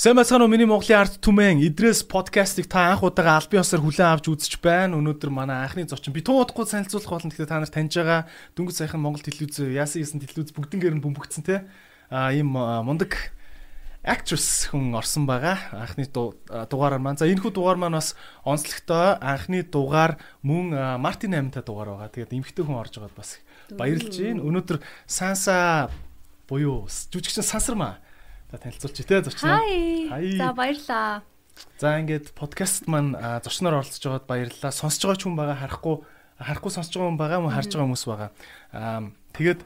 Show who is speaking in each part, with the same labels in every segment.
Speaker 1: Сайн бацхан уу миний Монголын арт түмэн Идрээс подкастыг та анх удаага албан ёсоор хүлээн авч үзэж байна. Өнөөдөр манай анхны зочин би туу удахгүй танилцуулах болно. Тэгэхээр та нар таньж байгаа дөнгөж сайхан Монгол телевиз яасан яасан телевиз бүгднгээр нь бөмбөгцсөн те. А ийм мундаг actress хүн орсон байгаа. Анхны дугаараар маань. За энэ хүү дугаар маань бас онцлогтой. Анхны дугаар мөн Мартин 8-та дугаар байгаа. Тэгээд эмхтэй хүн орж байгаад бас баярлж байна. Өнөөдөр Санса буюу жүжигчин Сансармаа За танилцуулчих те зочноо.
Speaker 2: Хай. За баярлаа.
Speaker 1: За ингээд подкаст маань зочноор оролцож байгаад баярлалаа. Сонсож байгаа ч хүн байгаа харахгүй харахгүй сонсож байгаа хүн байгаа мөн харж байгаа хүмүүс байгаа. Аа тэгээд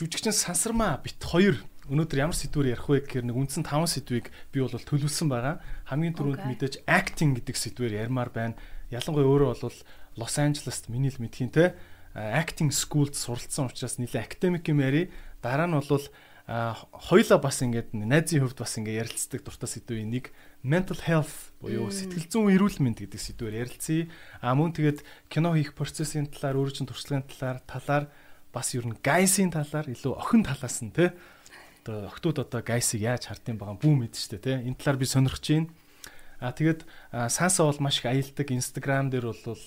Speaker 1: жүжигчин сансармаа бит хоёр өнөөдөр ямар сэдвээр ярих вэ гэхээр нэг үндсэн 5 сэдвийг би бол төлөвлөсөн байгаа. Хамгийн түрүүнд мэдээж acting гэдэг сэдвээр ярмаар байна. Ялангуяа өөрөө бол Лос Анжелест миний л мэдхийн те acting school-д суралцсан учраас нэлээ академик юм яри. Дараа нь бол хоёлаа бас ингээд найзын хувьд бас ингээд ярилцдаг дуртай сэдвийн нэг mental health буюу сэтгэл зүйн эрүүл мэнд гэдэг сэдвээр ярилцъя. А мөн тэгээд кино хийх процессын талаар, өөрийн туршлагын талаар, талаар бас ер нь гайсийн талаар илүү охин талаас нь те одоо охтууд одоо гайсыг яаж хардсан байгаа бүү мэд штэ те энэ талаар би сонирхож байна. А тэгээд саасаа бол маш их аялдаг Instagram дээр бол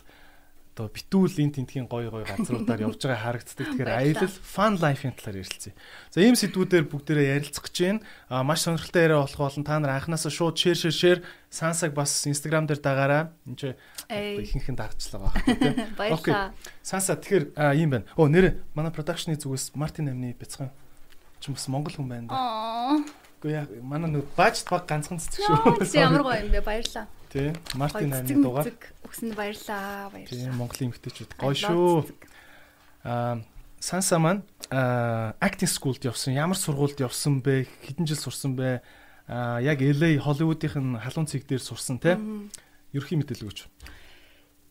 Speaker 1: одоо битүүл энэ тентхийн гой гой газруудаар явж байгаа харагддаг. Тэгэхээр аялал fun life-ийн талаар ярилцъя. За ийм сэдвүүдээр бүгдээрээ ярилцах гэж байна. А маш сонирхолтой яриа болох болон та нар анханасаа шууд share share share сансаг бас Instagram дээр дагаараа. Энд чи ихэнхэн дагчлаа баг тийм.
Speaker 2: Баярлалаа.
Speaker 1: Санса тэгэхээр ийм байна. Оо нэрэ манай production-ы зүгээс Мартин амны бяцхан ч бас монгол хүн байна да. Гэхдээ яа манай нэг бааж баг ганцхан цэцэг шүү.
Speaker 2: Ямар гоё юм бэ баярлалаа.
Speaker 1: Тий. Мартин амны дугаар.
Speaker 2: Өгсөнд баярлаа. Баярлалаа.
Speaker 1: Тий, Монголын эмэгтэйчүүд гоё шүү. Аа, Санса маань аа, acting school-д явсан. Ямар сургуульд явсан бэ? Хэдэн жил сурсан бэ? Аа, яг LA Hollywood-ийн халуун цэг дээр сурсан тий. Ерхий мэдээлэл өгч.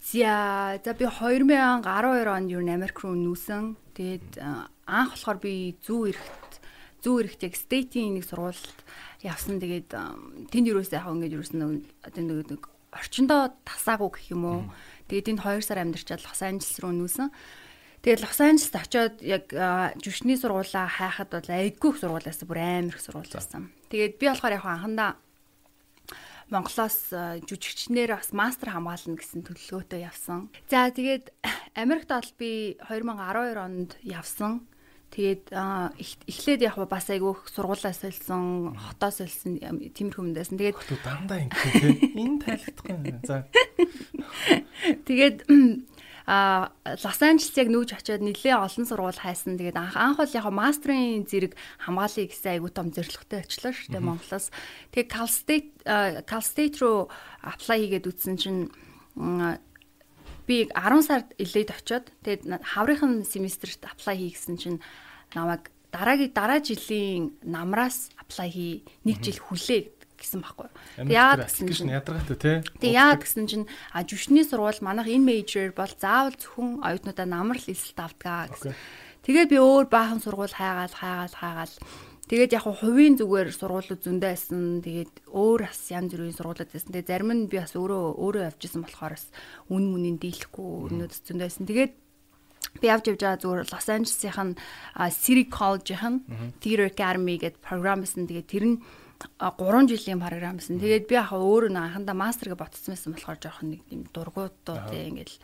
Speaker 2: За, за би 2012 онд юу Америк руу нүүсэн. Тэгээд анх болохоор би зүү эрэхт зүү яг state-ийн нэг сургуульд явсан. Тэгээд тэнд юусэн яг ингэж юусэн одоо нэг орчиндоо тасаагүй гэх юм уу. Тэгээд энд 2 сар амьдарчаад Лос Анжелес руу нүүсэн. Тэгээд Лос Анжелест очиод яг жүшний сургуулаа хайхад бол айгүй их сургуулаас бүр амар их сургууль байсан. Тэгээд би болохоор яг анхандаа Монголоос жүжигчнэр бас мастер хамгаална гэсэн төлөвлөгөөтэй явсан. За тэгээд Америкт бол би 2012 онд явсан. Тэгээд эхлээд яг бас айгүйх сургуулаа солисон, хотоо солисон тиймэрхүү юмдээсэн. Тэгээд
Speaker 1: дандаа ингэх тийм. Энэ тайлбарлахгүй. За.
Speaker 2: Тэгээд а Лос Анжелес яг нүүж очиод нэлээ олон сургууль хайсан. Тэгээд анх анх бол яг мастрын зэрэг хамгаалъя гэсэн айгуу том зорилготой очлоо шүү дээ Монголоос. Тэгээд Cal State Cal State руу apply хийгээд үтсэн чинь би 10 сард илээд очиод тэгээд хаврынхан семестрт apply хийгсэн чинь намайг дараагийн дараа жилийн намраас apply хий нэг жил хүлээ гэсэн байхгүй.
Speaker 1: Яагаад гэсэн чинь ядаргаатай тий.
Speaker 2: Тэг яагаад гэсэн чинь а жүшний сургууль манайх энэ мейжер бол заавал зөвхөн оюутнуудаа намар л эсэлт авдаг гэсэн. Тэгээд би өөр баахан сургууль хайгаал хайгаал хайгаал Тэгээд яг хувийн зүгээр сургуулиуд зөндөө байсан. Тэгээд өөр бас янз бүрийн сургуулиуд байсан. Тэгээд зарим нь би бас өөрөө өөрөө явжсэн болохоор бас үн мүнийг дийлэхгүй өнөөд зөндөө байсан. Тэгээд би явж явж байгаа зүгээр Лос Анжелесийн City College-ийн Theater Academy гэдэг програм байсан. Тэгээд тэр нь 3 жилийн програм байсан. Тэгээд би яхаа өөрөө анхандаа мастергээ ботцсон байсан болохоор жоохон нэг юм дургуутуу тийм ингээл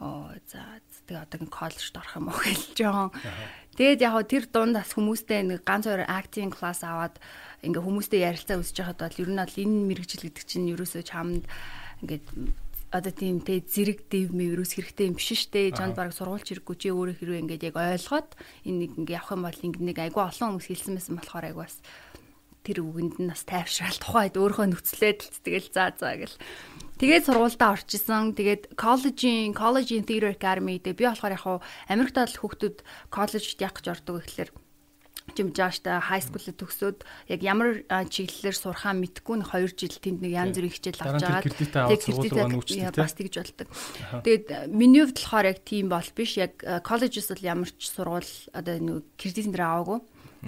Speaker 2: оо за тэгээ одоо ин коллежд орох юм уу гэж жоохон. Тэгээд яг тэр дунд бас хүмүүстэй нэг ганц хоёр acting class аваад ингээ хүмүүстэй ярилцаа үсэж байхад бол ер нь бол энэ мэрэгжил гэдэг чинь ерөөсөө чамд ингээд одоо тийм те зэрэг дэв мэврүүс хэрэгтэй юм биш штэ. Жанд баг сургуульч хэрэггүй чи өөрөө хэрвээ ингээд яг ойлгоод энэ нэг ингээ явах юм бол ингээ нэг айгүй олон хүмүүс хэлсэн байсан болохоор айгүй бас тэр үгэнд нь бас тайвшраал тухайд өөрийнхөө нөхцлээд тэгэл за за гэл. Тэгээд сургуультай орчихсон. Тэгээд коллежийн College Theater Academy дээр би болохоор яг Америкт бол хүүхдүүд коллежд яг гэж ордог гэхэлэр жим жааштай хай скулд төгсөөд яг ямар чиглэлээр сурхаа мэдгүй нэг 2 жил тэнд нэг янз бүрийн хичээл авч байгаа.
Speaker 1: Тэгээд кредитээ
Speaker 2: бас тэгж болдог. Тэгээд миний хувьд болохоор яг тийм бол биш. Яг коллежс бол ямар ч сургууль одоо нэг кредитэн дээр аваагүй.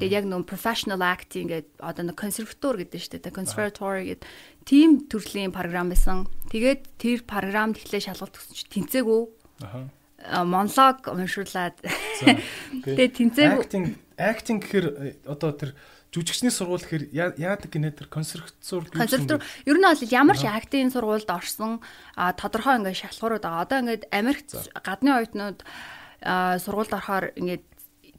Speaker 2: Тэгээд яг нөө professional acting гэдэг одоо нэг консерватор гэдэг нь шүү дээ. Conservatory гэдэг тийм төрлийн програм байсан. Тэгээд тэр програмд эхлээ шалгалт өгсөн чинь тэнцээгүй. Аа монолог уншуулад. Тэгээд тэнцээгүй
Speaker 1: acting acting гэхээр э, одоо тэр жүжигчний сургууль гэхээр яадаг гинэ тэр консерватор
Speaker 2: консерватор ер нь бол ямар ч актийн сургуульд орсон тодорхой ингээд шалгуурууд байгаа. Одоо ингээд Америкт гадны оюутнууд сургуульд орохоор ингээд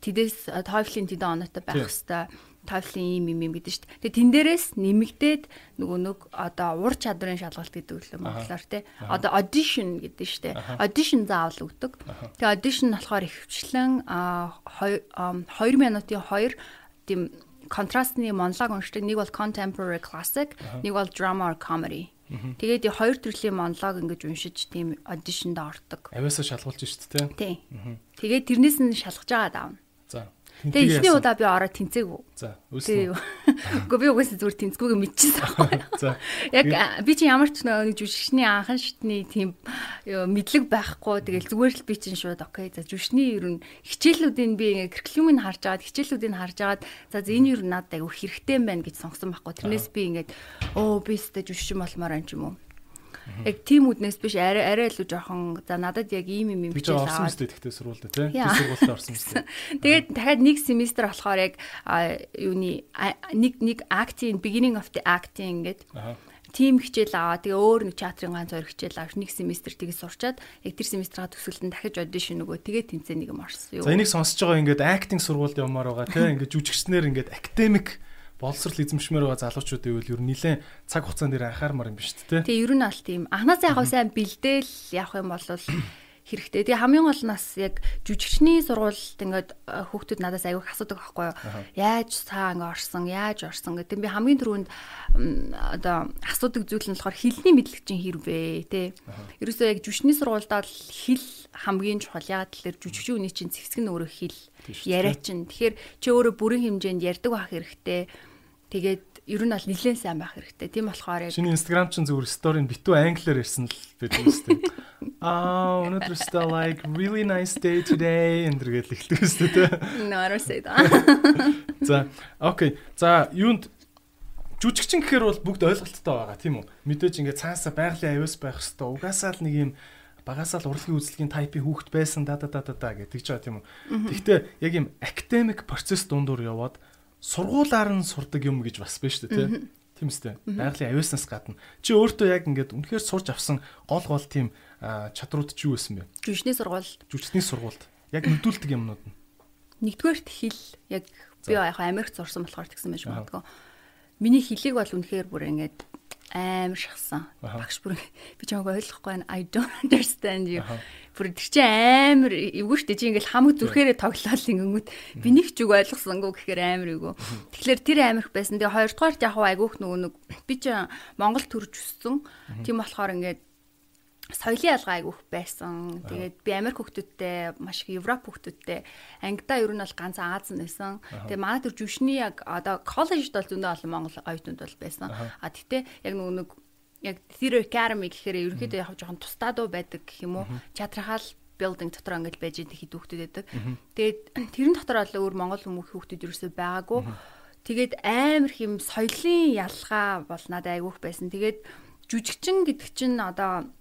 Speaker 2: тэдээс TOEFL-ийн тэдэн оноотой байх хэвээр TOEFL-ийн юм юм гэдэг шүү дээ. Тэгээ тэн дээрээс нэмэгдээд нөгөө нэг одоо ур чадрын шалгалт гэдэг үлээ монголоор тий. Одоо audition гэдэг шүү дээ. Audition заавал өгдөг. Тэгээ audition болохоор ихвчлэн 2 минутын 2 тийм контрастны монолог уншдаг. Нэг бол contemporary classic, нэг бол drama or comedy. Тэгээд хоёр төрлийн монолог ингэж уншиж тийм auditionд ордог.
Speaker 1: Авиасаа шалгуулж шүү дээ
Speaker 2: тий. Тэгээд тэрнээс нь шалгаж байгаа даавна. Тэгээ эхний удаа би ороод тэнцээгүй.
Speaker 1: За, үүснэ.
Speaker 2: Үгүй би угаасаа зүгээр тэнцгүйгээ мэдчихсэн байхгүй. За. Яг би чи ямар ч нэг жүжигчний анхан шатны тийм мэдлэг байхгүй. Тэгэл зүгээр л би чинь шууд окей. За жүжигчний ер нь хичээлүүдийн би curriculum-ыг харж агаад хичээлүүдийг харж агаад за энэ ер нь надад айгүй хэрэгтэй юм байна гэж сонгосон байхгүй. Тэрнээс би ингээд оо би өстэй жүжигчин болмоор юм ч юм уу. Яг тийм үднээс биш арай арай илүү жоохон за надад яг ийм юм юм
Speaker 1: гэж аваад. Би орсон мэт тэгтээ сурвалдаа тий. Би сургуультай орсон мэт.
Speaker 2: Тэгээд дахиад нэг семестр болохоор яг юуны нэг нэг acting beginning of the acting гэдэг тим хичээл аваа. Тэгээ өөр нэг театрын ганц хоёр хичээл авч нэг семестр тгийж сурчаад яг тэр семестраа төгсгөлтөнд дахиж аудишн өгөө. Тэгээ тэнцээ нэг юм орсон
Speaker 1: юу. За энийг сонсож байгаа ингээд acting сургуульд явмаар байгаа тий. Ингээд жүжигчнэр ингээд академик боловсрал эзэмшмээр байгаа залуучууд ивэл ер нь нэлээд цаг хугацаанд дээр анхаармаар юм биш үү те.
Speaker 2: Тэгээ ер нь аль тийм анханасаа яг сайн бэлдээл явах юм бол хэрэгтэй. Тэгээ хамгийн гол нь бас яг жүжигчний сургуульд ингээд э, хүүхдүүд надаас аягүй асуудаг байхгүй юу? Яаж цаа ингээд орсон, яаж орсон гэдэг. Би хамгийн түрүүнд одоо асуудаг зүйл нь болохоор хэлний мэдлэг чинь хэрвээ те. Ерөөсөө яг жүжигчний сургуульдаа хэл хамгийн чухал. Яг тэлэр жүжигчийн үний чинь зэвсэг нь өөрөө хэл яриа чинь. Тэгэхээр чи өөрөө бүрэн хэмжээнд ярьдаг байх хэрэгтэй Тэгээд ер нь бол нэлээд сайн байх хэрэгтэй. Тийм болохоор
Speaker 1: яг Шинэ Instagram чинь зүгээр story-н битүү англиар ярьсан л байдаг юм шүү дээ. Аа, өнөөдөр still like really nice day today энэ гэж хэлдэг шүү дээ.
Speaker 2: Say that.
Speaker 1: За, окей. За, юунд жүжигчин гэхээр бол бүгд ойлголттой байгаа тийм үү? Мэдээж ингээд цаасаа байгалийн аюус байх хэвээр угаасаа л нэг юм багасаа л урлагийн үзлэгийн тайпын хүүхэд байсан да да да да гэдэг ч байгаа тийм үү. Гэхдээ яг юм академик процесс дундуур яваад сургуулаар нь сурдаг юм гэж бас байна шүү дээ тий. Тийм үстэй. Байгалийн авиаснаас гадна. Чи өөртөө яг ингээд үнэхээр сурж авсан гол гол тийм чадрууд чи юу байсан бэ?
Speaker 2: Жүжигчний сургууль.
Speaker 1: Жүжигчний сургуульд яг нөдүүлдэг юмнууд нь.
Speaker 2: Нэгдүгээрт хэл яг би яг Америкт сурсан болохоор тэгсэн байж магадгүй. Миний хэлийг бол үнэхээр бүр ингээд амар шахсан. Багш бүр би чамайг ойлгохгүй байна. I don't understand you. Бүр тэр чи амар эвгүй штэ чи ингээл хамаг зүрхээрээ тоглоал ингэнгүүт би нэг ч үг ойлгосонгүй гэхээр амар эвгүй. Тэгэхээр тэр амирх байсан. Тэгээ хоёрдугаарт яг айгүйх нөгөө нэг би чи Монгол төрж өссөн. Тийм болохоор ингээд соёлын ялгаа айгүйх байсан. Тэгээд би Америк хүүхдүүдтэй маш их Европ хүүхдүүдтэй ангидаа ер нь бол ганц Аз нь байсан. Тэгээд манай төр жүшний яг одоо коллежд бол зөндөө олон Монгол оюутнууд бол байсан. А тэгтээ яг нэг яг Theater Academy гэхээр ерөнхийдөө яг жоохон тусдаа дуу байдаг гэх юм уу? Театрал building дотор ингээд байж идэг хэд хүүхдүүд байдаг. Тэгээд тэрэн дотор бол өөр Монгол хүүхдүүд ерөөсөй байгаагүй. Тэгээд амар хэм соёлын ялгаа бол надад айгүйх байсан. Тэгээд жүжигчин гэдэг чинь одоо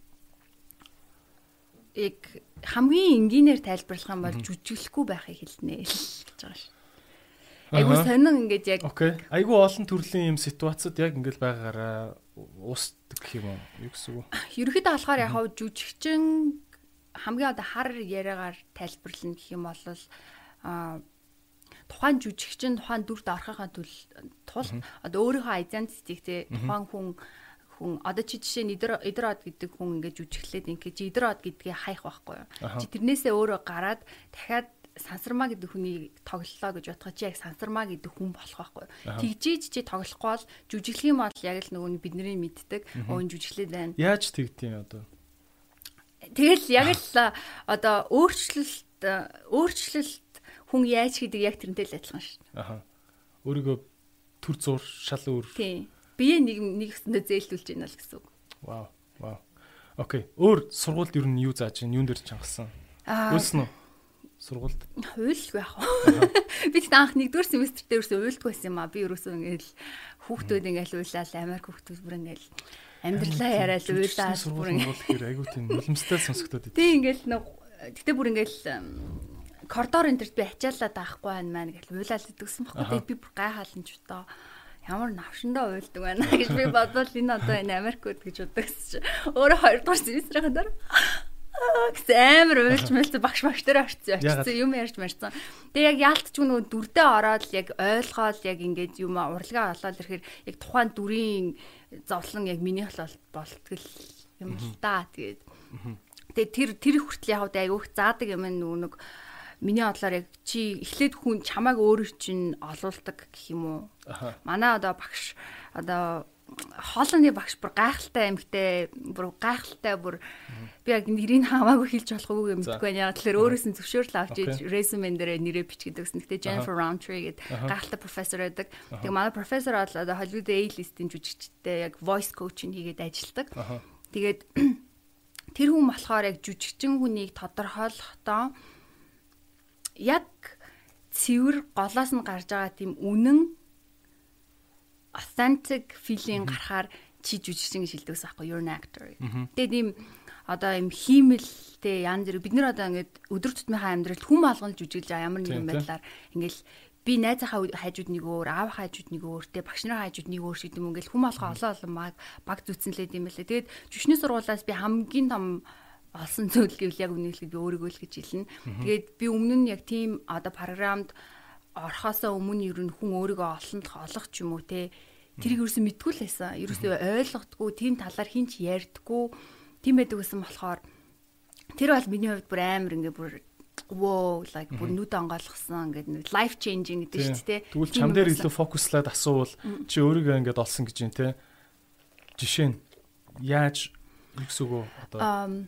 Speaker 2: яг хамгийн энгийнээр тайлбарлах юм бол жүжиглэхгүй байхыг хэлнэ л гэж байгаа ш. Айгу сонин ингээд яг
Speaker 1: Окей. Айгу олон төрлийн юм ситуацид яг ингээд байгаагаараа уусдаг гэх юм уу? Юу гэсэн үг?
Speaker 2: Ерөнхийдөө болохоор яг хав жүжигчин хамгийн одоо хар яриагаар тайлбарлана гэх юм бол а тухайн жүжигчин тухайн дүрд орохын тулд одоо өөрийнхөө identity-тэй тухайн хүн хүн одоо чи жишээ нь Идрод гэдэг хүн ингээд жүжиглээд ингээд чи Идрод гэдгийг хайх байхгүй юу. Чи тэрнээсээ өөрөө гараад дахиад сансармаа гэдэг хүний тоглолоо гэж бодоход чи яг сансармаа гэдэг хүн болох байхгүй. Тэгжиж чи тоглохгүй бол жүжиглэх юм бол яг л нөгөө бидний мэддэг өөн жүжиглээд байна.
Speaker 1: Яаж тэгдэм одоо?
Speaker 2: Тэгэл яг л одоо өөрчлөлт өөрчлөлт хүн яаж хийдэг яг тэрнтэй л адилхан шүү дээ.
Speaker 1: Аха. Өөрийгөө төр зур шал өөр.
Speaker 2: Тийм бие нэг нэг өсөндөө зээлдүүлж байна л гэсэн үг.
Speaker 1: Вау. Вау. Окей. Өөр сургуульд ер нь юу зааж байна? Юун дээр чангалсан? Үйлсэн үү? Сургуульд.
Speaker 2: Уйл байх уу? Би тэгт анх нэгдүгээр семестр дээр ерөөсөө уйлдаг байсан юм аа. Би ерөөсөө ингээл хүүхдүүд ингээл уйлал Америк хүүхдүүд бүр ингээл амьдралаа яриад
Speaker 1: нь бол тэгэхээр айгүй тийм нулимстай сонсогдоод
Speaker 2: идэв. Тийм ингээл нэг гэтээ бүр ингээл коридор энэ төрт би ачаалаад байхгүй байна маань гэж уйлаад идэгсэн баггүй. Тэгээд би бүр гайхаалan ч удаа ямар навшиндаа уйлдаг байна гэж би бодвол энэ одоо энэ Америк үд гэж бодогч. Өөрөө хоёрдугаар семестрийн дараа гэсэн амар уйлж мэлт багш багш дээр орцсон очсон юм ярьж марцсан. Тэгээ яг яалтч нөгөө дүрдээ ороод яг ойлгоод яг ингээд юм урлагаа олоод ирэхээр яг тухайн дүрийн зовлон яг миний болол болтгол юм л та тэгээд. Тэгээ тэр тэр хүртэл яг айгүйх заадаг юм нөгөө нэг миний бодлоор яг чи эхлээд хүн чамааг өөрөөр чинь олуулдаг гэх юм уу. Манай одоо багш одоо хоолны багш бүр гайхалтай эмхтэй бүр гайхалтай бүр би яг нэрийг хамаагүй хэлж болох үгүй мэдгүй байна. Тэгэхээр өөрөөс нь зөвшөөрөл авч иж resume дээр нэрээ бичгээд гэсэн. Гэтэ Jennifer Roundtree гэдэг гайхалтай профессор байдаг. Тэгээ манай профессор бол одоо Hollywood A-list-ийн жүжигчтэй яг voice coaching хийгээд ажилладаг. Тэгээд тэр хүн болохоор яг жүжигчин хүнийг тодорхойлохдоо яг цэвэр голоос нь гарч байгаа тийм үнэн authentic feeling гарахаар чи жүжигчин гэж хэлдэг байхгүй you're an actor. Тэгээд ийм одоо ийм хиймэлтэй янз бүр бид нар одоо ингээд өдөр тутмынхаа амьдралд хүм алган жүжиглэж байгаа ямар нэгэн байдлаар ингээл би найзынхаа хайжууд нэг өөр, аав хайжууд нэг өөр, тэ багш нарын хайжууд нэг өөр шиг юм ингээл хүм алгаа олон олон баг баг зүтсэнлээд юм байлаа. Тэгээд жүшний сургуулиас би хамгийн том олсон зүйл гэвэл яг үнэхээр би өөрийгөө л гэж хэлнэ. Тэгээд би өмнө нь яг тийм одоо програмд орхосоо өмнө ер нь хүн өөрийгөө олонд олох ч юм уу те тэрийг ерөөсөө мэдгүй л байсан. Ерөөсөө ойлгохдгүй тийм талаар хинч ярьдггүй. Тийм байдаг гэсэн болохоор тэр бол миний хувьд бүр амар ингээ бүр wow like бүр нүд онгойлгосон ингээд life changing гэдэг шүү дээ.
Speaker 1: Тэгвэл чам дээр илүү фокуслаад асуувал чи өөрийгөө ингээд олсон гэж юм те. Жишээ нь яаж югсүгөө одоо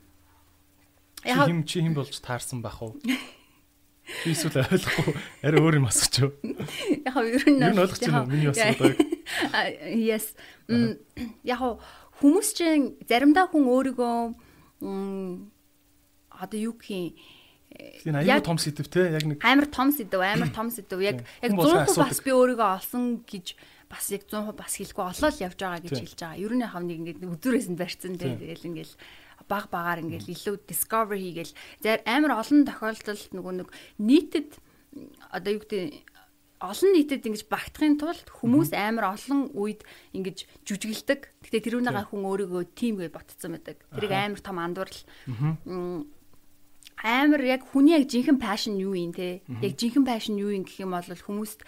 Speaker 1: чи хим чи хим болж таарсан бах уу? Би эсвэл ойлгохгүй арай өөр юм асууч юу.
Speaker 2: Яг ер нь
Speaker 1: ойлгож байна миний асуудаг.
Speaker 2: Yes. Яг хүмүүс чинь заримдаа хүн өөрийгөө одоо юу гэх юм
Speaker 1: Тийм аюу том сэдв те яг нэг
Speaker 2: амар том сэдв амар том сэдв яг яг 100% бас би өөрийгөө олсон гэж бас яг 100% бас хэлэхгүй олоод явж байгаа гэж хэлж байгаа. Ер нь хав нэг ингээд өдөрөөс нь барьцсан те тэгэл ингээл баг багаар ингээл илүү discover хийгээл зэр амар олон тохиолдолд нөгөө нэг нийтэд одоо юу гэдэг олон нийтэд ингэж багтахын тулд хүмүүс амар олон үед ингэж жүжиглдэг. Гэтэ тэрүүнийгээ хүн өөрийгөө тим гэж ботцсон байдаг. Тэрийг амар том андуурл. Амар яг хүний яг жинхэнэ passion юу юм те? Яг жинхэнэ passion юу юм гэх юм бол хүмүүст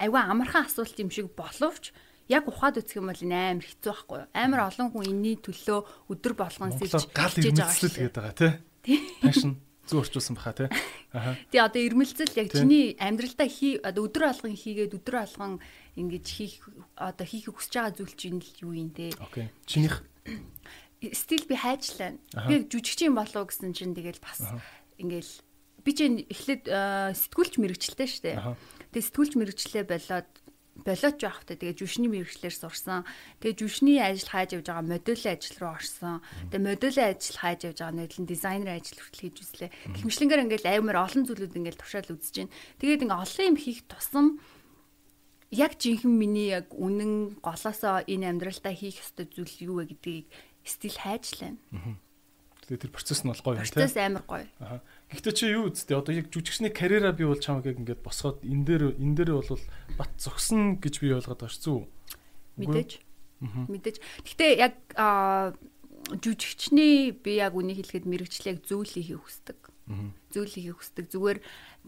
Speaker 2: айгүй амархан асуулт юм шиг боловч яг ухаад үзэх юм бол энэ амар хэцүү байхгүй юу? Амар олон хүн энэний төлөө өдөр болгон
Speaker 1: сэлж гал ирмэлцэл гээд байгаа тий. Пашн зүү орчуулсан баха тий.
Speaker 2: Аха. Тий одоо ирмэлцэл яг чиний амьдралдаа хий одоо өдөр алган хийгээд өдөр алган ингэж хийх одоо хийхийг хүсэж байгаа зүйл чинь л юу юм те.
Speaker 1: Окей. Чинийх
Speaker 2: стил би хайжлаа. Би жүжигчин болов гэсэн чинь тэгэл бас ингээл би чинь эхлээд сэтгүүлч мэрэгчлээ штэ. Тэгээ сэтгүүлч мэрэгчлээ болоод болооч явахтай тэгээ жүшний мэрэгчлэр сурсан. Тэгээ жүшний ажил хайж явж байгаа модулийн ажил руу орсон. Тэгээ модулийн ажил хайж явж байгаа нэтлэн дизайнер ажил хүртэл хийж үзлээ. Гэмшлэнгээр ингээл аймар олон зүйлүүд ингээл туршаал үзэж байна. Тэгээд ингээ олон юм хийх тусам яг жинхэнэ миний яг үнэн голоосоо энэ амьдралдаа хийх ёстой зүйл юу вэ гэдгийг стил хайжлаа.
Speaker 1: Тэгээ тэр процесс нь бол гоё
Speaker 2: юм тийм. Процесс амар гоё.
Speaker 1: Аа. Гэхдээ чи юу үсттэй одоо яг жүжигчний карьераа би бол чамаг яг ингээд босгоод энэ дээр энэ дээр бол бат зогсно гэж би ойлгоод байгаа шүү.
Speaker 2: Мэдээж. Мэдээж. Гэхдээ яг жүжигчний би яг үнийг хэлэхэд мэрэгчлэг зүйл хийхийг хүсдэг. Зүйл хийхийг хүсдэг. Зүгээр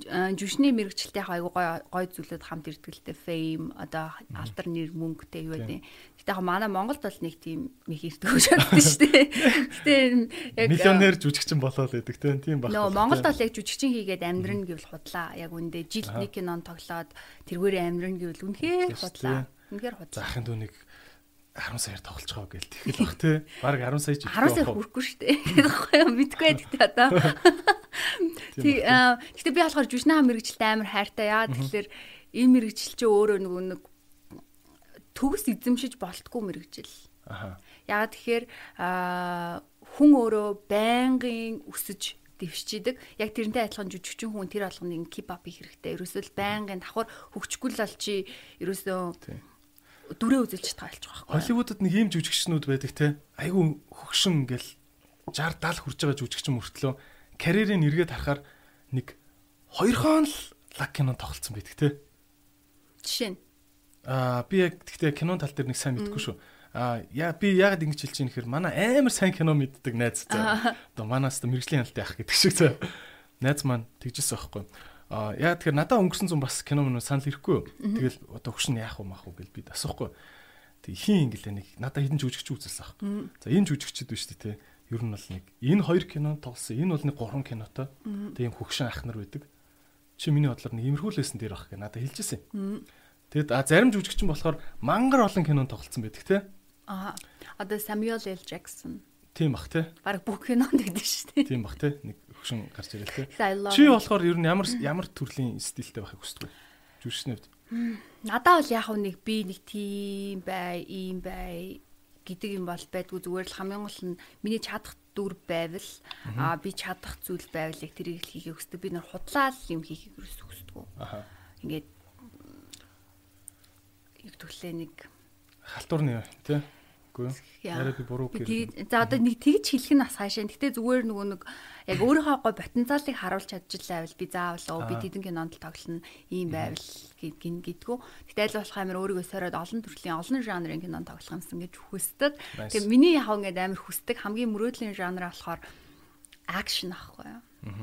Speaker 2: жүжигчний мэрэгчлэлтэй айгуу гой гой зүйлүүд хамт ирдгэлтэй fame одоо алдар нэр мөнгөтэй юу гэдэг. Гэтэ яг манай Монголд бол нэг тийм их ирдэг боддог шүү дээ. Гэтэ
Speaker 1: яг миллионер жүжигчин болоод байдаг тийм баг.
Speaker 2: Нөө Монголд бол яг жүжигчин хийгээд амьдрын гэвэл худлаа. Яг үндэ жил нэг кинон тоглоод тэргээр амьдрын гэвэл үнэхээр худлаа. Үнэхээр худлаа.
Speaker 1: Захын дүүнийг 10 саяар тоглож байгаа гэл тэгэл бах тий. Бараг 10 сая ч
Speaker 2: 10 сая хүрэхгүй шүү дээ. Тэгэхгүй юу мэдгүй гэдэгтэй одоо. Тий гэхдээ би болохоор жүжигнээ мэрэгчлээ амар хайртай яа тэгэхээр энэ мэрэгжил чи өөрөө нөгөө нэг төгс эзэмшиж болтгүй мэрэгжил. Аха. Яагаад тэгэхээр хүн өөрөө байнгын өсөж дэвшчихийдэг. Яг тэрнтэй адилхан жүжигчин хүн тэр алганы кип ап хийх хэрэгтэй. Ерөөсөө байнгын давхар хөгжихгүй л бол чи ерөөсөө дүрээ үзэлж таалж байгаа
Speaker 1: байхгүй. Холливуудад нэг ийм жүжигчнүүд байдаг те. Айгу хөгшин ингээл 60 70 хүрж байгаа жүжигчин мөртлөө карьерийн эргээд харахаар нэг хоёрхон л лаг кино тоглолцсон байдаг те.
Speaker 2: Жишээ нь.
Speaker 1: Аа би яг гэхдээ кинон тал дээр нэг сайн мэдгүй шүү. Аа яа би яагаад ингэж хэлж ийм гэхээр манай амар сайн кино мэддэг найз заа. Одоо манаас та мэрэгжлийн хяналттай ах гэдэг шиг заа. Найз маань тэгжсэн байхгүй. Аа яа тэгэхээр надаа өнгөрсөн зам бас кино мөн санал ирэхгүй. Тэгэл одоо хөшин яах вэ мах уу гэл би асуухгүй. Тэг хин ингэлээ нэг надаа хідэн жүжигч үзэлсэн ах. За энэ жүжигчд биш үү те. Ер нь бол нэг энэ хоёр кино тоглосон. Энэ бол нэг гурван кинотой. Тэг юм хөгшин ах нар байдаг. Чи миний бодлоор нэг имерхүү лэсэн дээр баг гэ надад хэлжсэн. Тэгэд а зарим жүжигчин болохоор мангар олон кинонд тоглолцсон байдаг те.
Speaker 2: Аа. Одоо Samuel L. Jackson.
Speaker 1: Тийм бах те.
Speaker 2: Бараг бүх кинонд гэдэг шүү дээ.
Speaker 1: Тийм бах те. Нэг хөшин гарч ирэл
Speaker 2: love
Speaker 1: Чи болохоор ер нь ямар ямар төрлийн стилтэй байхыг хүсдэг вэ? Жүжигчний хувьд.
Speaker 2: Надаа бол яг нэг би нэг тийм бай, ийм бай гэдэг юм бол байдгүй зүгээр л хамгийн гол нь миний чадах дүр байвал аа би чадах зүйл байвал яг тэрийг л хийхийг хүсдэг. Би нэр худлаа л юм хийхийг хүсдэг.
Speaker 1: Аха.
Speaker 2: Ингээд юу гэвэл нэг
Speaker 1: Халтурны те. Үгүй. Арай би буруу
Speaker 2: тэгээ- за одоо нэг тэгж хэлэх нь бас хаашаа. Гэтэ зүгээр нөгөө нэг яг өөрийнхөө гой потенциалыг харуулж чадчихлаа байвал би заавал оо би тэдэн кинонд тоглоно ийм байвал гин гэдгүү. Гэтэ аль болох амир өөрийгөө сороод олон төрлийн олон жанрын кинонд тоглох юмсан гэж хүсдэг. Тэгээ миний яг ингээд амир хүсдэг хамгийн мөрөөдлийн жанр болохоор акшн ахгүй юу?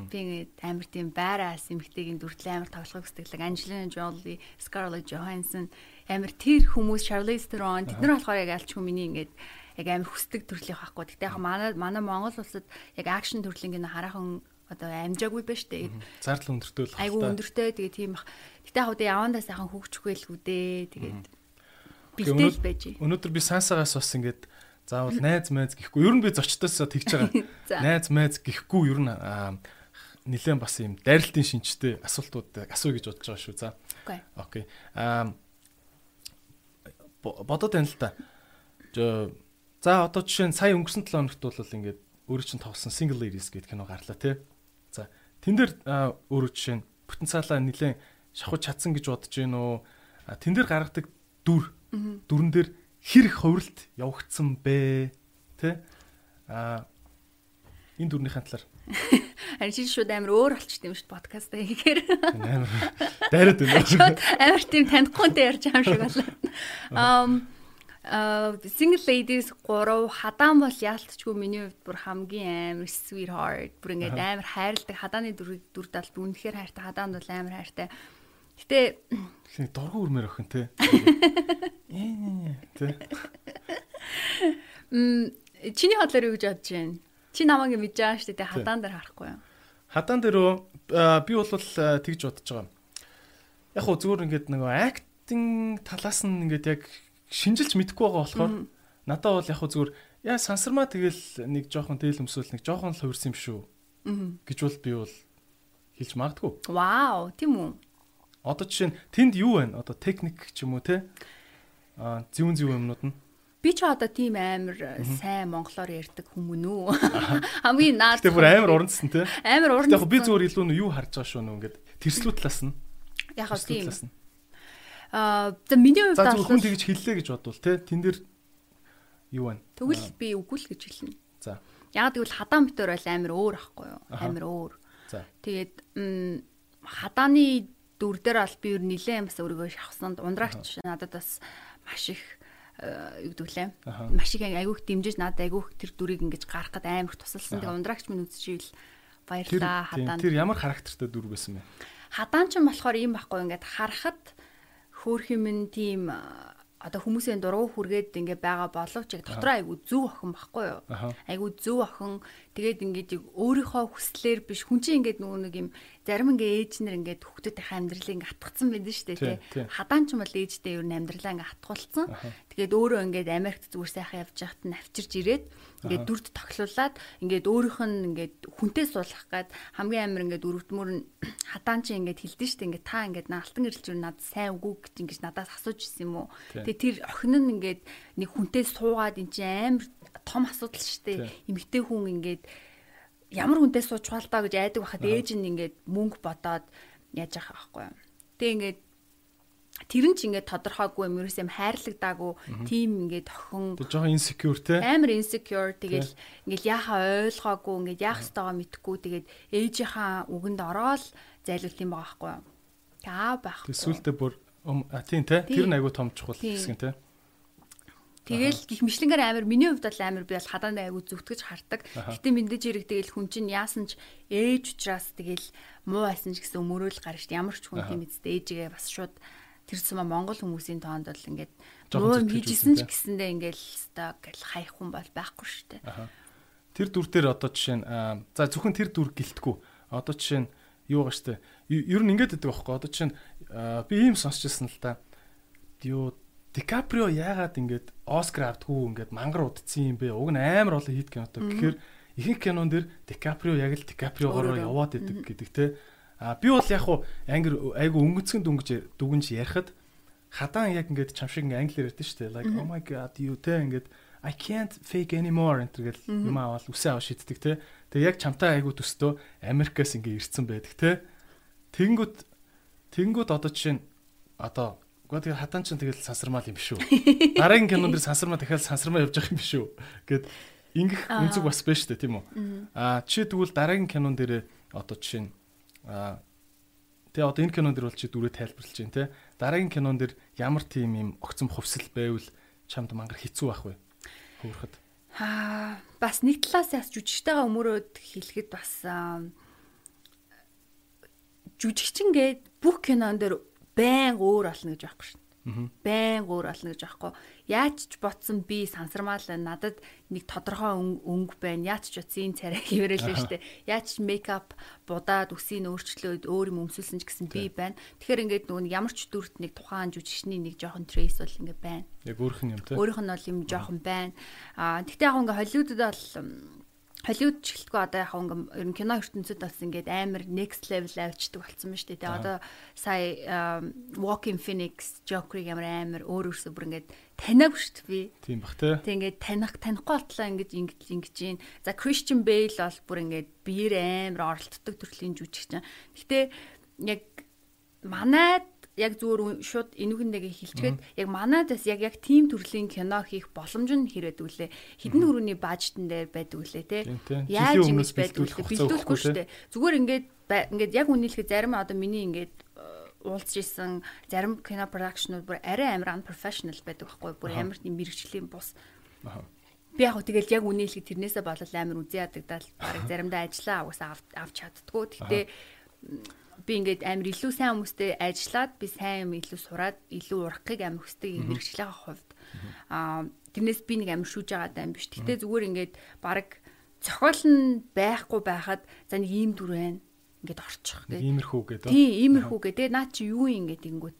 Speaker 2: Би ингээд амир тийм байраас эмхтэйгийн дүртлээ амир тоглохыг хүсдэг. Angelina Jolie, Scarlett Johansson амир тэр хүмүүс Charlize Theron тэд нар болохоор яг альчгүй миний ингээд яг амир хүсдэг төрлийн байхгүй. Гэтэ яг манай манай Монгол улсад яг акшн төрлийн кино хараахан одоо амжаагүй байна шүү дээ.
Speaker 1: Зардал өндөртэй л
Speaker 2: Айгу өндөртэй тэгээ тийм бах. Гэтэ яг одоо явандаа сайхан хөгжихгүй л үү дээ. Тэгээд бэлтэл байж.
Speaker 1: Өнөөдөр би сансагаас бас ингээд заавал найз майз гэхгүй. Ер нь би зочдоос тэгж байгаа. Найз майз гэхгүй ер нь нэлээд бас юм дайралтын шинжтэй асуултууд асуу гэж бодож байгаа шүү. За.
Speaker 2: Окей.
Speaker 1: Окей. Аа бодоод байна л та. За одоо жишээ нь сая өнгөрсөн 7 хоногт бол ингээд өөрөө чинь тоглосон Single Ladies гэдэг кино гарлаа тий. За тэн дээр өөрөө жишээ нь потенциалаа нэлээд шахаж чадсан гэж бодож гин үү? Тэн дээр гаргадаг дүр дүрэн дээр хэр их хувиралт явагдсан бэ? Тэ? А энэ дүрнийхэн талаар
Speaker 2: Харин чи шууд амир өөр болчт юм шүү подкастаа хийхээр.
Speaker 1: амар дайраад байна.
Speaker 2: Амар тийм танихгүй ярьж байгаа юм шиг болоо. Um single ladies 3 хадаан бол яалтчгүй миний хувьд бүр хамгийн амар sweetheart бүр ингээд амар хайрладаг хадааны дүр дүр талд үнэхээр хайртай хадаанд бол амар хайртай. Гэтэ
Speaker 1: Хин дургу өрмөр охин тэ. Тэ.
Speaker 2: м чиний бодлоор юу гэж бодож байна? Чи намайг мэдж байгаа шүү дээ хадаан дээр харахгүй юу?
Speaker 1: Хадаан дээрөө би бол тэгж бодож байгаа. Яг хөө зүгээр ингээд нөгөө актинг талаас нь ингээд яг шинжилж мэдэхгүй байгаа болохоор надад бол яг хөө зүгээр яа сансармаа тэгэл нэг жоохон дээл өмсөөл нэг жоохон л хувирсан юм шүү гэж бол би бол хэлж магадгүй.
Speaker 2: Вау, тийм үү?
Speaker 1: Одоо жишээ нь тэнд юу байна? Одоо техник ч юм уу те? Аа зүүн зүүн юмнууд нь.
Speaker 2: Би ч одоо тийм амар сайн монголоор ярьдаг хүмүүн үү? Хамгийн наад.
Speaker 1: Гэтэ бүр амар урандсан те.
Speaker 2: Амар уран.
Speaker 1: Гэтэ яг би зүгээр илүү нь юу харж байгаа шүү нөө ингээд тэрслүү талаас нь.
Speaker 2: Яг
Speaker 1: тэрслүү
Speaker 2: тийм. Аа за миний хувьд бол
Speaker 1: хүн тэгж хэллээ гэж бодвол те тэн дээр юу байна?
Speaker 2: тэгвэл би үгүй л гэж хэлнэ.
Speaker 1: За.
Speaker 2: Яг тэгвэл хадаан битэр бол амар өөр ахгүй юу? Амар өөр.
Speaker 1: За.
Speaker 2: Тэгээд хадааны дүр дээр бол би нь нилээн бас өөрийгөө шахсанд ундраагч надад бас маш их э, юу гэдэг лээ.
Speaker 1: Аха.
Speaker 2: Маш их айгүйх дэмжиж надад айгүйх тэр дүрийг ингэж гаргах гээд амар тусалсан. Тэгээ ундраагч минь үзчихвэл баярлаа хадаан.
Speaker 1: тэр ямар характертай дүр байсан бэ?
Speaker 2: Хадаан ч болохоор ийм байхгүй ингээд харахад хөөх юм нь тийм а, одоо хүмүүсийн дургу хүргээд ингээ байгаа боловч яг дотор айгу зөв охин байхгүй юу? Айгу зөв охин тэгээд ингээд яг өөрийнхөө хүслээр биш хүн чинь ингээд нөгөө нэг юм зарим ингээ ээж нар ингээд хүүхдүүдийн амьдралыг ингээ атгацсан байдаг шүү дээ
Speaker 1: Тий.
Speaker 2: Хадаан ч юм бол ээжтэй ер нь амьдралаа ингээ атгуулсан. Тэгээд өөрөө ингээд Америкт зүгээр сайхан явж байхад нь авчирж ирээд ингээд дүрд тоглуулад ингээд өөрийнх нь ингээд хүнтэй суулгах гад хамгийн амар ингээд өрөвдмөр нь хадаан чи ингээд хилдэж штэ ингээд та ингээд наалтан гэрэлж надад сайн үгүй гэж ингээд надаас асууж ирсэн юм уу.
Speaker 1: Тий.
Speaker 2: Тэгээд тэр охин нь ингээд нэг хүнтэй суугаад эн чинь амар том асуудал штэ. Эмэгтэй хүн ингээд ямар хүнтэй сууж чухал даа гэж айдаг байхад ээж нь ингээд мөнгө бодоод яаж яах байхгүй юу. Тэг ингээд тэр нь ч ингээд тодорхойгүй юм ерөөс юм хайрлагдаагүй тийм ингээд охин
Speaker 1: Тэр жоохон insecure те.
Speaker 2: амар insecure тэгэл ингээд яхаа ойлгоогүй ингээд яах ёстойгоо мэдэхгүй тэгээд ээжийнхаа үгэнд ороод зайлуулт юм байгаа байхгүй юу. Тэ аа байхгүй.
Speaker 1: Тэсвэлдээ бүр тийм те тэр нь айгу том чухал хэсэг те.
Speaker 2: Тэгэл гих мэтлэнгээр амир миний хувьд бол амир би бол хадаандаа айгу зүтгэж хардаг. Гэтэ мэдээж хэрэг тэгэл хүн чинь яасан ч ээж учраас тэгэл муу байсан ч гэсэн өмөрөөл гарч ямар ч хүн тийм эцтэй ээжигээ бас шууд тэр сумаа Монгол хүмүүсийн тоонд бол ингээд муу хийжсэн ч гэсэндээ ингээл сток гэл хаях хүн бол байхгүй шүү дээ.
Speaker 1: Тэр дүр дээр одоо жишээ нь за зөвхөн тэр дүр гэлтгүү. Одоо жишээ нь юу байгаа штэ. Ер нь ингээд байдаг байхгүй. Одоо жишээ нь би ийм сонсчихсан л та. Юу Ди Каприо яагаад ингээд Оскар авдггүй ингээд мангар удцсан юм бэ? Уг нь амар олон хит кинотой. Тэгэхээр ихэнх кинон дэр Ди Каприо яг л Ди Каприогоор яваад идэг гэдэг те. А би бол яг хуу англи айгу өнгөцгөн дүнгэж дүгнж ярихад хадаан яг ингээд чам шиг англиэр ярьдэн дээ. Like oh my god you те ингээд I can't fake anymore энэ гэл юм аваад үсээ аваа шийддэг те. Тэгээ яг чамтай айгу төстөө Америкаас ингээд ирцэн байдаг те. Тэнгүүд тэнгүүд одоо жишээ нь одоо Гэхдээ тэгээ хатан ч тэгэл сансармал юм биш үү. Дараагийн кинон дэр сансармаа дахиад сансармаа явж явах юм биш үү. Гэт ингэх үнцэг бас байна шүү дээ тийм үү. Аа чи тэгвэл дараагийн кинон дээр одоо жишээ нь аа тэгээ одоо энэ кинон дэр бол чи дүрээ тайлбарлаж байна те. Дараагийн кинон дэр ямар тийм юм огцом хувьсэл байвал чамд мангар хэцүү байх вэ? Хөөрөхөд.
Speaker 2: Аа бас нэг талаас яс жүжигчтэйгээ өмөрөөд хэлэхэд бас жүжигчин гээд бүх кинон дээр байн өөр олно гэж байхгүй шин. Байн өөр олно гэж байхгүй. Яаж ч ботсон би сансармаал надад нэг тодорхой өнгө байна. Яаж ч утсын царай хөврөлөө штэ. Яаж ч мейкап будаад үсийг өөрчлөөд өөр юм өмсүүлсэн ч гэсэн би байна. Тэгэхээр ингээд нөгөө ямар ч дүрт нэг тухайн жүжигчний нэг жоохон трейс бол ингээд байна.
Speaker 1: Яг өөрөх нь юм те.
Speaker 2: Өөрөх нь бол юм жоохон байна. Аа тэгтээ яг ингээд Холливуудад бол Холливуд ч гэлтгүй одоо яг ингээм ер нь кино ертөнцид бас ингээд амар next level авчдаг болсон ба шүү дээ. Тэгээ одоо сая Walking Phoenix Joker-ыг амар амар өөр өөрсө бүр ингээд таниагүй шүү дээ би.
Speaker 1: Тийм бах тий.
Speaker 2: Тэг ингээд таних танихгүй болтлоо ингээд ингэж ингэж юм. За Christian Bale бол бүр ингээд биер амар оролцдог төрлийн жүжигч. Гэтэ яг манайд яг зүгээр шууд энүүгнээгээ хилчгээд яг манайдас яг яг тим төрлийн кино хийх боломж нь хэрэг үлээ. Хідэн хүрээний бажтан дээр байдаг үлээ те. Яаж ингэж байдаг үлээ бэлдүүлэхгүй шүү дээ. Зүгээр ингээд ингээд яг үнэлэхэд зарим одоо миний ингээд э, уулзж исэн зарим кино продакшнууд бүр арай амар unprofessional байдаг байхгүй бүр амар тийм мэрэгчлийн бус. Би яг тэгэл яг үнэлэхэд тэрнээсээ болол амар үзий ядагдал баг заримдаа ажиллаа угаасаа авч чаддггүй. Гэтэ би ингээд амар илүү сайн хүмүүстэй ажиллаад би сайн юм илүү сураад илүү урахыг амар хүсдэг юм мэрэгчлийн хувьд аа тэрнээс би нэг амар шүүж байгаа юм биш. Гэтэ зүгээр ингээд баг цохол нь байхгүй байхад за нэг ийм дүр байна ингээд орчих
Speaker 1: гэдэг. Иймэрхүү гэдэг.
Speaker 2: Тийм, иймэрхүү гэдэг. Наа чи юу юм ингээд ингэнгүүт.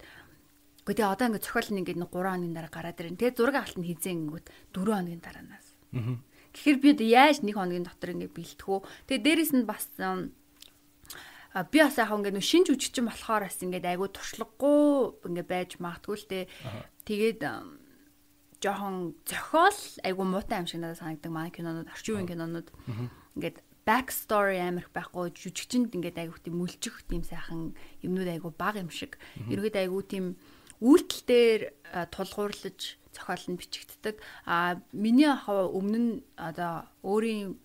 Speaker 2: Гэхдээ одоо ингээд цохол нь ингээд 3 хоногийн дараа гараад ирэн. Тэгээ зураг авалт нь хизээ ингэнгүүт 4 хоногийн дараанаас. Аа. Тэгэхээр би яаж 1 хоногийн дотор ингээд бэлтгэв. Тэгээ дээрэс нь бас би бас яг ингээд шинж үжигчин болохоор бас ингээд айгүй туршлагагүй ингээд байж магтгүй л те. Тэгээд жоохон зохиол айгүй муутай юм шиг надад санагддаг манай кинонууд орчин үеийн кинонууд ингээд back story амирх байхгүй жүжигчэнд ингээд айгүй тийм мүлжих тийм сайхан юмнууд айгүй бага юм шиг. Ерөөд айгүй тийм үйлдэл дээр тулгуурлаж зохиол нь бичигддэг. А миний хав өмнө нь одоо өөрийн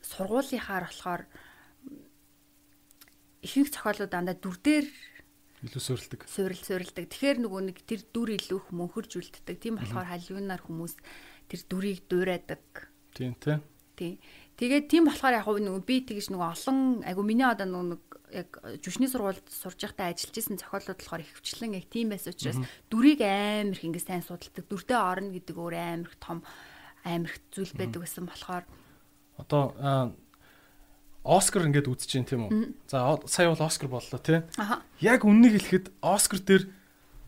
Speaker 2: сургуулийнхаар болохоор ихэнх зохиолууд дандаа дүр дээр
Speaker 1: илүү суурилдаг.
Speaker 2: Суурил суурилдаг. Тэгэхээр нөгөө нэг тэр дүр илүү их мөнхөржүүлдэг. Тийм болохоор халиунаар хүмүүс тэр дүрийг дуурайдаг.
Speaker 1: Тийм тий.
Speaker 2: Тий. Тэгээд тийм болохоор яг нөгөө би тэгж нөгөө олон айгу миний одоо нөгөө яг жүшний сургуульд сурж байхдаа ажиллаж исэн зохиолууд болохоор ихвчлэн яг тийм байсан учраас дүрийг амар их ингэ сайн судалдаг. Дүрдээ орно гэдэг өөр амар их том амар их зүйл байдаг гэсэн болохоор
Speaker 1: одоо Оскар ингээд үзэж जैन тийм үү. За сая бол Оскар боллоо тий. Яг үннийг хэлэхэд Оскар дээр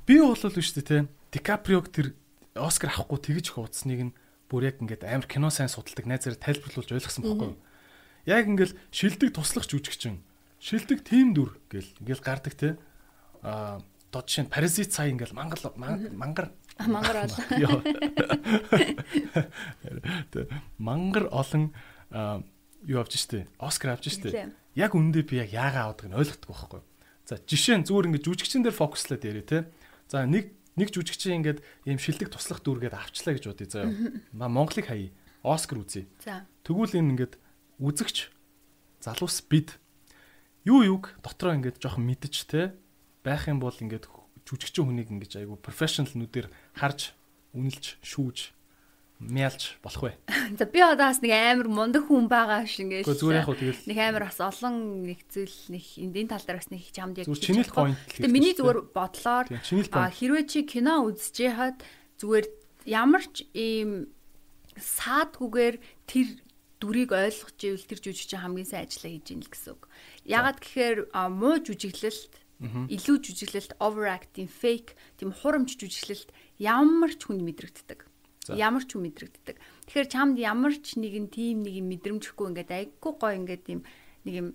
Speaker 1: би бол л шүү дээ тий. Дикаприог тэр Оскар авахгүй тэгж их уудсныг нь бүр яг ингээд амар кино сайн судалдаг найзаар тайлбарлуулж ойлгосон байхгүй юу. Яг ингээд шилдэг туслах жүжигчин. Шилдэг тим дүр гэл ингээд гардаг тий. Аа дод шин паразит цай ингээд мангар мангар
Speaker 2: мангар олон.
Speaker 1: Мангар олон юу авч штэ. Оскар авч штэ. Яг үнэндээ би яг яагаа авдаг нь ойлгохгүй байхгүй. За жишээ нь зүгээр ингээд жүжигчин дээр фокуслаад яриа те. За нэг нэг жүжигчин ингээд ийм шилдэг туслах дүргээд авчлаа гэж бодъё заяа. Ма Монголыг хаяа. Оскар үзье.
Speaker 2: За.
Speaker 1: Тэгвэл энэ ингээд үзэгч залуус бид юу юг дотроо ингээд жоохон мэдэж те байх юм бол ингээд жүжигчин хүнийг ингэж айгу профешнл нүдээр харж үнэлж шүүж мялж болох вэ?
Speaker 2: За би одоо бас нэг амар мундаг хүн байгаа ш ингээд.
Speaker 1: Зүгээр яг хөө тэгэл
Speaker 2: нэг амар бас олон нэг зүйл нэг энэ тал дээр бас нэг чамд яг
Speaker 1: зүгээр чиний point.
Speaker 2: Гэтэ миний зүгээр бодлоор хэрвээ чи кино үзэж хаад зүгээр ямар ч ийм саадгүйгээр тэр дүрийг ойлгож ивэл тэр жүжигчин хамгийн сайн ажиллаа хийж ийн л гэсэн үг. Ягаад гэхээр муу жүжиглэлт илүү жүжиглэлт overacting fake тийм хурамч жүжиглэлт ямар ч хүнд мэдрэгддэг Ямар ч хүн мэдрэгддэг. Тэгэхээр чамд ямар ч нэгэн тим нэг юм мэдрэмжихгүй ингээд айггүй гой ингээд юм нэг юм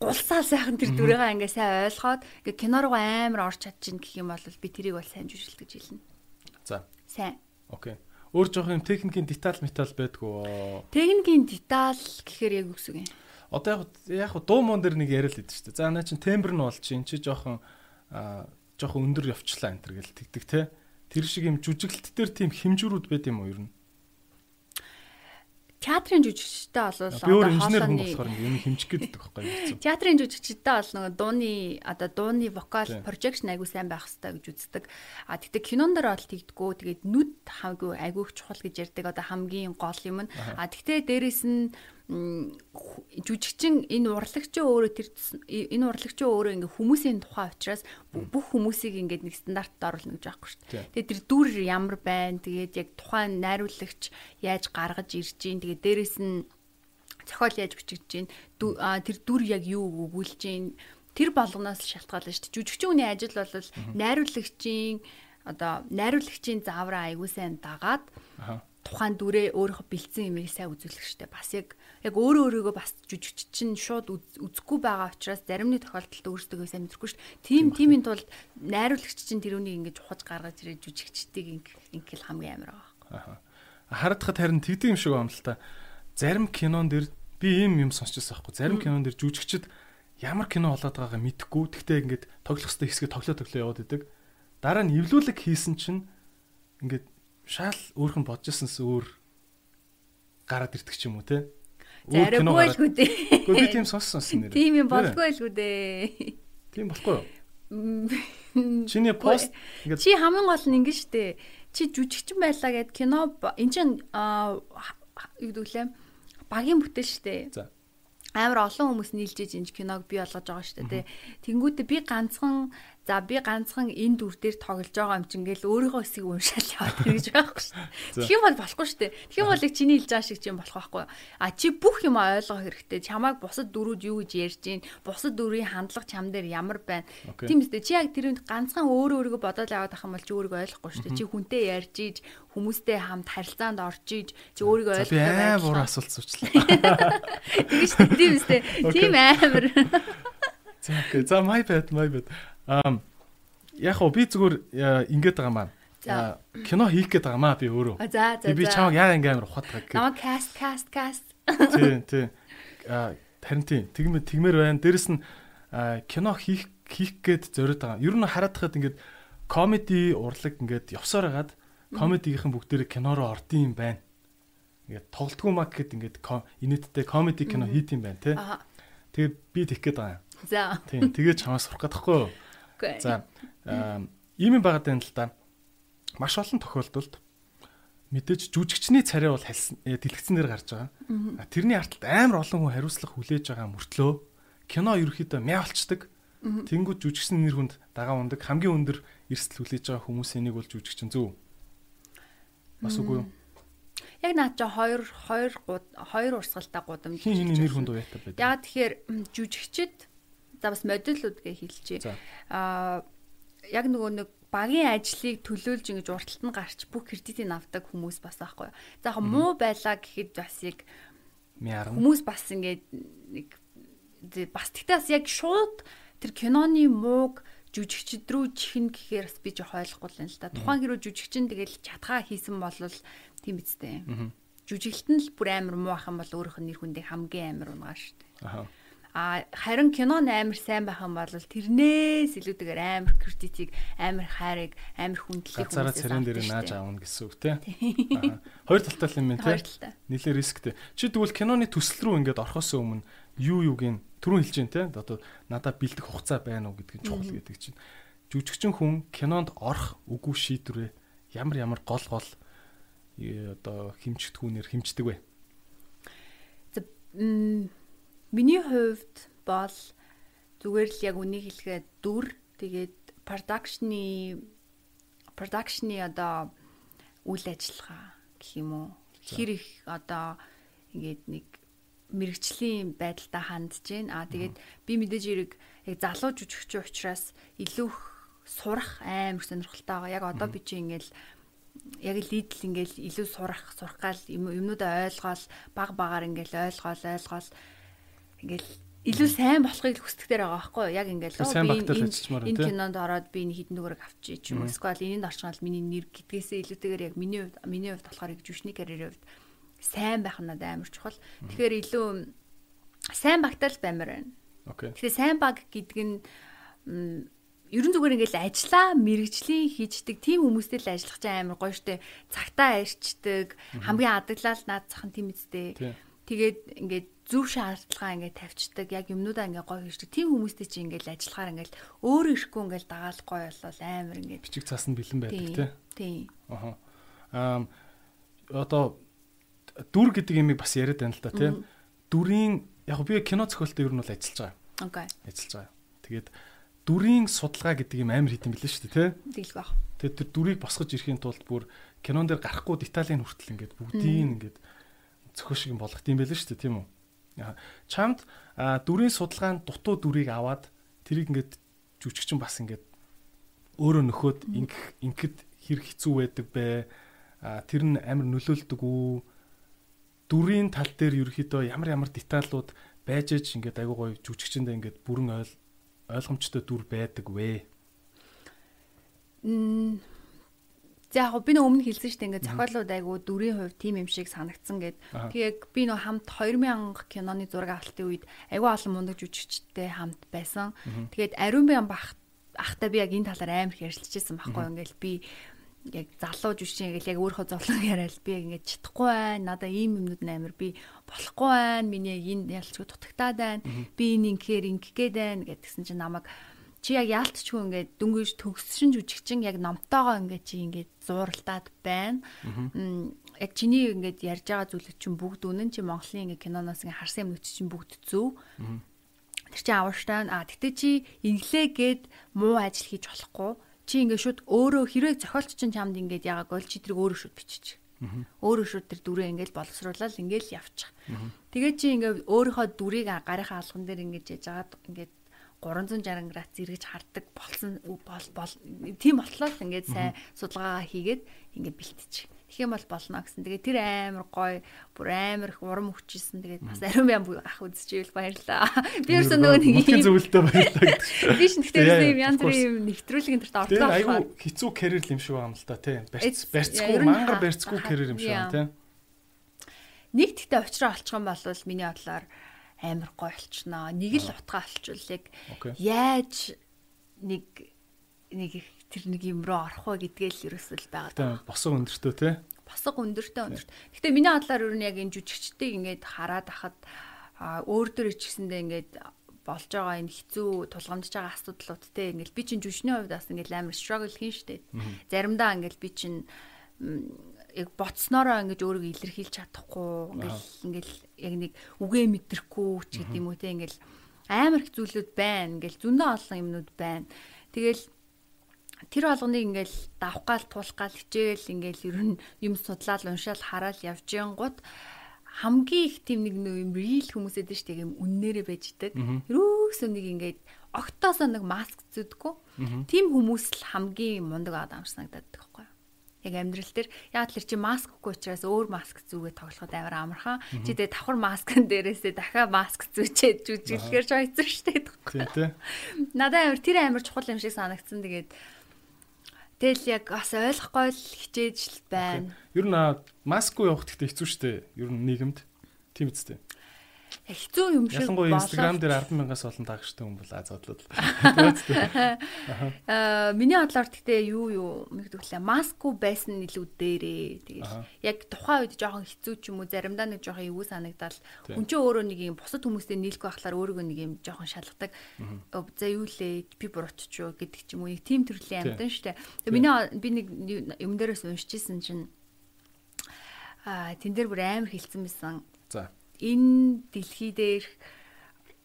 Speaker 2: гулсаа сайхан тэр дүрээгээ ингээд сайн ойлгоод ингээд кино руу амар орч чадчихна гэх юм бол би тэрийг бол сайн жүжиглэж гэж хэлнэ.
Speaker 1: За.
Speaker 2: Сайн.
Speaker 1: Окей. Өөр жоох юм техникийн деталь метал байдгүй.
Speaker 2: Техникийн деталь гэхээр яг үгс үг юм.
Speaker 1: Одоо яг яг дуу мон дээр нэг яриа л идэв шүү дээ. За наа чин тембр нь бол чинь чи жоохон жоохон өндөр явчлаа энэ төр гэл тэгдэг те. Тэр шиг юм жүжиглэлт дээр тийм хэмжүүрүүд байд юм уу ер нь?
Speaker 2: Театрын жүжигчтэй бол
Speaker 1: инженер хүн болохоор юм хэмжих гэдэг байхгүй юу?
Speaker 2: Театрын жүжигчтэй бол нөгөө дууны одоо дууны вокал projection айгуу сайн байх хэрэгтэй гэж үздэг. А тэгтээ кинон дээр бол тэгдэггүй. Тэгээд нүд хамаагүй айгуух чухал гэж ярьдаг. Одоо хамгийн гол юм нь. А тэгтээ дээрэс нь жүжигчин энэ урлагчийн өөрөө тэр энэ урлагчийн өөрөө ингээ хүмүүсийн тухай учраас бүх хүмүүсийг ингээд нэг стандартад оруулна гэж байхгүй шүү дээ. Тэгээд тэр дүр ямар байна. Тэгээд яг тухайн найруулагч яаж гаргаж ирж гин. Тэгээд дээрэс нь зохиол яаж бичигдэж гин. Тэр дүр яг юу өгүүлж гин. Тэр болгоноос шалтгаална шүү дээ. Жүжигчин хүний ажил бол найруулагчийн одоо найруулагчийн заавраа аягүй сайн дагаад тухайн дүрээ өөрийнхөө бэлдсэн юмыг сайн үзүүлэх штеп бас яг яг өөрөө өөрийгөө бас жүжигч чинь шууд үзэхгүй байгаа учраас зарим нэг тохиолдолд өөрсдөө сайн мэдрэхгүй шүү дээ. Тим тимийн тулд найруулагч чинь тэр үнийг ингэж ухаж гаргаж ирээд жүжигчдийг ингээл хамгийн амар байгаа.
Speaker 1: Харагдахад харин тэгдэг юм шиг байна л та. Зарим кинон дэр би ийм юм сонсчихсан байхгүй. Зарим кинон дэр жүжигчд ямар кино болоод байгаагаа мэдэхгүй. Тэгтээ ингээд тоглох хэсгээ хэсгээ тоглоо тоглоо яваад идэг. Дараа нь эвлүүлэг хийсэн чинь ингээд шал өөрх нь бодож ирсэнс өөр гараад ирдэг ч юм уу те.
Speaker 2: Зараггүй л үү дээ.
Speaker 1: Гэхдээ би тийм сонссон нэр.
Speaker 2: Тийм юм болгүй л үү дээ.
Speaker 1: Тийм болохгүй юу? Чиний пост
Speaker 2: чи хамгийн гол нь ингэ штэ. Чи жүжигчин байлаа гэд кино эн чин аа юу гэдэг лээ багийн бүтээл штэ.
Speaker 1: За
Speaker 2: амар олон хүмүүс нийлж иж киног бий болгож байгаа шүү дээ. Тэнгүүтээ би ганцхан За би ганцхан энэ дүр дээр тоглож байгаа юм чинь ингээл өөрийнхөө хэсгийг уншаал яваад гэж байхгүй шүү дээ. Тэгэх юм бол болохгүй шүү дээ. Тэгэх юм бол яг чиний хэлж байгаа шиг чинь болох байхгүй. А чи бүх юм ойлгох хэрэгтэй. Чамайг бусад дүрүүд юу гэж ярьж гин, бусад дүрийн хандлага чам дээр ямар байна. Тийм үстэй. Чи яг тэр үнд ганцхан өөрөө өөрийгөө бодоод яваад ах юм бол чи өөрийгөө ойлгохгүй шүү дээ. Чи хүнтэй ярьж иж, хүмүүстэй хамт харилцаанд орж иж, чи өөрийгөө ойлгох
Speaker 1: байх. Би амар асуулт суучлаа.
Speaker 2: Тэгэж тийм үстэй. Тийм амар.
Speaker 1: За окей. За my bad, my bad. Аа яг уу би зүгээр ингэж байгаа маань. За кино хийх гээд байгаа маа би өөрөө.
Speaker 2: За за.
Speaker 1: Би чамаг яа ингээм амар ухаад байгаа
Speaker 2: гэх. Намаа каст каст каст.
Speaker 1: Тий, тий. Аа харин тий. Тэгмэр тэгмэр байна. Дээрэс нь кино хийх хийх гээд зориод байгаа. Ер нь хараад хахад ингээд комеди урлаг ингээд явсаар хагаад комедигийнхэн бүгдээрээ кинороо ордсон юм байна. Ингээд тоглолтгүй маа гэхэд ингээд инээдтэй комеди кино хийт юм байна тий. Тэгээд би тэгэх гээд байгаа юм.
Speaker 2: За.
Speaker 1: Тийм тэгээд чамаас сурах гэдэгхгүй юу? За ийм юм байгаад байна л да. Маш олон тохиолдолд мэдээж жүжигчний царай бол э, дэлгэцэн дээр гарч байгаа. Тэрний арталт амар олон хүн хариуцлага хүлээж байгаа мөртлөө кино ерөөхдөө мяалчдаг. Тэнгүүд жүжигчний нэр хүнд дагаа ундаг хамгийн өндөр эрсдэл хүлээж байгаа хүмүүсийн нэг бол жүжигчин зөв. Бас үгүй юу?
Speaker 2: Яг наад чи хоёр хоёр хоёр урсгалтай гудамж.
Speaker 1: Хин хиний нэр хүнд уяатай байдаг.
Speaker 2: Яг тэгэхээр жүжигчд За бас модулууд гээ хэлчихье. Аа яг нөгөө нэг багийн ажлыг төлөөлж ингэж урталт нь гарч бүх кредитийг авдаг хүмүүс бас аахгүй. За яг муу байлаа гэхэд бас яг хүмүүс бас ингэж нэг бас тэгтээ бас яг шууд тэр киноны мууг жүжигчд рүү чихнэ гэхээр бас би жоох ойлгохгүй л та. Тухайн хэрэг жүжигчин тэгэл чатгаа хийсэн бол тийм үстэй. Жүжиглэлт нь л бүр амар муу ах юм бол өөрийнх нь нэр хүндээ хамгийн амар унгаа шүү дээ. Аа А харин кино амар сайн байх юм бол тэрнээс илүүтэйгээр амар критикийг, амар хайрыг, амар хүндлэлийг
Speaker 1: хүмүүсээс царин дээр нааж аавна гэсэн үг те. Хоёр талтай юм байна те. Нилээ рисктэй. Чи тэгвэл киноны төсөл рүү ингээд орохоос өмнө юу юугийн түрүүн хэлж дээ те одоо надад бэлдэх хугацаа байна уу гэдгийг чухал гэдэг чинь жүжигчин хүн кинонд орох үгүй шийдвэрээ ямар ямар гол гол одоо хэмжигдэхүүнээр хэмждэг вэ?
Speaker 2: Миний хувьд бол зүгээр л яг үнийг хэлэхэд дүр тэгээд продакшны продакшны одоо үйл ажиллагаа гэх юм уу? Хэр их одоо ингээд нэг мэрэгчлийн байдалтай хандж байна. Аа тэгээд би мэдээж хэрэг яг залуу жүжигчин учраас илүү сурах амар сонирхолтой байгаа. Яг одоо би чи ингээл яг лидл ингээл илүү сурах сурах гал юмнуудаа ойлгоол баг багаар ингээл ойлгоол ойлгоол ингээл илүү сайн болохыг хүсдэг дээр байгаа байхгүй юу? Яг ингээл
Speaker 1: би
Speaker 2: энэ кинонд ороод би нэг хідэн дүгээрэг авчиж ч юм уу. Эсвэл энэнд орчмол миний нэр гэдгээсээ илүүтэйгээр яг миний хувьд миний хувьд болохоор яг жүшний карьерийн хувьд сайн байх нь амар чухал. Тэгэхээр илүү сайн багтаал баймаар байна.
Speaker 1: Окей.
Speaker 2: Тэгэхээр сайн баг гэдэг нь ерөн зүгээр ингээл ажиллаа мэрэгжлийн хийждэг тийм хүмүүстэй л ажиллах чинь амар гоё штэ. Цагтаа ирчдэг, хамгийн адаглал наад зах нь тийм үстэй. Тэгээд ингээд зөв шаардлага ингээд тавьчихдаг. Яг юмнуудаа ингээд гоё хийждэг. Тийм хүмүүстэй чинь ингээд ажиллахаар ингээд өөрөө ирэхгүй ингээд дагаал гоё болол амар ингээд
Speaker 1: бичиг цаас нь бэлэн байдаг
Speaker 2: тий.
Speaker 1: Аха. Аа одоо дүр гэдэг юмыг бас яриад байна л да тий. Дүрийн яг би кино зохиолтой ер нь бол ажиллаж байгаа.
Speaker 2: Окей.
Speaker 1: Ажиллаж байгаа. Тэгээд дүрийн судалгаа гэдэг юм амар хийдэм билээ шүү дээ тий.
Speaker 2: Тэглэх баг.
Speaker 1: Тэгээд тэр дүрийг босгож ирэхийн тулд бүр кинон дээр гарахгүй деталийн хүртэл ингээд бүгдийг ингээд зохио шиг болгох юм байлээ шүү дээ тийм үү. Чамд дүрийн судалгаанд дутуу дүрийг аваад тэрийг ингээд жүжигчин бас ингээд өөрөө нөхөд ингэх ингэхэд хэр хэцүү байдаг бэ? Тэр нь амар нөлөөлдөг үү? дүрийн тал дээр ерөөхдөө ямар ямар деталлууд байж аж ингээд айгуу гоё жүжигчэндээ ингээд бүрэн ойл ойлгомжтой дүр байдаг вэ?
Speaker 2: За яг би нэг өмнө хэлсэн шүү дээ ингээд зохиолууд айгу дүрийн хувь тим юм шиг санагдсан гэд. Тэгээд би нөө хамт 2000 киноны зураг авалтын үед айгу олон мундаг жүжигчтэй хамт байсан. Тэгээд ариун бян бах ахтай би яг энэ талаар амар их байсан байхгүй ингээд би яг залуу жүжигчин ингээл яг өөрөө зовлон яриад би ингээд чадахгүй байна. Надаа ийм юмнууд амар би болохгүй байна. Миний энэ ялчгүй дутагтаад байна. Би энэ ингээр ингэгээд байна гэдгсэн чинь намайг чи яг яалтчгүй ингээд дөнгөж төгсшин жүжигчин яг номтойгоо ингээд чи ингээд зууралтаад байна. Яг чиний ингээд ярьж байгаа зүйлүүд чинь бүгд үнэн чи Монголын ингээд киноноос ингээд харсан юмнууд чинь бүгд зөв. Тэр чинь аварштай. А тэгтээ чи инглээгээд муу ажил хийж болохгүй чи ингээд шууд өөрөө хэрэг зохиолч чинь чамд ингээд яагаад гол чи тэрийг өөрөө шууд бичиж. Өөрөө шууд тэр дүрээ ингээд боловсруулаад ингээд явчих. Тэгээд чи ингээд өөрийнхөө дүрийг гарынхаа алган дээр ингээд яж агаад ингээд 360 градус эргэж хардаг болсон бол тийм болтлоо л ингээд сайн судалгаагаа хийгээд ингээд бэлтчих. Тэгэх юм бол болно гэсэн. Тэгээд тэр амар гоё, бүр амар их урам өгчээсэн. Тэгээд бас ариун бям ах үзчихвэл баярлаа. Би ерөөсөө нөгөө нэг
Speaker 1: юм зөвлөлтөө баярлаа гэдэг.
Speaker 2: Би ш тэгтээ юм янз бүрийн нэвтрүүлгийн дэрт ортлоо.
Speaker 1: Тэгээд айгүй хэцүү карьер юм шиг байгаа юм л та тий. Барьцгүй мангар барьцгүй карьер юм шиг байна тий.
Speaker 2: Нэг тэгтээ очроо олчих юм бол миний бодлоор амар гоё болчихноо. Нэг л утгаа олчвал яг яаж нэг нэг тэр нэг юм руу орох вэ гэдгээл ерөөсөл байгаа.
Speaker 1: Босго өндөртөө тий.
Speaker 2: Босго өндөртөө өндөрт. Гэтэ миний бодлоор ер нь яг энэ жүжигчтэй ингээд хараад ахад өөр дөр ичгэсэндээ ингээд болж байгаа энэ хэцүү тулгамдж байгаа асуудлууд те ингээл би чинь жүжигчний хувьд бас ингээл амар struggle хийн штэ. Заримдаа ингээл би чинь яг боцноороо ингэж өөрийгөө илэрхийлж чадахгүй ингээл ингээл яг нэг үгээ мэдрэхгүй ч гэдэг юм уу те ингээл амар их зүйлүүд байна ингээл зөндөө олон юмнууд байна. Тэгэл тэр болгоныг ингээл давх гал туулах гал хичээл ингээл ер нь юм судлаад уншаал хараад явж янгууд хамгийн их тийм нэг нэг юм real хүмүүс эдэн штэ юм үннээрээ байждаг. Ерөөсөө нэг ингээд октоосоо нэг маск зүдггүй. Тийм хүмүүс л хамгийн мундаг адам санагдаад байхгүй юу? Яг амьдрал дээр яг л чи маскгүй учраас өөр маск зүгээ тоглоход амар амархан. Чи тэгээ давхар маскын дээрээсээ дахиад маск зүүчээд жүжиглэхээр ойцсон шүү дээ.
Speaker 1: Тийм тий.
Speaker 2: Надад амар тэр амар чухал юм шиг санагдсан. Тэгээд Тэгэл яг бас ойлгохгүй л хичээж л байна.
Speaker 1: Ер нь маскгүй явах гэхдээ хэцүү шүү дээ. Ер нь нийгэмд. Тийм үстэй.
Speaker 2: Хэцүү юм шиг
Speaker 1: Ялангуяа Instagram дээр 100000-аас олон дагчтай хүн бол аз бодлоо.
Speaker 2: Аа миний бодлоор гэхдээ юу юу мэддэг лээ. Маску байсан илүү дээрээ. Тэгээд яг тухайн үед жоохон хэцүү ч юм уу заримдаа нэг жоохон эвгүй санагдал. Хүн чинь өөрөө нэг юм бусад хүмүүстэй нийлэхгүй байхлаар өөрийгөө нэг юм жоохон шалгадаг. За юу лээ би бурууч юу гэдэг ч юм уу. Нэг тим төрлийн амьтан штэ. Тэгээд миний би нэг юм дээрээс уншижсэн чинь аа тэн дээр бүр амар хилцэн байсан.
Speaker 1: За
Speaker 2: энэ дэлхий дээр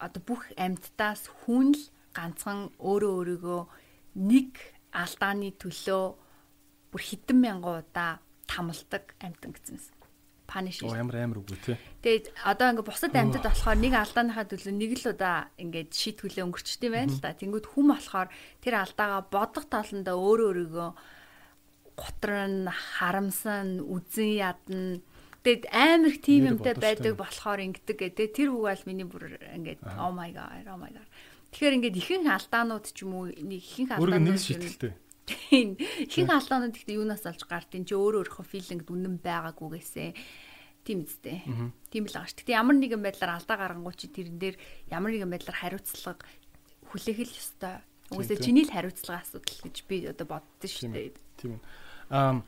Speaker 2: одоо бүх амьтдаас хүн л ганцхан өөрөө өөрийгөө нэг алдааны төлөө бүр хэдэн мянган удаа тамалдаг амьтан гэсэн юм. Паниш.
Speaker 1: Оо ямар амар үгүй тий.
Speaker 2: Тэгээд одоо ингээ бусад амьтад болохоор нэг алдааныхаа төлөө нэг л удаа ингээд өнгөрчдөг юм байна л да. Тэнгүүд хүм болохоор тэр алдаагаа бодох таландаа өөрөө өөрийгөө готрон харамсан үзэн ядна Тэгээд амар их тим юмтай байдаг болохоор ингэдэг гэдэг. Тэр үг бол миний бүр ингээд oh my god, oh my god. Тэгэхээр ингээд ихэнх алдаанууд ч юм уу нэг ихэнх
Speaker 1: алдаанууд нэг шийтгэлтэй.
Speaker 2: Тийм. Ихэнх алдаанууд ихтэй юунаас олж гартын чи өөрөө өөрийнхөө филинг үнэн байгаагүйгээсээ тийм үстэй. Тийм л байгаа ш. Гэтэ ямар нэгэн байдлаар алдаа гаргангуй чи тэрэн дээр ямар нэгэн байдлаар хариуцлага хүлээх л ёстой. Угсаа чиний л хариуцлага асуудал гэж би одоо боддоо ш.
Speaker 1: Тийм. Аа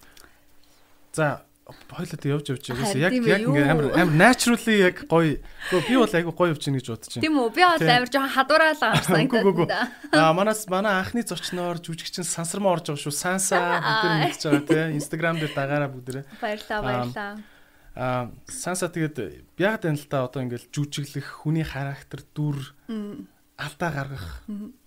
Speaker 1: за хойлоо тэг явж явж байгаас яг яг ингээ амар амар naturally яг гоё. Би бол айгу гоё явж гин гэж бодож байна.
Speaker 2: Тийм үү? Би бол амар жоохон хадураал гарсан
Speaker 1: гэдэг. Аа манаас манай анхны зочноор жүжигчин сансармаа орж байгаа шүү. Санса бүгд мэдчихэж байгаа те. Instagram дээр дагаараа бүгдээ.
Speaker 2: Баярлаа баярлаа.
Speaker 1: Аа санса тэгээд яг тань л та одоо ингээл жүжиглэх хүний характер дүр алдаа гаргах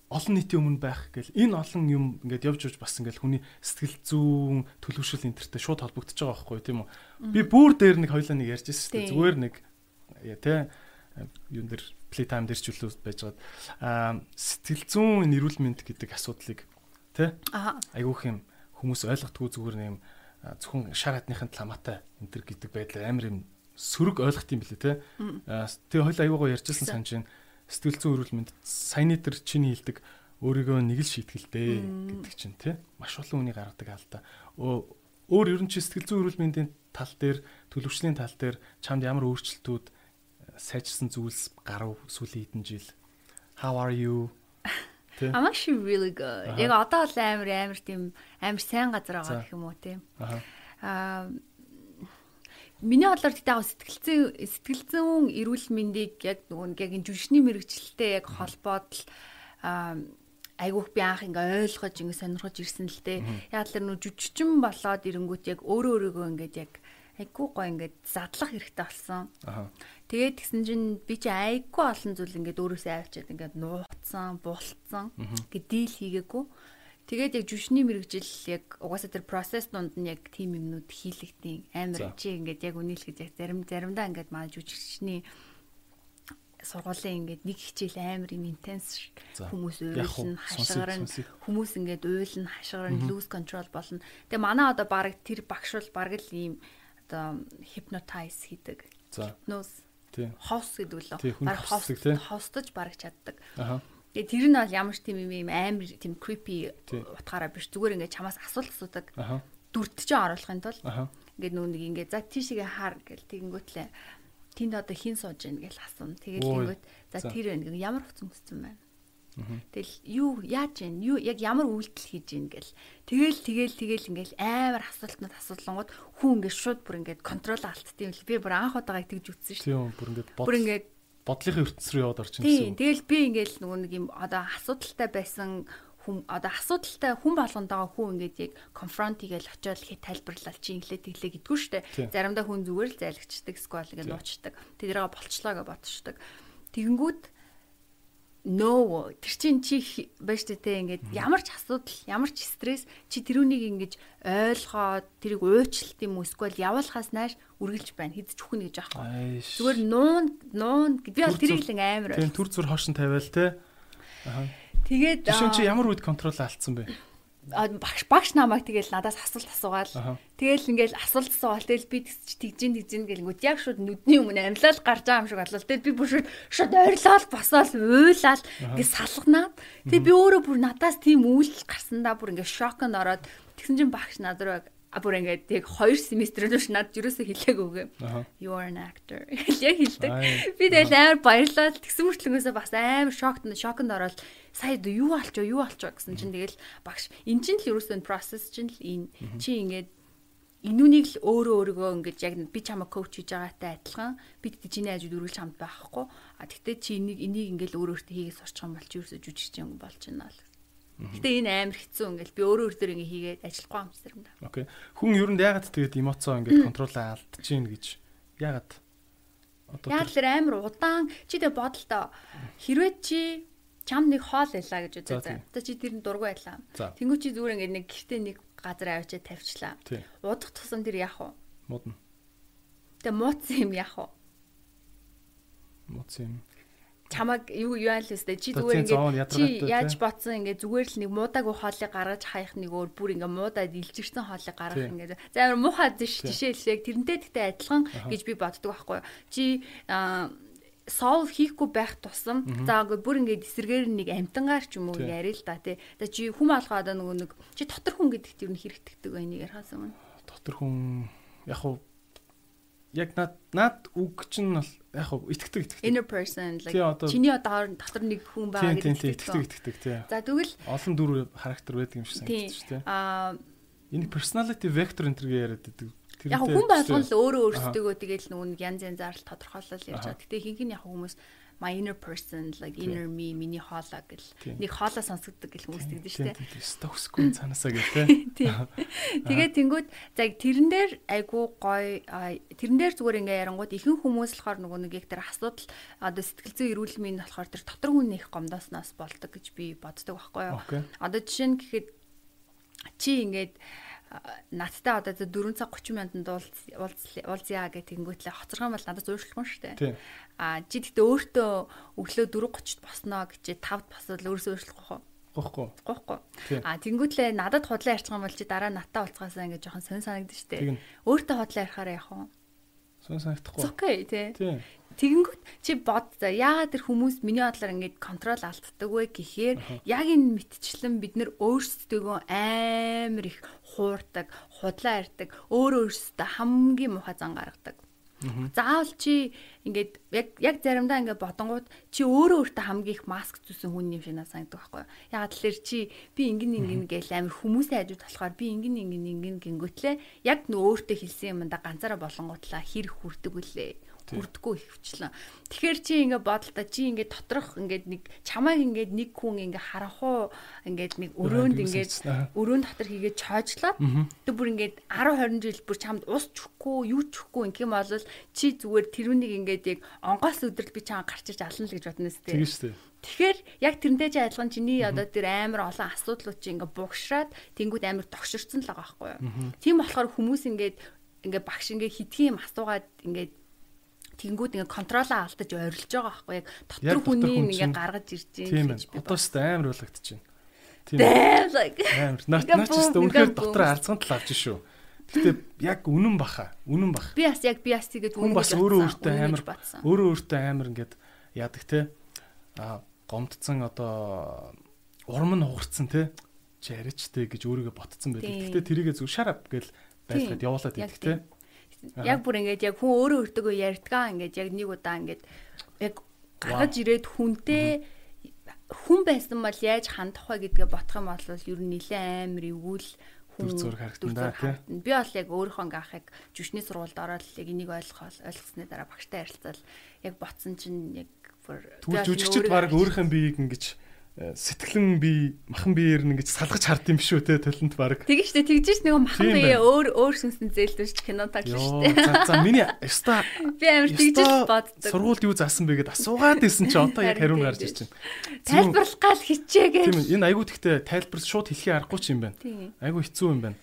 Speaker 1: олон нийтийн өмнө байх гэл энэ олон юм ингээд явж явж бас ингээд хүний сэтгэл зүүн төлөвшөл энтертэй шууд холбогдож байгаа байхгүй тийм үү? Би бүр дээр нэг хоёлаа нэг ярьж байсан шүү дээ. Зүгээр нэг тий юун дээр play time дээр ч үлээ байж гад аа сэтгэл зүүн нэрүүл мэнд гэдэг асуудлыг тий айгүйх юм хүмүүс ойлгохгүй зүгээр нэг юм зөвхөн шар хатныхын таламатай энэ төр гэдэг байдлаар амар юм сөрөг ойлгох юм билээ тий тэгээ хоёлаа айгуугаа ярьжсэн санаж байна сэтгэл зүйн эрүүл мэнд саяны төр чиний хэлдэг өөрийгөө нэг л шийтгэлтэй гэдэг чинь тий маш олон хүний гаргадаг алдаа. Өөр ер нь чи сэтгэл зүйн эрүүл мэндийн тал дээр төлөвчлийн тал дээр чамд ямар өөрчлөлтүүд э, сайжирсан зүйлс гарав сүүлийн хэдэн жил? How are you?
Speaker 2: I'm actually really good. Яг одоо л амар амар тийм амар сайн газар байгаа гэх юм уу тийм. Аа Миний бодлоор тэгтээ сэтгэл зүйн сэтгэл зүйн эрүүл мэндийг яг нөгөө яг энэ жүжигчний мэрэгчлэлтэй яг холбоод л айгүйх би анх ингээ ойлгож ингээ сонирхож ирсэн л дээ. Яг л нөө жүжигчин болоод ирэнгүүт яг өөрөө өөрийгөө ингээд яг айгүй гоо ингээд задлах хэрэгтэй болсон. Тэгээд тэгсэн чинь би чи айгүй олон зүйл ингээд өөрөөсөө авчиад ингээд нууцсан, булцсан ингээд дийл хийгээгүй. Тэгээд яг жүшний мэрэгжил яг угаасаа тэр процесс донд нь яг тийм юмнууд хийлэгдیں۔ Амар чи ингээд яг үнэлэхэд яг зарим заримдаа ингээд манай жүжигчний сургуулийн ингээд нэг хичээл амар интенс хүмүүс уйлна хашгирна хүмүүс ингээд уйлна хашгирна лүүс контрол болно. Тэгээ манай одоо баг тэр багш бол баг л ийм одоо hypnotize хийдэг. Hypnose. Хос гэдэг лөө. Баг хостож баг чаддаг. Аа Тэгээ тэр нь бол ямар ч тийм юм амар тийм creepy утгаараа биш. Зүгээр ингээд чамаас асуулт асуудаг. Дүрт чинь оруулахын тулд ингээд нүүн нэг ингээд за тийшээ хаар гэл тэгэнгүүтлээ тэнд одоо хин сууж гин гэл асууна. Тэгэл ингээд за тэр байна ямар хуц өмссөн байна. Тэгэл юу яаж гин юу яг ямар үйлдэл хийж гин гэл. Тэгэл тэгэл тэгэл ингээл амар асуултнууд асуулангууд хүн ингээд шууд бүр ингээд контрол алдтiin юм л. Би бүр анх удаага тэгж үтсэн шүү.
Speaker 1: Тийм бүр ингээд бүр ингээд бодлогын ертөнц рүү яваад орчин
Speaker 2: гэсэн. Тийм. Тэгэл би ингээл нөгөө нэг юм одоо асуудалтай байсан хүм одоо асуудалтай хүн болгондоо хүн ингээд яг конфронт хийгээл очиод хэд тайлбарлал чи инглээ тэглээ гэдгүү штэ. Заримдаа хүн зүгээр л зайлгчдаг, сквал ингээд нуучдаг. Тэдэрээ болчлоо гэж бодчихдаг. Тэгэнгүүт no тэр чинь чи байж тээ ингээд ямар ч асуудал ямар ч стресс чи тэрүүнийг ингэж ойлгоод тэрийг уучлалт юм эсвэл явуулахаас нааш үргэлж байна. Хизч үхнэ гэж аахгүй. Зүгээр нуун нуун би бол тэрийг л амар
Speaker 1: тийм төр зүр хошин тавиал те.
Speaker 2: Тэгээд
Speaker 1: жишээ чи ямар үед контрол алдсан бэ
Speaker 2: багш багш намайг тэгэл надаас асуулт асуугаал. Тэгэл ингээл асуулт асуугаал. Тэгэл би тэгжин тэгжин гэлгүүд яг шууд нүдний өмнө амьлал гарч байгаа юм шиг болол. Тэгэл би бүр шууд ойрлол босоол уйлал ингээ салганаа. Тэгээ би өөрөө бүр надаас тийм үйл гарсандаа бүр ингээ шоконд ороод тэгсэн чинь багш над руу а бүр ингээд яг 2 семестрээр нь надад юусоо хэлээгүйгээ. You are an actor. Яг хэлдэг. Би тэгэл амар баярлаад тэгсэн мөртлөнгөөсөө бас амар шокт шоконд ороод сая юу болчоо юу болчоо гэсэн чинь тэгэл багш эн чинь л юусоо process чинь л энэ чи ингээд энүүнийг л өөрөө өөрийгөө ингэж яг би чамаа коуч хийж байгаатай адилхан. Би тэгтээ чиний ажид өргөлж хамт байхгүй. А тэгтээ чи энийг энийг ингээл өөр өөртөө хийгээд сурчих юм бол чи ерөөсө жүжигч юм болж байна л Гэтэ энэ амар хэцүү ингээл би өөрөө өөртөө ингэ хийгээд ажиллахгүй юм зэрэг юм да.
Speaker 1: Окей. Хүн ер нь яагаад тэгээд эмоцоо ингээд контрол алдчихээн гэж яагаад
Speaker 2: одоо Яг л амар удаан чи тэг бодолтой хэрвээ чи чам нэг хоол байлаа гэж үзээ за. Одоо чи тэр нь дургу байлаа. Тэнгүү чи зүгээр ингээд нэг гэртээ нэг газар авчиад тавьчлаа. Удах тусам тэр яах вэ?
Speaker 1: Муудна.
Speaker 2: Тэг мууцсан юм яах вэ?
Speaker 1: Мууцсан юм
Speaker 2: чамаг юу юу айл өстэй? Чи зүгээр ингээд чи яаж ботсон? Ингээд зүгээр л нэг муудаагүй хоолыг гаргаж хаях нэг өөр бүр ингээд муудаад илжирсэн хоолыг гаргах ингээд. За амар муухай жишээлсэг тэрнтэй тэгтээ адилхан гэж би боддог байхгүй чи solve хийхгүй байх тусам за үгүй бүр ингээд эсэргээр нэг амтангаар ч юм уу яриа л да тий. За чи хүм алгаа одоо нөгөө нэг чи дотор хүн гэдэг чинь хэрэгтдэг бай нэг ярахаас өмнө.
Speaker 1: Дотор хүн яг хуу яг над над үг чинь бол яг хав итгэдэг итгэдэг.
Speaker 2: Inner person like чиний одоо дотор нэг хүн байгаа
Speaker 1: гэдэг. Тийм тийм итгэдэг итгэдэг тий.
Speaker 2: За тэгвэл
Speaker 1: олон дүр характер байдаг юм шиг санагдаж шүү дээ. Аа энэ personality vector энэ төргээ яриад байдаг.
Speaker 2: Яг хүн болгон л өөрөө өөрсдөө тэгэл нүг янз янзаар л тодорхойлол ярьж байгаа. Гэтэ нь яг хүмүүс my inner person like inner me миний хоолой гэл нэг хоолой сонсогддог гэл хүмүүс тэгдэж штэ.
Speaker 1: Стоксгүй цаанасаа гэл
Speaker 2: тэ. Тэгээд тэнгууд за тэрэн дээр айгу гой тэрэн дээр зүгээр ингээ ярангууд ихэнх хүмүүс болохоор нөгөө нэг яг тэр асуудал одоо сэтгэл зүйн эрүүл мэнд болохоор тэр дотор хүн их гомдосноос болдог гэж би боддог байхгүй юу. Одоо жишээ нь гэхэд чи ингээд надтай одоо 4 цаг 30 минутанд уулзъя гэх тэнгүүтлээ хоцорхон бол надад зуршлахгүй шүү дээ. А чи гэхдээ өөртөө өглөө 4:30-д босноо гэж 5-д босвол өөрөө зуршлахгүй хоо.
Speaker 1: Гухгүй.
Speaker 2: Гухгүй. А тэнгүүтлээ надад худлаа ярьчих юм бол чи дараа надтай уулзгаасаа ингэ жоохон сонь санагдчих шүү дээ. Өөртөө худлаа ярихаараа явах уу?
Speaker 1: Сонь санагдахгүй.
Speaker 2: Окей тий. Тэгэнгүүт чи бод за яагаад тэр хүмүүс миний бодлоор ингэж контрол алддаг вэ гэхээр яг энэ мэтчлэн бид нөр өөрсдөө амар их хуурдаг, худлаа ярьдаг, өөрөө өөрсдөө хамгийн муухай зан гаргадаг. Заавал чи ингээд яг яг заримдаа ингээд бодонгууд чи өөрөө өөртөө хамгийн их маск зүсэн хүн юм шиг надад санагддаг байхгүй юу? Ягаад тэлэр чи би ингэн ингэн гээл амир хүмүүсийн хажууд болохоор би ингэн ингэн ингэн гингөтлээ яг нөө өөртөө хэлсэн юмдаа ганцаараа болонгуудлаа хэр хүрдэг үлээ хүрдэггүй ихвчлэн. Тэгэхээр чи ингээ бодолтой чи ингээ доторх ингээ нэг чамайг ингээ нэг хүн ингээ харах уу ингээ нэг өрөөнд ингээ өрөөнд дотор хийгээд чойжлаад тэг бүр ингээ 10 20 жил бүр чамд ус чөхгүй юу чөхгүй ингээ юм бол чи зүгээр тэрүүнийг ингээ яг онгоос өдрөл би чам гарч иж ална л гэж бодно
Speaker 1: сте. Тийм шүү дээ.
Speaker 2: Тэгэхээр яг тэрнтэй чи адилхан чиний одоо тэр амар олон асуудлууд чи ингээ бугшраад тэнгууд амар тогширцсан л байгаа байхгүй юу. Тийм болохоор хүмүүс ингээд ингээ багш ингээ хитгэн юм асуугаад ингээд Тэнгүүд ингээ контролоо алдаж ойрлож байгаа байхгүй яг дотор хүний ингээ гаргаж ирж
Speaker 1: байгаа гэж би. Одоо ч амар байна. Тийм. Амар. Наач ч үнэхээр дотор алцган тал авч шүү. Гэтэ яг үнэн баха. Үнэн бах.
Speaker 2: Би бас яг би бас тэгээд
Speaker 1: үнэн бас өөрөө өөртөө амар өөрөө өөртөө амар ингээд яадаг те. А гомдцсан одоо урам нь хугарцсан те. Чи яриачтэй гэж өөрийгөө ботцсон байдаг. Гэтэ тэрийгэ зүг шарап гэл байлгаад явуулаад идэх те.
Speaker 2: Яг бүр ингээд яг хүн өөрөө өөртөө ярьдгаа ингээд яг нэг удаа ингээд яг гаргаж ирээд хүнтэй хүн байсан бол яаж хандах вэ гэдгээ бодох юм бол ер нь нэлээд амар эвгүүл
Speaker 1: хүн зураг харагдана
Speaker 2: тийм. Би бол яг өөрийнхөө ингээ ахыг жүшний сургуульд ороод яг энийг ойлгохол ойлгосны дараа багштай харилцаал яг ботсон чинь яг бүр
Speaker 1: жүжигчд баг өөрийнхөө биеийг ингэж сэтгэлэн би махан биеэр нь ингэж салгаж хард юм шүү те талент баг.
Speaker 2: Тэгэж штэ тэгжээс нөгөө махан бие өөр өөр сүнсэн зээлдэж кино таглаж штэ.
Speaker 1: За за миний ёста
Speaker 2: би амар тэгжээс боддог.
Speaker 1: Сургуульд юу заасан бэ гэд асуугаад исэн чи одоо яг хариу гарч ирж байна.
Speaker 2: Тайлбарлах гал хичээгээ.
Speaker 1: Тийм энэ айгуу тэгтээ тайлбар шууд хэлхий аргагүй ч юм байна. Айгуу хэцүү юм байна.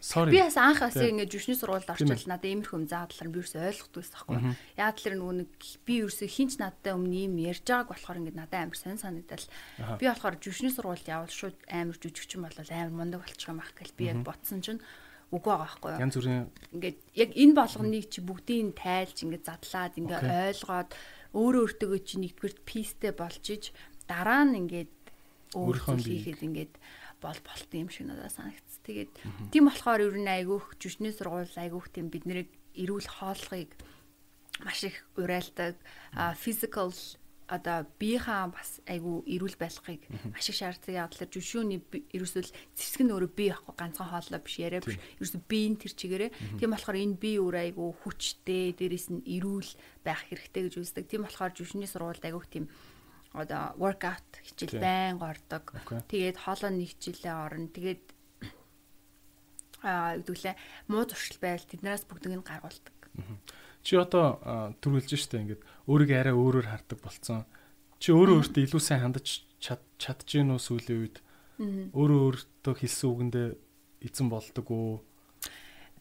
Speaker 1: Sorry.
Speaker 2: Би бас анх бас ингэ жүшний сургуульд орчихвол надад иймэрхүү юм заадлаар би ерөөсөй ойлгохгүй байсан байхгүй. Яг тэр нөгөө нэг би ерөөсөй хинч надтай өмнө ийм ярьж байгааг болохоор ингэ надад амар сонь санагдал. Би болохоор жүшний сургуульд явал шууд амар жүжигчин болол амар мундаг болчих юм ах гэл би яг ботсон чинь үгүй байгаа байхгүй юу.
Speaker 1: Янз бүрийн
Speaker 2: ингээд яг энэ болгоныг чи бүгдийг тайлж ингээд задлаад ингээд ойлгоод өөрөө өөртөө чи нэгдүгээр пистэй болж иж дараа нь ингээд өөрийнхөө хийхэд ингээд бол болт юм шиг надад санагдц. Тэгээд тийм болохоор ер нь айгүйх жүжигний сургууль айгүйх тийм бид нэрийг эрүүл хооллохыг маш их урайлдаг physical одоо биеийнхаа бас айгүй эрүүл байлгахыг маш их шаарддаг. Л жүшүүний ерөөсөл зэвсэг нь өөрөө бие ахгүй ганцхан хооллоо биш яриа биш. Ерөөсөө биеийн тэр чигээрээ. Тийм болохоор энэ бие өөр айгүй хүчтэй, дээрэс нь эрүүл байх хэрэгтэй гэж үздэг. Тийм болохоор жүшүүний сургуульд айгүйх тийм одоо workout хичээл байн ордог. Тэгээд хоолой нэг хичээлээ орно. Тэгээд аа гэдүүлээ муу зуршил байвал тэднээс бүгдийг нь гаргуулдаг.
Speaker 1: Чи одоо түрүүлж штэ ингээд өөрийгөө арай өөрөөр хардаг болцсон. Чи өөрөө өөртөө илүү сайн хандаж чадж гин үү сүүлийн үед? Өөрөө өөртөө хэлсэн үгэндээ эзэн болдог уу?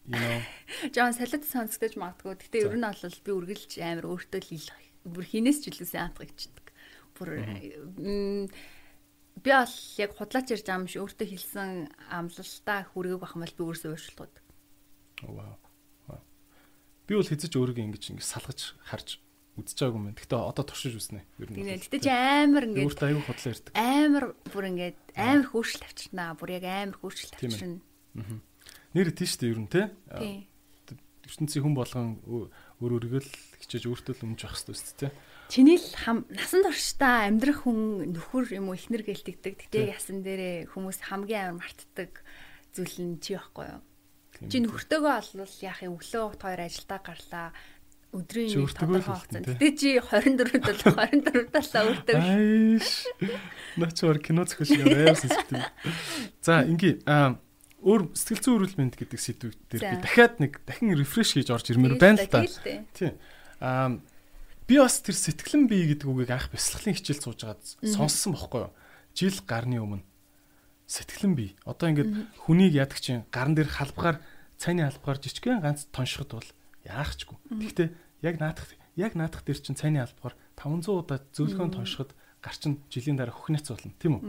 Speaker 1: You know.
Speaker 2: Жон салид сонсгож магадгүй. Гэтэ ер нь бол би үргэлж амар өөртөө л хинээс ч илүү сайн хандгагчдаг. Бүр би бол яг худлаач ярьж байгаа юм шиг өөртөө хэлсэн амлалтаа хүргээг бах юм бол би өөрөөсөө өөрчлөлтүүд.
Speaker 1: Вау би бол хэзэж өөрийгөө ингэж ингэ салгаж харж үзэж байгаагүй юм. Гэхдээ одоо туршиж үснэ.
Speaker 2: Ер нь. Гэтэ чи амар ингэ
Speaker 1: өөртөө аягүй хотлоо ирдэг.
Speaker 2: Амар бүр ингэ амар хөөршөл авчирнаа. Бүр яг амар хөөршөл авчирна.
Speaker 1: Нэр тийш дээ ер нь те. ертөнцийн хүн болгон өөр өөрийгөө л хичээж өөртөө л өмж явах хэрэгтэй үст те.
Speaker 2: Чиний л хам насан туршдаа амьдрах хүн нөхөр юм уу ихнэр гэлтэгдэг. Тэгтээ ясан дээрээ хүмүүс хамгийн амар мартдаг зүйл нь чи байхгүй юу? Чи нөхөртөөгөө олвол яах юм өглөө хот хоёр ажилдаа гарлаа өдрийн нэг тодорхой хугацаанд. Гэтэ чи 24 дол 24 талаа өөртөө.
Speaker 1: Айш. Начвар кино шиг аяасан сэтгэв. За инги аа өөр сэтгэл зүйн эрүүл мэнд гэдэг сэдв дээр би дахиад нэг дахин рефреш хийж орж ирмээр байна л та. Тийм. Аа би бас тэр сэтгэлэн бие гэдэг үгийг анх бясалгалын хичээл сууж байгаад сонссон бохгүй юу? Жил гарны өмнө сэтгэлэн бий. Одоо ингээд хүнийг ядаг чинь гарн дээр халбгаар цайны халбгаар жижигхэн ганц тоншиход бол яахчгүй. Гэхдээ яг наадах яг наадах дээр чинь цайны халбгаар 500 удаа зөөлхөн тоншиход гар чинь жилийн дараа хөхнэц болно тийм үү?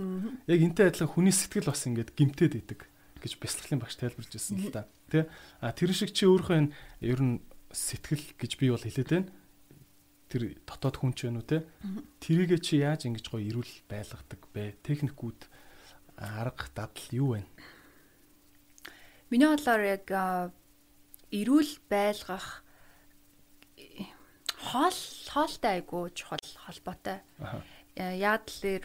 Speaker 1: Яг энтэй адилхан хүний сэтгэл бас ингээд гимтээд идэг гэж бясалгалын багш тайлбарж ирсэн л да. Тэ? А тэр шиг чи өөрөө энэ ер нь сэтгэл гэж би бол хэлээд байна. Тэр дотоод хүн ч байна уу те? Тэрийгэ чи яаж ингэж гоё эрүүл байлгадаг бэ? Техникүүд арга дадал юу вэ?
Speaker 2: Миний бодлоор яг эрүүл байлгах хоол хоолтой айгуу чухал холбоотой. Яг тэлэр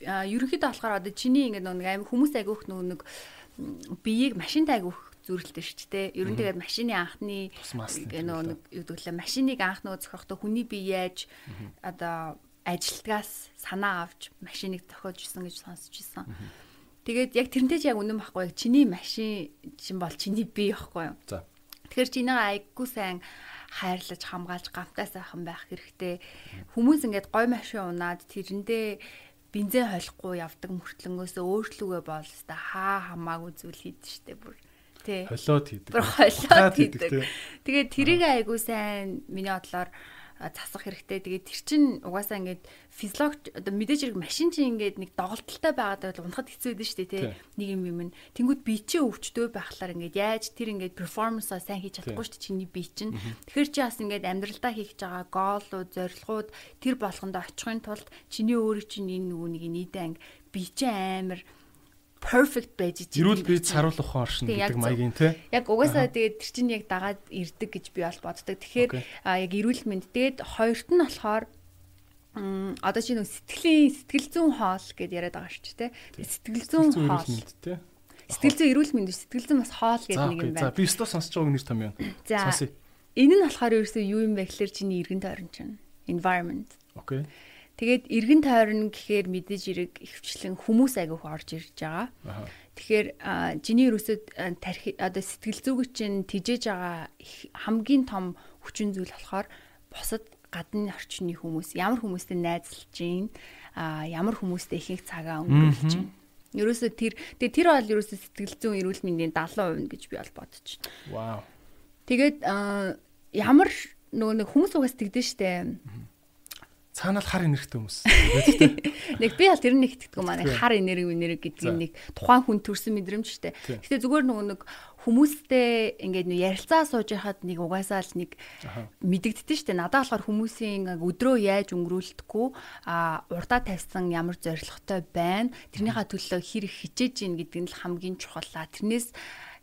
Speaker 2: ерөнхийдөө болохоор одоо чиний ингээд нэг аим хүмүүс айгуух нэг биеийг машинт айгуух зүрхэлтэй шүү дээ. Ер нь тэгээд машины анхны нөө нэг юу гэвэл машиныг анх нөгөө зохиохдоо хүний бие яаж одоо ажилтгаас санаа авч машиныг зохиож исэн гэж сонсч исэн. Тэгээд яг тэрнтэй ч яг үнэн байхгүй яг чиний машин чинь бол чиний бие байхгүй юу?
Speaker 1: За.
Speaker 2: Тэгэхээр чиний айггүй сайн хайрлаж хамгаалж гамтай сайхан байх хэрэгтэй. Хүмүүс ингээд гой машин унаад тэрэндээ бензин холихгүй явдаг мөртлөнгөөс өөрчлөгөө бол өста хаа хамаагүй зүйл хийдэж штэ бүр.
Speaker 1: Холиод хийдэг.
Speaker 2: Бүр холиод хийдэг. Тэгээд тэрийг айгуу сайн миний бодлоор засах хэрэгтэй. Тэгээд тэр чинь угаасаа ингээд физиологи одоо мэдээж хэрэг машин чинь ингээд нэг доголдолтой байгаад байл унахад хэцүү байдаг шүү дээ тий. Нэг юм юм. Тэнгүүд бие чинь өвчтөө байхлаар ингээд яаж тэр ингээд перформансаа сайн хийж чадахгүй шүү дээ чиний бие чинь. Тэгэхээр чи бас ингээд амьдралдаа хийх гэж байгаа гоолууд, зорилгууд тэр болгонд очихын тулд чиний өөрийн чинь энэ нөгөө нэг нийтээ анги бие чинь амар perfect байж
Speaker 1: чи. Ирүүл би царуул ухаан оршин гэдэг маягийн тий.
Speaker 2: Яг угаасаа тэгээд тэр чинь яг дагаад ирдэг гэж би бол боддог. Тэгэхээр яг ирүүл мэнд тэгээд хоёрт нь болохоор одоо чи нэг сэтгэлийн сэтгэл зүйн хоол гэдээ яриад байгаа шүү дээ тий. Сэтгэл зүйн хоол тий. Сэтгэл зүйн эрүүл мэнд сэтгэл зүйн бас хоол гэдэг нэг юм байна.
Speaker 1: За би өстө сонсож байгааг нэр том юм.
Speaker 2: Сонсъё. Энэ нь болохоор ерөөсөө юу юм бэ гэхээр чиний эргэн тойрон чинь environment.
Speaker 1: Окей.
Speaker 2: Тэгээд эргэн тойрон гэхээр мэдээж эрэг ихвчлэн хүмүүс агиух орж ирж байгаа. Тэгэхээр жиний ерөөсөд тархи одоо сэтгэл зүгт чинь тижээж байгаа хамгийн том хүчин зүйл болохоор бусад гадны орчны хүмүүс ямар хүмүүстэй найзлж гин ямар хүмүүстэй ихэнх цагаа өнгөрүүлж гин. Ерөөсө тэр тэгээ тэр бол ерөөсө сэтгэл зүйн эрүүл мэндийн 70% гэж би бол бодож байна.
Speaker 1: Вау.
Speaker 2: Тэгээд ямар нөгөө нэг хүмүүс угаас тэгдэж штэ
Speaker 1: цаанаа л хар энергтэй хүмүүс.
Speaker 2: Нэг би аль тэр нэг итгэдэг юм аа. Хар энерги энерги гэдэг нэг тухайн хүн төрсэн мэдрэмж штэ. Гэтэ зүгээр нөгөө нэг хүмүүстэй ингээд нөө ярилцаа сууж яхад нэг угаасаа л нэг мэдэгддэж штэ. Надад болохоор хүмүүсийн өдрөө яаж өнгөрүүлдэхгүй а урдаа тавьсан ямар зоригтой байна. Тэрнийхээ төлөө хэр их хичээж гин гэдэг нь л хамгийн чухал. Тэрнээс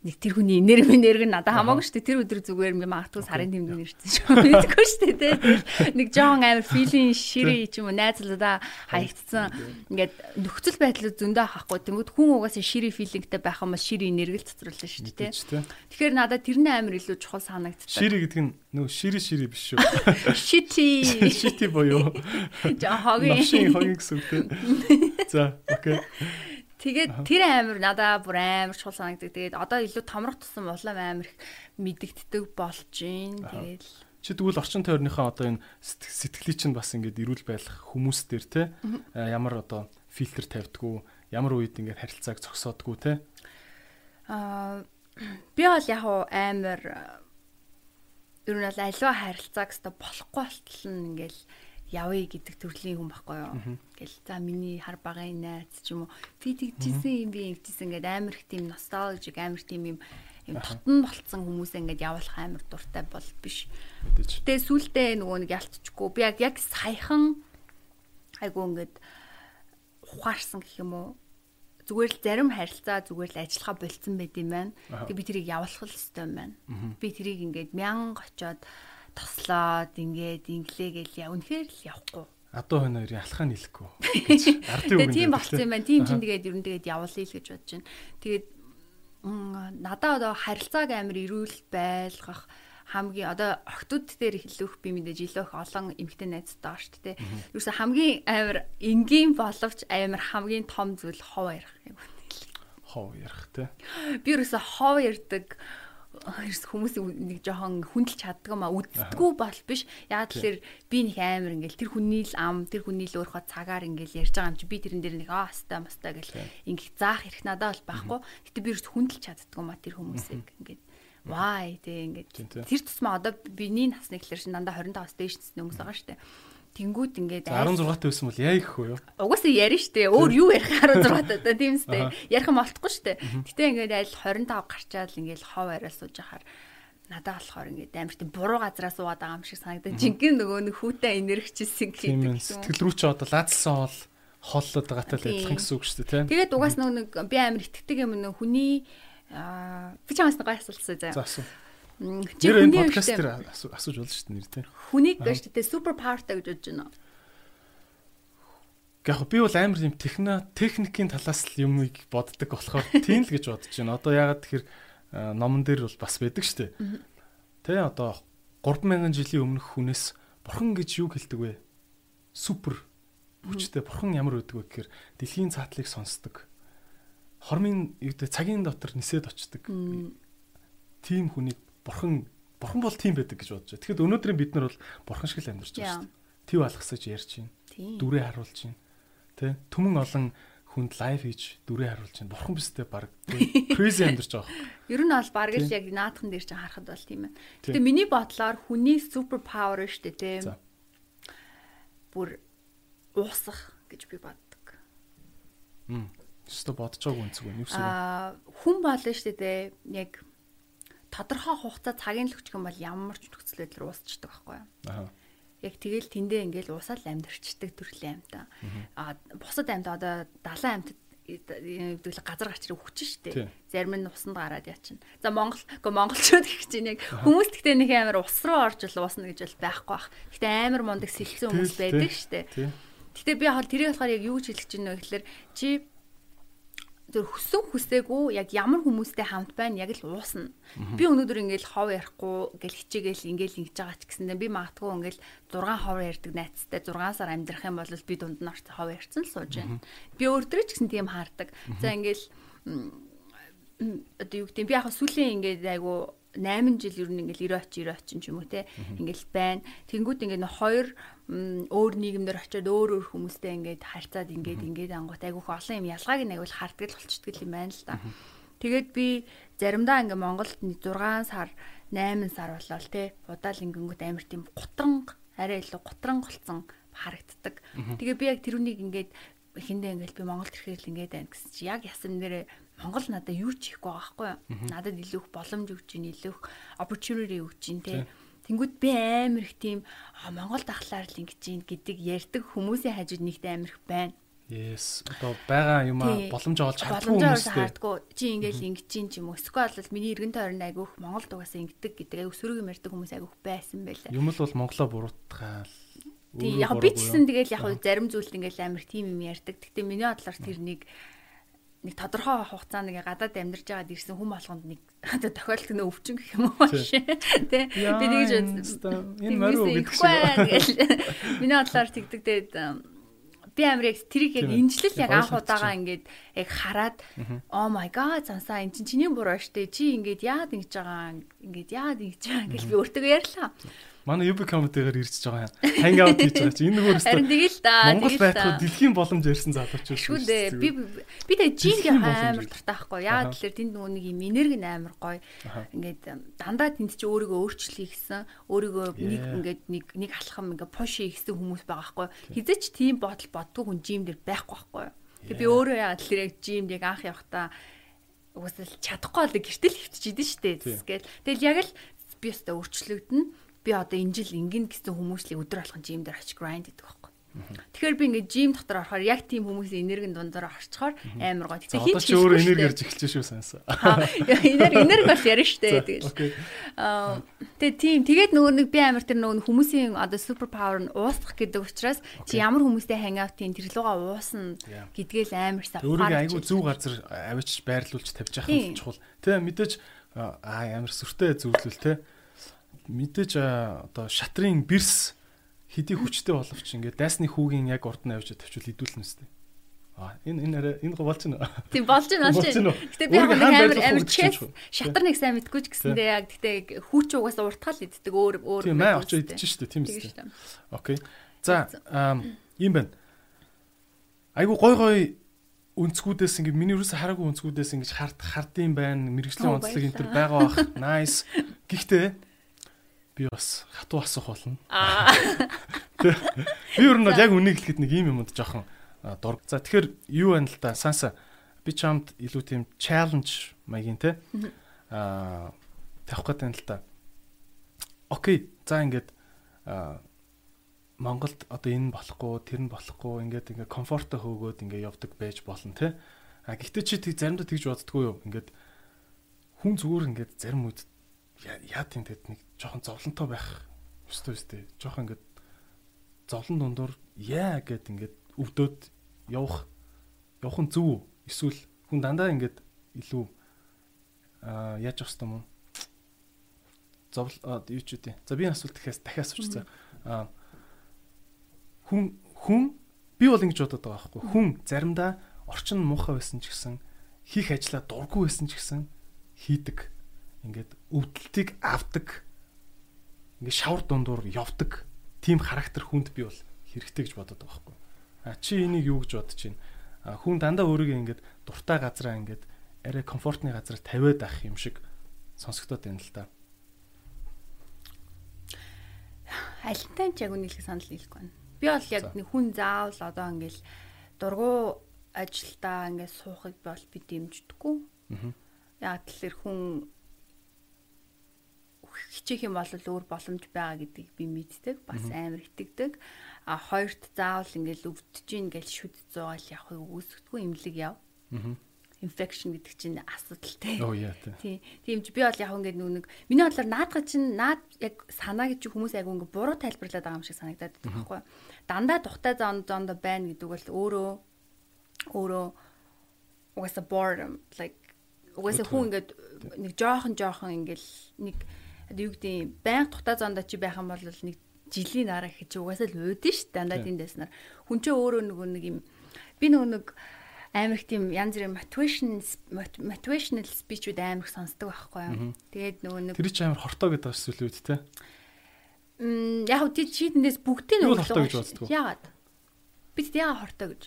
Speaker 2: нэг тэр хүний энерги энерги надад хамаагүй шүү дээ. Тэр өдөр зүгээр би магадгүй сарын тэмдэг нэрсэн шүү. Мэдгүй шүү дээ. Тэгэл нэг жоон амар филийн шири ч юм уу найзлуудаа хаягдсан. Ингээд нөхцөл байдал зөндөө хахгүй. Тэнгүүд хүн угаасаа шири филингтэй байх юм бол шири энерги л цоцруулна шүү дээ. Тэгэхээр надад тэрний амар илүү чухал санагдчихсан.
Speaker 1: Шири гэдэг нь нөө шири шири биш шүү.
Speaker 2: Шити.
Speaker 1: Шити боёо.
Speaker 2: Жаа хогийн.
Speaker 1: Машин хогийн гэсэн үг тийм. За, окей.
Speaker 2: Тэгээд тэр амир надаа бүр амар чухал санагддаг. Тэгээд одоо илүү томрох тусам улам амар их мэдэгддэг болж гин. Тэгээд
Speaker 1: чи тэгвэл орчин тойрныхаа одоо энэ сэтгэлийг чинь бас ингээд эрүүл байх хүмүүс дээр те ямар одоо фильтр тавьдгүү ямар үед ингээд харилцааг зогсоодгүү те?
Speaker 2: Аа би бол яг амар ер нь бол аливаа харилцааг өстө болохгүй болтол нь ингээл явъя гэдэг төрлийн хүн байхгүй юу. Ингээл за миний хар багын найз ч юм уу би тэгжсэн юм би ингэжсэн ингээд амар их тийм носталжик амар тийм юм юм тотон болцсон хүмүүсээ ингээд явуулах амар дуртай бол биш. Гэтэ сүултээ нөгөө нэг ялцчихгүй би яг яг саяхан айгу ингээд ухаарсан гэх юм уу зүгээр л зарим харилцаа зүгээр л ажиллахаа болцсон байт юм байна. Тэг би тэрийг явуулах л ёстой юм байна. Би тэрийг ингээд мянга очоод тослоод ингээд инглээгээл яа үнэхээр л явахгүй.
Speaker 1: Адуу хойно хоёрын алхаа нийлэхгүй.
Speaker 2: Ардын үг. Тийм болцсон юм байна. Тийм чинь тэгээд ер нь тэгээд явуулъя л гэж бодож байна. Тэгээд надаа одоо харилцааг амар эрүүл байлгах хамгийн одоо охтууд дээр хэлэх би мэдээж илүү их олон эмгтэн найзтай байгаа шүү дээ. Юусе хамгийн амар энгийн боловч амар хамгийн том зүйл хов ярих юм.
Speaker 1: Хов ярих те.
Speaker 2: Би юусе хов ярддаг ерс хүмүүс нэг жоохон хүндэлж чаддаг маа үздэггүй бол биш. Яг тэгэхээр би нэг амар ингээл тэр хүний л ам тэр хүний л өөрхөө цагаар ингээл ярьж байгаа юм чи би тэрэн дээр нэг аа хастай мастай гэл ингээд заах хэрэг надад бол байхгүй. Гэтэ би ерс хүндэлж чаддаг маа тэр хүмүүсийг ингээд. Why? Тэг ингээд. Тэр тусмаа одоо биний насны гэхэлэр шин дандаа 25-аас дээш насны хүмүүс байгаа штэ. Тэнгүүд ингээд
Speaker 1: 16 таа байсан бол яа их вэ?
Speaker 2: Угаасаа ярина штэ. Өөр юу ярих 16 таа тийм үстэй. Ярих юм олдохгүй штэ. Гэтэ ингээд аль 25 гарчаал ингээд хов арай сууж ахаар надад болохоор ингээд амар тийм буруу газараа суугаад байгаа юм шиг санагдаж. Жинхэнэ нөгөө нэг хүүтэй энергичсэн
Speaker 1: гэдэг. Сэтгэл рүү ч одоо лаацсан бол холлоод байгаатай л адилхан гэсэн үг шүү дээ тийм.
Speaker 2: Тэгээд угаас нэг би амар итгэдэг юм нэг хүний аа би чамаас нэг гой асуултсан заяа.
Speaker 1: Нэр энэ подкаст дээр асууж болно шүү дээ нэр тийм.
Speaker 2: Хүнийг гэж тэ супер павертай гэж бодож байна.
Speaker 1: Яг би бол амар юм техно техникийн талаас л юмыг боддог болохоор тийм л гэж бодож байна. Одоо ягаад тэгэхээр номон дээр бол бас байдаг шүү дээ. Тэ одоо 3000 жилийн өмнөх хүнээс бурхан гэж юу хэлдэг вэ? Супер хүчтэй бурхан ямар байдаг вэ гэхээр дэлхийн цаатлыг сонсдог. Хормын юу гэдэг цагийн дотор нисээд очдог. Тийм хүнийг бурхан бурхан бол тийм байдаг гэж бодож байна. Тэгэхэд өнөөдрийн бид нар бол бурхан шиг л амьдарч байгаа шүү дээ. Тэв алгасаж ярьж байна. Дүрээ харуулж байна. Тэ түмэн олон хүнд лайв хийж дүрээ харуулж байна. Бурхан бистэй баг crazy амьдарч байгаа.
Speaker 2: Ер нь бол баг л яг наадхан дээр чинь харахад бол тийм байна. Гэтэ миний бодлоор хүний супер павер шүү дээ, тийм. Бүр уусах гэж би боддог.
Speaker 1: Мм. Өстө бодож байгаагүй үнцэг байна. Юу гэсэн.
Speaker 2: Аа хүн болно шүү дээ, яг тодорхой хугацаа цагийн л өчгөн бол ямар ч нөхцөл байдлаар уусчдаг байхгүй юу? Аа. Яг тэгэл тэндээ ингээл усаал амьдэрчдэг төрлийн амьтаа. Аа бусад амьтаа одоо 70 амьтад гэдэг газар гачрыг хүчин штэ. Зарим нь усанд гараад яачин. За Монгол гоо монголчууд гэх чинь яг хүмүүс гэхдээ нэг амар ус руу орж л уусна гэж бол байхгүй бах. Гэхдээ амар мундаг сэлсэн хүмүүс байдаг штэ. Гэтэ би яг тэрийг болохоор яг юу гэж хэлэх гэж байна вэ гэхээр чи зөв хүссэн хүсээгүй яг ямар хүмүүстэй хамт байна яг л уусна. Би өнөөдөр ингээл хов ярихгүй гэл хичээгээл ингээл ингэж байгаа ч гэсэндээ би магадгүй ингээл 6 хов ярьдаг найзтай 6 сар амьдрах юм бол би дунд нь орч хов ярьсан л сууж байна. Би өөртөө ч гэсэн тийм хаардаг. За ингээл одоо юу гэдэг би яг сүлийн ингээд айгу 8 жил ер нь ингээл 90 оч 90 оч юм уу те ингээл байна. Тэнгүүд ингээд хоёр өөр нийгэмдэр очиод өөр өөр хүмүүстэй ингээд харьцаад ингээд ингээд ангууд айгүйх олон юм ялгааг нь айгуул харддаг л болчихдаг юм байна л да. Тэгээд би заримдаа ингээд Монголд 6 сар 8 сар болол те удаал ингэнгүүт амар тийм гутранг арай илүү гутранг болсон харагддаг. Тэгээ би яг тэрүнийг ингээд эхэндээ ингээд би Монголд ирэхээр л ингээд байна гэсэн чи яг ясан нэрээ Монгол надад юу ч хийхгүй байгаа байхгүй юу? Надад илүү их боломж өгч илүү их opportunity өгч тий. Тэнгүүд би амар их тийм Монголд ахлаар л ингэж ийн гэдэг ярьдаг хүмүүсийн хажууд нэгт амар их байна.
Speaker 1: Yes. Одоо байгаа юм аа боломж олж чаддгүй хүмүүстэй.
Speaker 2: Хардггүй. Чи ингээл ингэж чинь ч юм уу. Эсвэл бол миний эргэн тойронд айгүйх Монгол дугасаа ингэдэг гэдэг айгүйх сөрөг юм ярьдаг хүмүүс айгүйх байсан байлаа.
Speaker 1: Юм л бол монголоо буруутгаал.
Speaker 2: Тий, яг би ч гэсэн тэгэл яг зарим зүйлд ингээл амар тийм юм ярьдаг. Гэтэ миний бодлоор тэр нэг тодорхой хугацаанд ингээ гадаад амьдарч байгаад ирсэн хүн болгонд нэг одоо тохиолдол нь өвчин гэх юм уу шээ. Тэ би тэгж
Speaker 1: энэ морь гэдэг шиг.
Speaker 2: Миний бодлоор тэгдэг тэгээд би амар яг тэрийг яг инжлэл яг анх удаага ингээд яг хараад oh my god цансаа эн чинь чиний буруу штэ чи ингээд яад ингэж байгаа ингээд яад ингэж байгаа гэж би өөртөө ярьлаа.
Speaker 1: Манай UB comedy-гаар ирж байгаа юм. Hang out хийж байгаа чи энэ нөгөө өстө.
Speaker 2: Харин тэгэл да.
Speaker 1: Монгол байхгүй дэлхийн боломж ярьсан залууч
Speaker 2: шүү. Шүү дээ. Би би тэгээ жинг амар дуртай байхгүй. Яагаад тэгэхээр тэнд нөгөө нэг юм энерги амар гоё. Ингээд дандаа тэнд чи өөрийгөө өөрчлөе гэсэн өөрийгөө нэг ингээд нэг нэг алхам ингээд push хийсэн хүмүүс байгаа байхгүй. Хизээч тийм бодол боддгүй хүн жим дээр байхгүй байхгүй. Тэгээ би өөрөө яагаад тэгэхээр яг жимд яг анх явахдаа угсаал чадахгүй л гэртэл хөвчихэд штэ. Тэгэл тэгэл яг л би өстө өөрчлөгдөн би одоо энэ жил ингэн гэсэн хүмүүслийг өдөр алхан жим дээр очиж grind гэдэг байхгүй. Тэгэхээр би ингээд жим дотор орохоор яг тийм хүмүүсийн энергийн дундаар орчхоор амар гоё.
Speaker 1: Тэгэхээр хин ч өөрөө энерги ярьж эхэлж шүү санасаа.
Speaker 2: Энерги энерги бас ярина штэ тэгэл. Аа тэгээ тийм тэгээд нөгөө нэг би амар тэр нөгөө хүмүүсийн одоо супер павер нь уусах гэдэг учраас чи ямар хүмүүстэй хангаутын тэр луга уусна гэдгээл амар
Speaker 1: ухаар. Өөрийгөө айгүй зөв газар авчиж байрлуулж тавьж явах нь чухал. Тэ мэдээж аа амар сүртэй зөвлөл тэ мэдээж одоо шатрын бэрс хэдий хүчтэй боловч ингээд дайсны хүүгийн яг урд нь авч тавьчвал идүүлнэ үстэй. А энэ энэ арай энэ болж байна.
Speaker 2: Тийм болж байна болж байна. Гэтэ би яг амар амар чэс шатар нэг сайн мэдгүй ч гэсэндээ яг гэтэ хүүч угаасаа уртгаал иддэг өөр өөр.
Speaker 1: Тийм маа очиж идэж штэ тийм үстэй. Окей. За ийм байна. Айгу гой гой өнцгүүдээс ингээ миний юусэн хараагүй өнцгүүдээс ингээ хард хардсан байна. Мэргэжлийн онцлог энэ төр байгаа бах. Nice. Гэхдээ би бас хатуу асуух болно. Би ер нь яг үнийг хэлэхэд нэг юм юмд жоохон дург. За тэгэхээр юу байна л да? Санса би чамд илүү тийм challenge маягийн те аа тавих гэдэг юм л да. Окей. За ингээд Монголд одоо энэ болохгүй, тэр нь болохгүй ингээд ингээ комфорто хөөгөөд ингээ явдаг байж болно те. А гэхдээ чи тэг заримдаа тэгж боддггүй юу? Ингээд хүн зүгээр ингээд зарим үед яа тийм тэгэд нэг жоохон зовлонтой байх өстой өстэй. Жоохон ингээд зовлон дундуур яа гэд ингээд өвдөөд явах явах нь зөв эсвэл хүн дандаа ингээд илүү аа яаж явах юм уу? Зовл юу ч үгүй. За би асуулт дахиас дахиас асууч за. Аа хүн хүн би бол ингэж бодоод байгаа байхгүй. Хүн заримдаа орчин муухай байсан ч гэсэн хийх ажлаа дурггүй байсан ч гэсэн хийдэг ингээд өвдөлтийг авдаг ингээд шавар дундуур явдаг тийм характер хүнд би бол хэрэгтэй гэж бодод байгаа байхгүй. А чи энийг юу гэж бодож байна? А хүн дандаа өөрийгөө ингээд дуртай газараа ингээд арай комфортны газар тавиад авах юм шиг сонсогдоод байна л да.
Speaker 2: Альтай ч яг үнэлэх санал нийлэхгүй байна. Би бол яг нэг хүн заавал одоо ингээд дургу ажилдаа ингээд суухыг бол би дэмждэггүй. Аа. Яг тэлэр хүн хичээх юм бол өөр боломж байгаа гэдгийг би мэддэг. Бас амар итгэдэг. А хоёрт заавал ингээл өвдөж гин гэж шүд зугаал явах үүсгэдэггүй имлэг яв. Infection гэдэг чинь асуудалтай.
Speaker 1: Тий.
Speaker 2: Тийм чи би бол яг ингээд нүг миний бодлоор наадга чинь наад яг санаа гэж хүмүүс айгу ингээд буруу тайлбарлаад байгаа юм шиг санагдаад байдаг байхгүй. Дандаа тухтай зон зонд байна гэдэг бол өөрөө өөрөө угаасаа boredom like угаасаа хүн ингээд нэг жоохон жоохон ингээл нэг юу гэдэг байнга тухтай зоонд чи байх юм бол нэг жилийн дараа гэж угаасаа л уудэн ш дандаа тэндээснаар хүн ч өөрөө нөгөө нэг юм би нөгөө нэг амар их тийм янз бүрийн motivation motivational speech-үүд амар их сонсдог байхгүй юу. Тэгээд нөгөө нэг
Speaker 1: Тэр чинь амар хортой гэдэг бас зүйлүүд те.
Speaker 2: Мм яг үгүй чи тэндээс бүгдийг
Speaker 1: нь боддог.
Speaker 2: Яагаад? Бид яагаад хортой гэж?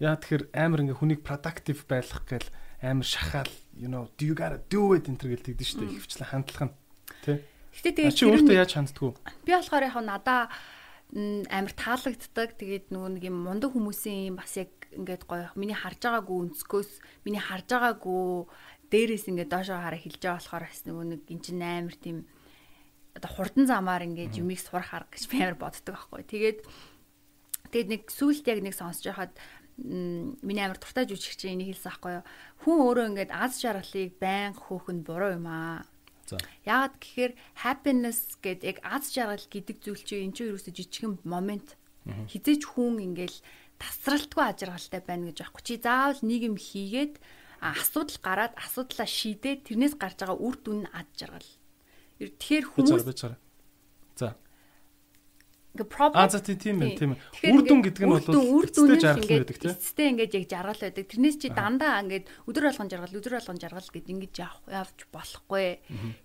Speaker 1: Яа тэгэхээр амар ингээ хүнийг productive байлгах гээл амар шахаал you know do you gotta do it энэ төр гэл тэгдэж штэ ихвчлэн хандлах нь Тий.
Speaker 2: Гэтэ тэгээ
Speaker 1: чи өөртөө яаж ханддаг вэ?
Speaker 2: Би болохоор яг надаа амар таалагддаг. Тэгээд нөгөө нэг юм мундаг хүмүүсийн бас яг ингээд гоё миний харж байгаагүй өнцгөөс миний харж байгаагүй дээрээс ингээд доошоо хараа хилж байгаа болохоор бас нөгөө нэг эн чинь амар тийм одоо хурдан замаар ингээд юмыг сурах арга гэж би амар боддог байхгүй. Тэгээд тэгээд нэг сүулт яг нэг сонсож байхад миний амар дуртай жүжигч энийг хэлсэн байхгүй юу. Хүн өөрөө ингээд аз жаргалыг байн хөөх нь буруу юм аа. Яагаад гэхээр happiness гэдэг яг аз жаргал гэдэг зүйл чинь энэ чинь ерөөсө жижигхэн момент. Хизээч хүн ингээл тасралтгүй аз жаргалтай байна гэж аахгүй. Чи заавал нэг юм хийгээд асуудал гараад асуудлаа шийдээд тэрнээс гарч байгаа үр дүн нь аз жаргал. Тэгэхээр хүмүүс
Speaker 1: За
Speaker 2: ингээ проблем
Speaker 1: А за тийм ээ тийм ээ. Үр дүн гэдэг нь бол
Speaker 2: үр дүн
Speaker 1: тийм.
Speaker 2: Эцэстээ ингээд яг жаргал байдаг. Тэрнээс чи дандаа ингээд өдөр болгон жаргал өдөр болгон жаргал гэд ингэж явж болохгүй.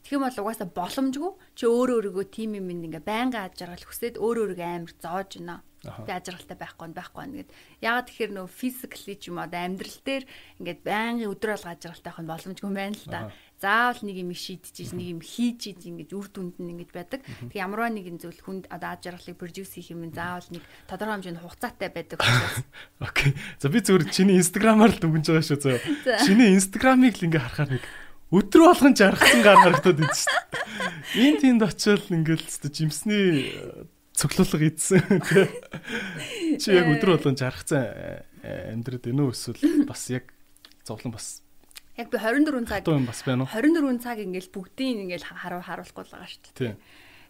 Speaker 2: Тэгэх юм бол угаасаа боломжгүй. Чи өөрөө өөрийгөө тим юм ингээ байнга аж жаргал хүсээд өөрөө өөрийгөө амар зоож байна. Би аж жаргалтай байхгүй байхгүй нэгэд. Ягаад тэгэхээр нөө физикли ч юм уу амьдрал дээр ингээд байнгын өдөр болго аж жаргалтай байх нь боломжгүй юм байна л да заавал нэг юм шийдчихэж нэг юм хийж ийж ингэж үр дүнд нь ингэж байдаг. Тэг ямарваа нэгэн зүйл хүнд одоо аж аргалыг продюс хийх юм заавал нэг тодорхой хэмжээнд хугацаатай байдаг учраас.
Speaker 1: Окей. За би зүгээр чиний инстаграмаар л дүнж байгаа шүү зөө. Чиний инстаграмыг л ингээ харахаар нэг өдрө болгон жаргасан гар харагдаад идэв шүү. Энд тэнд очил ингээл өстө жимсний э, цоглуулга идсэн. Чи яг өдрө болгон жаргацсан э, амьдраад байна уу эсвэл бас яг зовлон бас
Speaker 2: Яг би 24 цаг
Speaker 1: юм бас байна уу?
Speaker 2: 24 цаг ингээл бүгдийг ингээл харуу харуулахгүй л байгаа шүү
Speaker 1: дээ.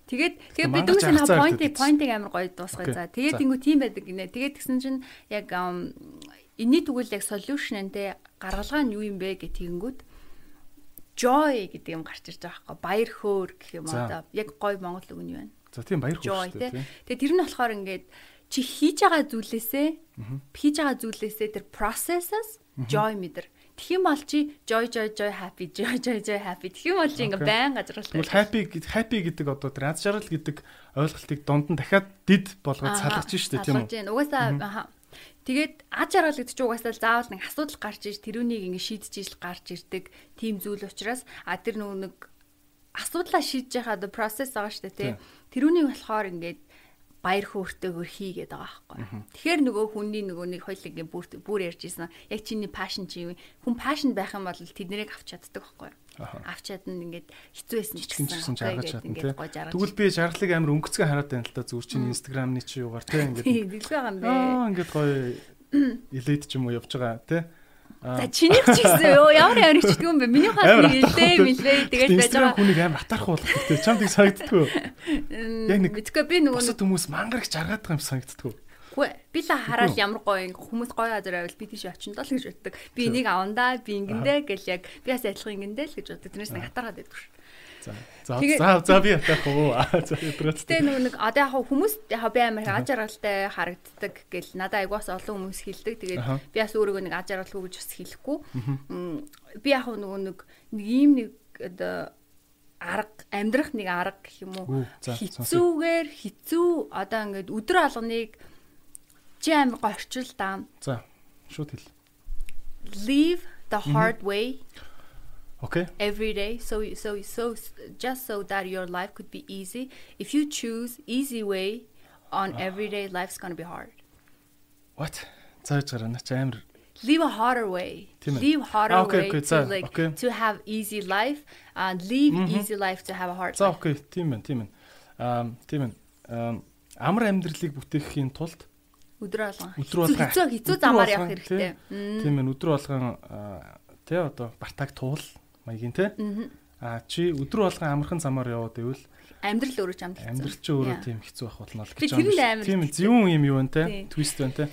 Speaker 2: Тэгээд тэгээд бид дүүс нэг point point амар гоё дуусгая за. Тэгээд ингэв тийм байдаг гинэ. Тэгээд тэгсэн чинь яг энэний тэгвэл яг solution те гаргалгаа нь юу юм бэ гэх тэгэнгүүт joy гэдэг юм гарч ирж байгаа байхгүй баяр хөөр гэх юм одоо яг гоё монгол үг нь вэ?
Speaker 1: За тийм баяр хөөр шүү дээ.
Speaker 2: Тэгээд тэр нь болохоор ингээд чи хийж байгаа зүйлээсээ хийж байгаа зүйлээсээ тэр processes joy мэдэр Юм бол чи joy joy joy happy joy joy joy happy. Юм бол чи ингээ байн газруултай.
Speaker 1: Тэгвэл happy happy гэдэг одоо тэр аз жаргал гэдэг ойлголтыг донд нь дахиад дид болгоод салгаж штэ тийм үү?
Speaker 2: Угаасаа Тэгээд аз жаргал гэдэг чинь угаасаа заавал нэг асуудал гарч иж тэрүүнийг ингээ шийдэж ижил гарч ирдэг тийм зүйл учраас а тэр нөгөө нэг асуудлаа шийдэж байхад process байгаа штэ тий. Тэрүүнийг болохоор ингээд баяр хөөртэйгөр хийгээд байгаа байхгүй. Тэгэхээр нөгөө хүний нөгөө нэг хоёул ингээ бүр бүр ярьж ирсэн. Яг чиний пашн чи юу? Хүн пашн байх юм бол тэднийг авч чаддаг байхгүй. Авч чадна ингээд хэцүү байсан ч
Speaker 1: гэсэн жаргаж чадна тий. Тэгвэл би жаргалыг амар өнгөцгөө хараад байна л да. Зүгээр чинь инстаграмны чи юугаар тий ингээд.
Speaker 2: Дэлгүү байгаа юм бэ.
Speaker 1: Аа ингээд гоё элит ч юм уу явж байгаа тий.
Speaker 2: За чиний ч гэсэн ёо ямар ямар ч юм бэ? Миний хаас нэг илээ мэлээ тэгээд байж байгаа.
Speaker 1: Хүнийг амар атарах болох гэдэг. Чамд их санагддгүй.
Speaker 2: Яг нэг мэдгүй би нөгөө
Speaker 1: бусад хүмүүс мангарч жаргаад байгаа юм санагддгүй.
Speaker 2: Үгүй би л хараад ямар гоё хүмүүс гоё газар байвал би тийш очин доо л гэж боддог. Би энийг авандаа би ингэндээ гэл яг би бас адилхан ингэндээ л гэж боддог. Тэрнээс нэг хатараад байдаг шүү.
Speaker 1: За за за би ятах уу.
Speaker 2: Тэ нөгөө нэг одоо яг хүмүүс яг би амар аж аргалтай харагддаг гэл надад айгуус олон хүмүүс хэлдэг. Тэгээд би бас өөрийгөө нэг аж аргалгүй гэж бас хэлэхгүй. Би яг нөгөө нэг нэг ийм нэг одоо арга амьдрах нэг арга гэх юм уу хэцүүгээр хэцүү одоо ингээд өдөр алганыг чи амар горчил даа.
Speaker 1: За шууд хэл.
Speaker 2: Leave the hard way.
Speaker 1: Okay.
Speaker 2: Every day. So so so just so that your life could be easy. If you choose easy way on uh. everyday life's going to be hard.
Speaker 1: What? Зааж гараа нач амар
Speaker 2: live a harder way. Live harder ah, okay, way okay, to like okay. to have easy life and live mm -hmm. easy life to have a hard.
Speaker 1: За окей, тийм байна, тийм байна. Аа, тийм байна. Амар амьдралыг бүтээхийн тулд
Speaker 2: өдрөө болгон
Speaker 1: өдрөө болгон
Speaker 2: хэцүү хэцүү замаар явах хэрэгтэй.
Speaker 1: Тийм байна, өдрөө болгон тий одоо бартаг туул маягийн те. А чи өдөр болгон амархан замаар яваад ивэл
Speaker 2: амьдрал өөрөө ч
Speaker 1: хэцүү. Амьдрал ч өөрөө тийм хэцүү байх болно л гэж байна. Тийм зөвүүн юм юу вэ те? Твист байна те.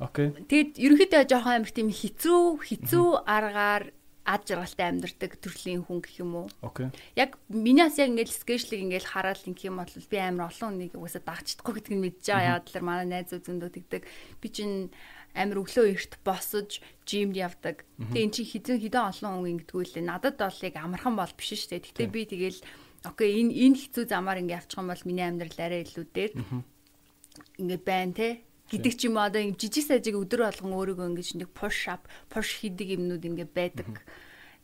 Speaker 1: Окей.
Speaker 2: Тэгэд ерөнхийдөө жоохон амир тийм хэцүү хэцүү аргаар ад жаргалтай амьдардаг төрлийн хүн гэх юм уу?
Speaker 1: Окей.
Speaker 2: Яг минийс яг ингээд скечлиг ингээд хараад ингэх юм бол би амар олон хүнийг угаасаа дагчдаггүй гэдгийг мэдж байгаа. Яг л манай найзууд зөндөө тэгдэг. Би чинь амир өглөө эрт босож жимд явдаг. Тэгээ эн чинь хизэн хідэн олон хүн ингэдэггүй лээ. Надад бол яг амархан бол биш шүү дээ. Гэтэ би тэгэл окей энэ энэ хэцүү замаар ингэ явчих юм бол миний амьдрал арай илүү дээр ингэ байна те гэдэг ч юм одоо ингэ жижиг сажиг өдөр болгон өөрийгөө ингэж нэг push up push хийдэг юмнууд ингэ байдаг.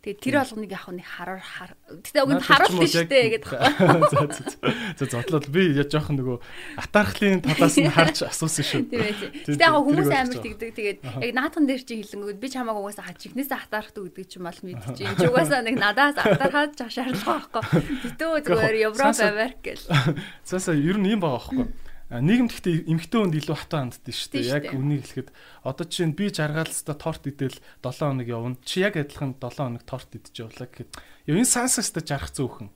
Speaker 2: Тэгээ тэр болгоныг яг нэг хараар хар. Гэтэ уг нь харуулна шүү дээ гэдэг.
Speaker 1: За за зодлол би яа жоох нөгөө атаархлын талаас нь харж асуусан шүү.
Speaker 2: Гэтэ яг хүмүүс амар тэгдэг. Тэгээд яг наатхан дээр чи хэлэнгүүд би чамааг угаасаа хаж ихнээсээ атаархдаг гэдэг чи мал мэдчихээн. Чи угаасаа нэг надаас атаархаад жах шаардлага байхгүй. Гэтэ зүгээр Европ Америк гэл.
Speaker 1: Цаасаа ер нь юм байгаа байхгүй нийгэмд гэхдээ эмгтэн хүнд илүү хатаа ханддаг шүү дээ. Яг үнийг хэлэхэд одоо чинь би жаргалцтай торт идэл 7 хоног явна. Чи яг адилхан 7 хоног торт идэж явлаа гэхэд ёо энэ сансастай жарах зөөхөн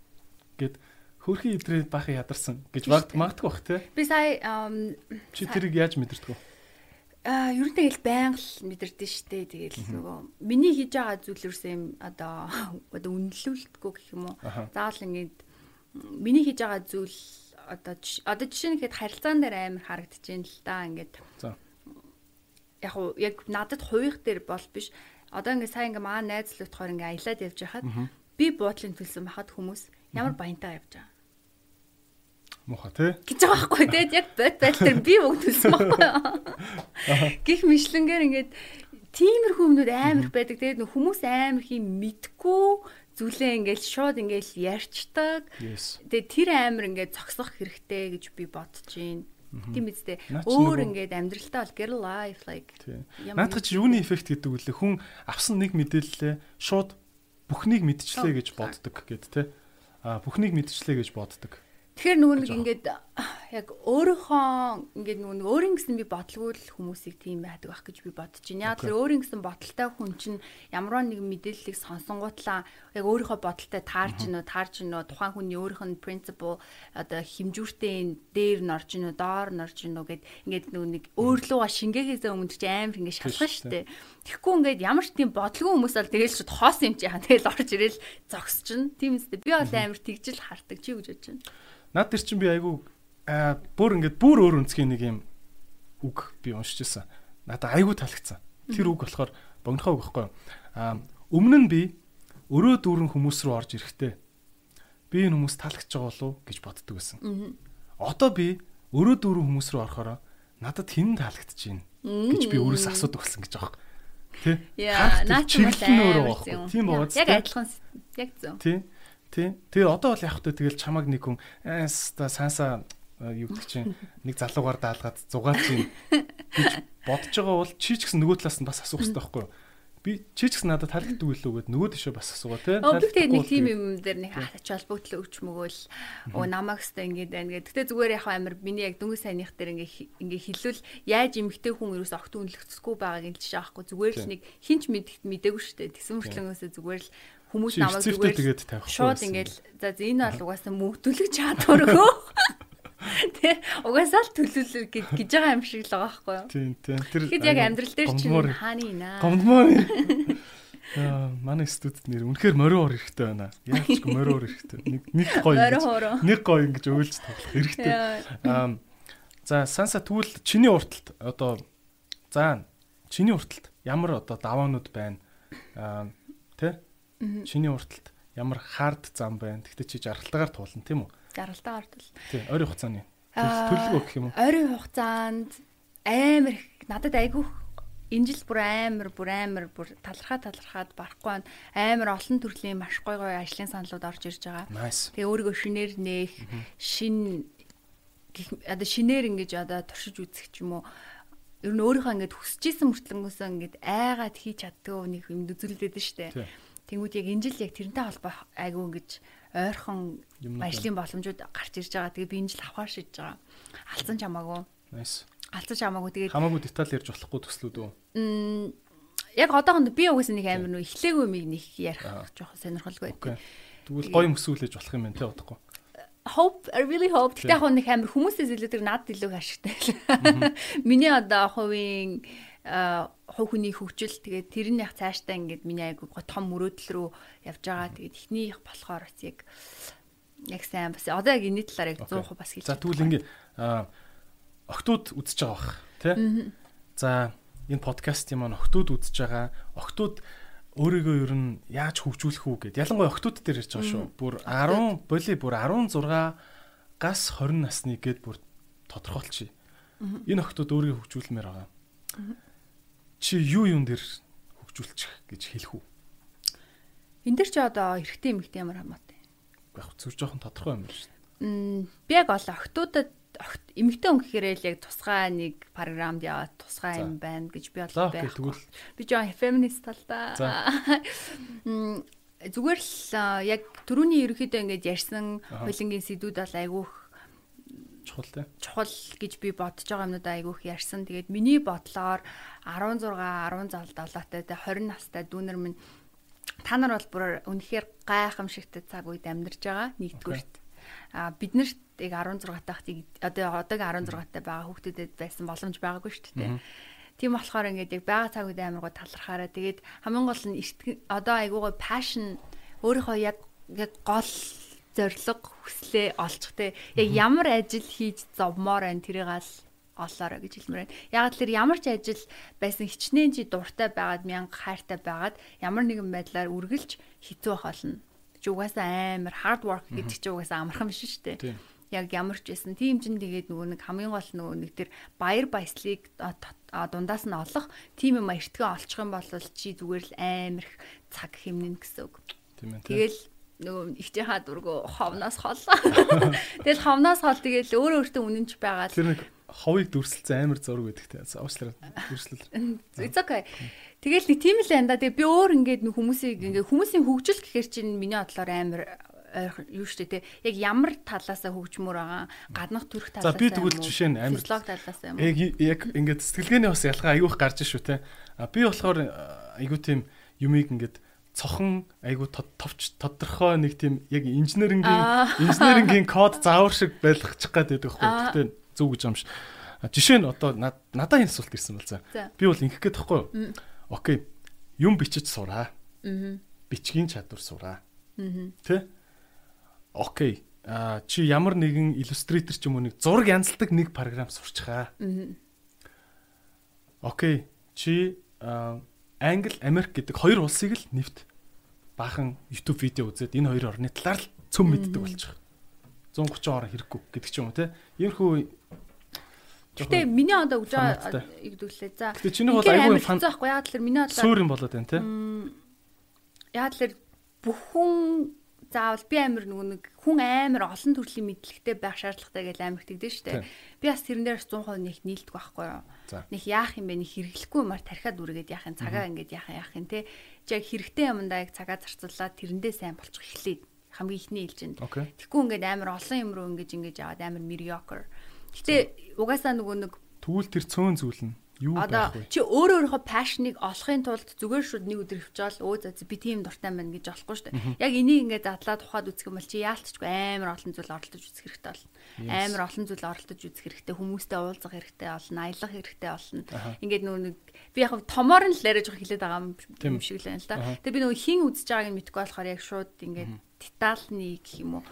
Speaker 1: гэд хөрхийн идрээ бахи ядарсан гэж магадгүй бах тий.
Speaker 2: Би сая
Speaker 1: чи тэрийг яаж мэдэрдэг вэ?
Speaker 2: Аа ер нь тэгэл байнга л мэдэрдэн штэ тэгэл нөгөө миний хийж байгаа зүйл ерөөсөө юм одоо одоо үнэлүүлдэггүй гэх юм уу. Заавал ингээд миний хийж байгаа зүйл одоо одоо жишээ нь ихэд харилцаан дээр амар харагдаж байна л да ингээд. За. Яг уу яг надад хувийнх дээр бол биш. Одоо ингээд сайн ингээд маа найз л утгаар ингээд аялаад явж байхад би буудлын төлсөн бахад хүмүүс ямар баянтай явж байгаа.
Speaker 1: Муха тий.
Speaker 2: Гэж байгаа байхгүй тий. Яг бод байдлаар би үг төлсөн байхгүй. Гэх мэтлэнгээр ингээд тиймэрхүү юмнууд амар байдаг. Тэгээд хүмүүс амар хий мэдгүй зүйлээ ингээл шууд ингээл ярьцдаг. Тэгээ тэр амир ингээд зогсох хэрэгтэй гэж би бодож байна. Тийм үстэй. Өөр ингээд амьдралтаа бол get life like.
Speaker 1: Наадах чи юуны эффект гэдэг үлээ хүн авсан нэг мэдээлэлээ шууд бүхнийг мэдчихлээ гэж боддог гэд тэ. А бүхнийг мэдчихлээ гэж боддог.
Speaker 2: Тэгэхээр нөгөө нэг ингээд яг өөрийнхөө ингээд нөгөө өөрийн гэсэн би бодлого л хүмүүсийг тийм байдаг байх гэж би бодож байна. Яг тэр өөрийн гэсэн бодолтой хүн чинь ямар нэг мэдээллийг сонсонгуутлаа яг өөрийнхөө бодолтой таарч гинөө таарч гинөө тухайн хүний өөрийнх нь принципл одоо хэмжүүртэй дээр норж гинөө доор норж гинөө гэд ингээд нөгөө нэг өөрлөгөө шингээхээс өмнө чи амар ингээд шалгах штэ. Тэгэхгүй ингээд ямар ч тийм бодлого хүмүүс бол тэгэл ч хоос юм чи яа. Тэгэл орж ирэл зогсчихно. Тийм үстэй би бол амар тэгжил хардаг. Чи гэж бодож байна.
Speaker 1: Наад тэр чинь би айгүй аа бүр ингээд бүр өөр өнцгийн нэг юм үг би уншиж байсан. Надад айгүй таалагдсан. Тэр үг болохоор богинохоо үг байхгүй юу? Аа өмнө нь би өрөө дүүрэн хүмүүс рүү орж ирэхдээ би энэ хүмүүс таалагдж байгаа болов гэж боддог байсан. Одоо би өрөө дүүрэн хүмүүс рүү орохороо надад хэн таалагдж байна гэж би өөрөөс асуудаг болсон гэж байгаа юм. Тэ?
Speaker 2: Яа, наач юм
Speaker 1: байна. Тийм боо.
Speaker 2: Яг адилхан яг зөв.
Speaker 1: Тийм. Тий. Тэгээ одоо бол яг хөтэ тэгэл чамаг нэг хүн ааста саасаа юу гэдэг чинь нэг залуугаар даалгаад зугаал чинь гэж бодож байгаа бол чи ч гэсэн нөгөө талаас нь бас асуух хэрэгтэй байхгүй юу? Би чи ч гэсэн надад таалагддаг үлээ гээд нөгөө тишээ бас асуугаа тий.
Speaker 2: Таалагддаг нэг тим юм дээр нэг ач холбогдол өгч мөгөөл оо намайг хэвээр ингэж байна гэдэг. Гэтэ зүгээр яг амир миний яг дөнгөж сайных дээр ингээ ингээ хилүүл яаж эмгтэй хүн ерөөс огт үнэлэгдэхгүй байгааг нь жишээ аахгүй зүгээр л нэг хинч мэдэгт мдээгүй шүү дээ. Тэгсэн мөртлөнгөөсөө зүгээр л хүмүүс намайг
Speaker 1: зүгээр.
Speaker 2: Шууд ингээл за энэ бол угаасаа мөнгөтөлөг чадваргүй. Тэ угаасаа л төлөвлөл гэж байгаа юм шиг л байгаа байхгүй юу?
Speaker 1: Тийм тийм.
Speaker 2: Тэгэхэд яг амьдрал дээр чинь хааны наа.
Speaker 1: Гомдмоор. Аа манай студид нэр үнэхээр мориор хэрэгтэй байна. Яг ч мориор хэрэгтэй. Нэг нэг гоё. Нэг гоё ингэж өөлж тоглох хэрэгтэй. Аа за санса тэгвэл чиний урталт одоо за чиний урталт ямар одоо даваанууд байна? Аа Чиний урталт ямар хард зам байна. Тэгтээ чи жаргалтаагаар туулна тийм үү?
Speaker 2: Жаргалтаагаар тул.
Speaker 1: Тий, ойрын хугацааны. Төлөвлөгөө гэх юм уу?
Speaker 2: Ойрын хугацаанд амар надад айгүй энэ жил бүр амар бүр амар бүр талархаа талархаад барахгүй. Амар олон төрлийн маш гой гой ажлын саналууд орж ирж байгаа. Тэгээ өөрийгөө шинээр нээх, шин одоо шинээр ингэж одоо туршиж үзэх ч юм уу ер нь өөрийнхөө ингэж хүсэж исэн мөртлөнгөөсөө ингэж айгаад хийж чаддгүй нэг юм үзүүлдэг шүү дээ. Тэнгүүд яг энэ жил яг тэрнтэй холбоо айгүй ингэж ойрхон ажлын боломжууд гарч ирж байгаа. Тэгээ би энэ жил авахар шийдэж байгаа. Алцсан ч хамаагүй.
Speaker 1: Nice.
Speaker 2: Алцсан ч хамаагүй. Тэгээд
Speaker 1: хамаагүй деталь ярьж болохгүй төслүүд үү?
Speaker 2: Мм яг одоохонд би угсаа нэг амир нөө эхлээгүй миг нэг ярих жоохон сонирхолтой байдаг.
Speaker 1: Тэгвэл гоё мөсүүлж болох юм байна те бодохгүй
Speaker 2: hope I really hope тэгтээ яг нэг амир хүмүүсээс илүү тэр над илүү ашигтай. Миний одоо хувийн хувь хүний хөгжил тэгээд тэр нь яг цаашдаа ингээд миний айгуу том мөрөөдөл рүү явж байгаа. Тэгээд эхнийх болохоор бас яг яг сайн бас одоо яг энэ талаар яг 100% бас хэлж.
Speaker 1: За тэгвэл ингээд октод үзэж байгаа бах тий. За энэ подкаст юм аа октод үзэж байгаа. Октод өөрийгөө ер нь яаж хөгжүүлэх үү гэд ялангуяа октод дээр ярьж байгаа шүү. Бүр 10 боли бүр 16 гас 20 насны гэд бүр тодорхойлчих. Энэ октод өөрийгөө хөгжүүлмээр байгаа чи юу юун дээр хөгжүүлчих гэж хэлэх үү?
Speaker 2: Энд дэр чи одоо эрэгтэй эмэгтэй ямар хамаатай?
Speaker 1: Яг зүр жоохон тодорхой юм байна шүү дээ.
Speaker 2: Мм би яг ол охтуудад эмэгтэй хүн гэхээр л яг тусгай нэг програмд яваад тусгай юм байна гэж би бол байх. Би жоо феминист тал да. Зүгээр л яг түрүүний ерөөхдөө ингэж ярьсан хуулингийн сэдвүүд бол айгүйх
Speaker 1: чухал тий.
Speaker 2: Чухал гэж би бодож байгаа юмнууд айгүйх ярьсан. Тэгээд миний бодлоор 16, 17 долоотой 20 настай дүүнер минь та нар бол бүр үнэхээр гайхамшигтай цаг үед амьдарч байгаа нэгдүгürt. А бид нарт яг 16 тахт одоо одоогийн 16 таа байгаа хүүхдэд байсан боломж байгаагүй шүү дээ. Тийм болохоор ингээд яг байгаа цаг үед амар гоо талархаараа тэгээд хамгийн гол нь одоо айгуугаа passion өөрийнхөө яг яг гол зориг хүслээ олчихтэй. Яг ямар ажил хийж зовмоор байна тэрийг ал олоорой гэж хэлмээр байна. Яг л ямар ч ажил байсан хичнээн чи дуртай байгаад мянга хайртай байгаад ямар нэгэн байдлаар үргэлж хэцүү байх болно. Чи угаасаа амар hard work гэдэг чи угаасаа амархан биш шүү дээ яг ямар ч байсан тийм ч тэгээд нөгөө нэг хамгийн гол нөгөө нэг тэр баяр баясгалыг дундаас нь олох тийм юм эртгээ олчих юм бол чи зүгээр л амар их цаг хэмнэн гэсэн үг. Тийм ээ. Тэгэл нөгөө ихчийнхаа дургу ховноос хол. Тэгэл ховноос хол тэгэл өөрөө өөртөө үнэнч байгаа л.
Speaker 1: Тэр нэг ховыг дүрсэлцэн амар байдаг те. Уучлаарай. Дүрслэл.
Speaker 2: It's okay. Тэгэл нэг тийм л байна да. Тэгээ би өөр ингээд нэг хүмүүсийг ингээд хүмүүсийн хөгжил гэхэр чинь миний бодлоор амар юу штэ те яг ямар талаасаа хөгжмөр байгаа гаднах төрх талаасаа
Speaker 1: за би тэгвэл жишээ нь амар
Speaker 2: физиолог талаасаа юм
Speaker 1: яг яг ингээд сэтгэлгээний бас ялгаа айгүйх гарч шүү те би болохоор айгүй тийм юмыг ингээд цохон айгу товч тодорхой нэг тийм яг инженерингийн инженерингийн код заавар шиг байлгачих гээд байдаг байхгүй. Гэхдээ зөв гэж юм ш. Жишээ нь одоо надад энэ асуулт ирсэн бол за. Би бол ингэх гээд байхгүй юу? Окей. Юм бичиж сураа. Аа. Бичгийн чадвар сураа. Аа. Тэ? окей а чи ямар нэгэн иллюстратор ч юм уу нэг зураг янзалдаг нэг програм сурчхаа. Окей. Чи Англи, Америк гэдэг хоёр улсыг л нэвт баахан YouTube видео үзээд энэ хоёр орны талаар л цөм мэддэг болчих. 130 орон хэрэггүй гэдэг ч юм уу те. Иймэрхүү
Speaker 2: Гэтэ миний одоо өгж байгаа игдүүлээ. За.
Speaker 1: Гэтэ чиний бол айгүй
Speaker 2: фан заахгүй яа тэлэр миний бодлоор
Speaker 1: суур юм болоод байна те.
Speaker 2: Яа тэлэр бүхэн заавал би амир нөгөө нэг хүн амир олон төрлийн мэдлэгтэй байх шаардлагатай гэж амир тэгдэж штэ. Би бас тэрэн дээр 100% нэг нийлдэг байхгүй юу. Нэг яах юм бэ? Нэг хэрэглэхгүй юмар тархиад үргээд яах юм цагаа ингээд яах яах юм те. Яг хэрэгтэй юмдаа яг цагаа зарцуулаад тэрэндээ сайн болчих эхлэе. Хамгийн ихний ээлжинд. Тэгэхгүй ингээд амир олон юм руу ингээд ингэж аваад амир mediocre. Гэтэ угаасаа нөгөө нэг
Speaker 1: тэгвэл тэр цөөн зүйл нь Юу
Speaker 2: байх вэ? Чи өөрөө өөрийнхөө пашныг олохын тулд зүгээр шууд нэг өдөр хөвчөөл өө за би тийм дуртай байна гэж болохгүй шүү дээ. Яг энийг ингээд задлаад ухаад үзэх юм бол чи яалтчгүй амар олон зүйл оролдож үзэх хэрэгтэй болно. Амар олон зүйл оролдож үзэх хэрэгтэй, хүмүүстэй уулзах хэрэгтэй болно, аялах хэрэгтэй болно. Ингээд нөө нэг би яг томоор нь л яриаж байгаа хэлээд байгаа юм шиг л байна л да. Тэгээ би нөгөө хин үзэж байгааг нь мэдгүй болохоор яг шууд ингээд детальны гэх юм уу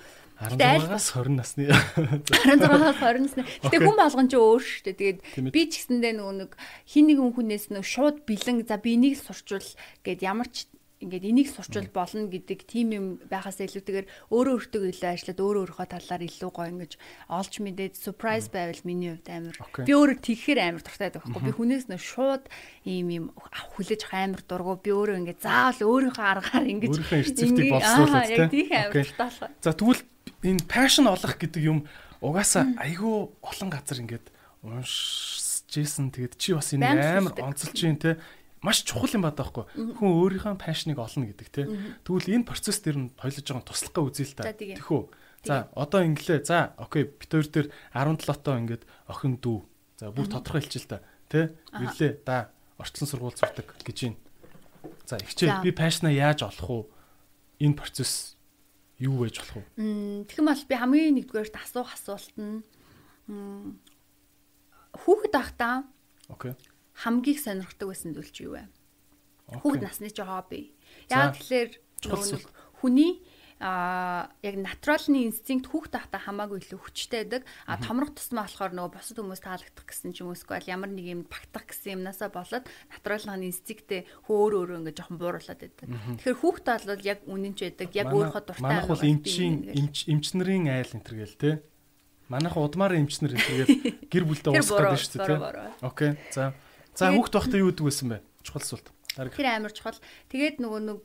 Speaker 1: 16-аас 20 насны
Speaker 2: 16-аас 20 насны. Гэтэ хүн болгон ч өөр шүү дээ. Тэгээд би ч гэсэндээ нөгөө нэг хин нэгэн хүнээс нөгөө шууд бэлэн за би энийг сурчвал гэд ямар ч ингээд энийг сурчвал болно гэдэг тийм юм байхаас илүүтэйгээр өөрөө өөртөө илүү ажиллаад өөрөө өөрийнхөө талаар илүү гоё ингэж олж мэдээд surprise байвал миний хувьд амар. Би өөрөө тийхээр амар дуртай байхгүй. Би хүнээс нөө шууд ийм юм хүлээж амар дургу. Би өөрөө ингээд заавал өөрийнхөө аргаар ингэж
Speaker 1: өөрийнхөө эрсдэлтийг боловсруулах
Speaker 2: тийм. Амар дуртай.
Speaker 1: За тэгвэл энэ passion олох гэдэг юм угаасаа айгүй олон газар ингээд уншижсэн. Тэгээд чи бас энэ амар онцолж юм те маш чухал юм байна даахгүй. Хүн өөрийнхөө passion-ыг олно гэдэг те. Тэгвэл энэ процесс дээр нь тойлож байгаа туслахгаа үзье л та. Тэхүү. За одоо инглээ. За окей бит хоёр дээр 17 тоо ингээд охин дүү. За бүр тодорхой хэлчихэл та. Тэ? Ирлээ. Да орчлон сургууль сурдаг гэж юм. За ихчээ би passion-а яаж олох уу? Энэ процесс юу байж болох вэ?
Speaker 2: Тэгэх юм бол би хамгийн нэгдүгээрт асуух асуулт нь хүүхэд ахтаа
Speaker 1: Окей.
Speaker 2: Хамгийн сонирхдаг байсан зүйл чи юу вэ? Хүүхэд насны чи хобби. Яг тэгэхээр хүний а яг натуралны инстинкт хүүхд тахта хамаагүй илүү хүчтэй байдаг. А томрох тусмаа болохоор нөгөө бусад хүмүүс таалагдах гэсэн ч юм уусгүй ямар нэг юм багтах гэсэн юмнасаа болоод натуралны инстинктээ хөөр өөрөө ингээ жоохон бууруулад байдаг. Тэгэхээр хүүхд бол яг үнэнч байдаг. Яг өөрийнхөө дуртай.
Speaker 1: Манайх бол эмчийн эмч нарийн айл энэ төр гээл те. Манайх удмаар эмч нар энэ төр гээл гэр бүлдээ уусгах гэдэг шүү дээ. Окей. За. За хүүхд байхдаа юу гэдэг байсан бэ? Чухал асуулт.
Speaker 2: Тэр амар чухал. Тэгээд нөгөө нэг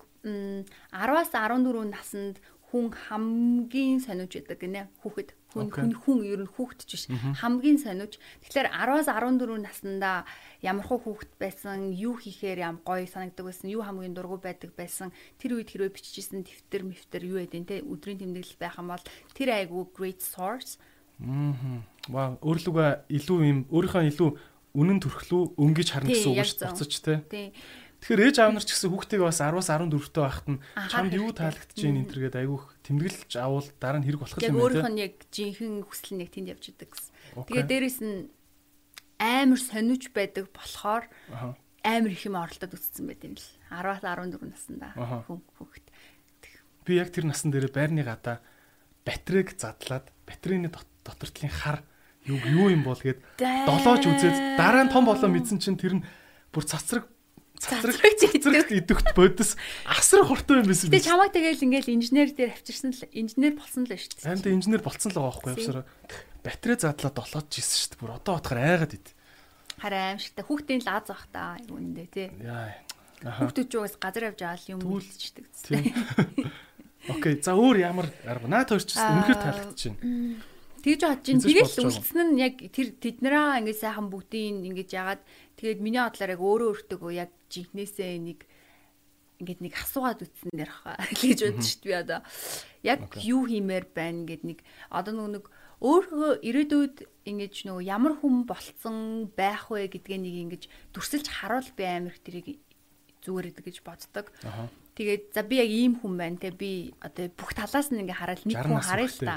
Speaker 2: 10-аас 14 наснд хүн хамгийн сониуч гэдэг гинэ хүүхэд. Хүн хүн хүн ер нь хүүхэд ч биш. Хамгийн сониуч тэгэхээр 10-аас 14 наснда ямар хуу хүүхэд байсан юу хийхээр ям гоё санагдаг байсан юу хамгийн дургу байдаг байсан тэр үед хэрвээ биччихсэн дэвтэр мэвтэр юу гэдэг те өдрийн тэмдэглэл байх юм бол тэр айгу great source.
Speaker 1: Аа. Ваа өөрлөгөө илүү юм өөрийнхөө илүү үнэн төрхлөө өнгөж харна гэсэн үг шүү дээ. Буцаж те.
Speaker 2: тий
Speaker 1: Тэгэхээр ээж аав нар ч гэсэн хүүхдтэйгээ бас 10-аас 14-тэй байхад нь чамд юу таалагдж байна энэ төргээд айгүйх тэмдэглэж авал дараа нь хэрэг болох
Speaker 2: яг
Speaker 1: юм байна
Speaker 2: нь яг жинхэнэ хүсэл нь яг тэнд явж идэг. Гэсэн. Тэгээ дээрэс нь амар сониуч байдаг болохоор амар их юм оролдоод үссэн байт юм л. 10-аас 14 наснда хүн хүүхэд.
Speaker 1: Би яг тэр насан дээр байрны гадаа батарейг задлаад батарейны дот- дотортлын хар юу юу юм бол гээд долоож үзээд дараа нь том болоо мэдсэн чинь тэр нь бүр цацраг
Speaker 2: Цацрагч
Speaker 1: цацраг идэвхт бодис асар хурдан юм байсан.
Speaker 2: Тэгээ чамайг тэгэл ингээл инженер дээр авчирсан л инженер болсон л шүү дээ.
Speaker 1: Амд инженер болцсон л байгаа байхгүй явсараа. Батарей задлаад долоож жисэн шүү дээ. Бүр одоо бодохоор айгаад ид.
Speaker 2: Хараа аимшигтай хүүхдийн л аз бах та үүндээ тий.
Speaker 1: Яа.
Speaker 2: Хүүхдүүд ч угаас газар явж л юм үлдчихдэг.
Speaker 1: Тийм. Окей. За өөр ямар арга наад хоёр ч үнэхээр таалагдчихэв.
Speaker 2: Тэгж бодож
Speaker 1: Эзэж
Speaker 2: тэгэл үлдсэн нь яг тэр тэднэрээ ингээд сайхан бүгдийг ингэж яагаад тэгээд миний бодлоор яг өөрөө өөртөө яг жинхнээсээ нэг ингээд нэг асуугаад үтсэн дэр хаа гэж бодож шít би одоо. Яг юу хиймээр байна гэд нэг одоо нөгөө нэг өөрөө ирээдүйд ингэж нөгөө ямар хүн болцсон байх вэ гэдгээ нэг ингэж дүрсэлж харуул би амирх тэрийг зүгээр гэж боддог. Тэгээд за би яг ийм хүн байна те. Би одоо бүх талаас нь ингээ хараад нэг
Speaker 1: 60
Speaker 2: хүн харъя л та.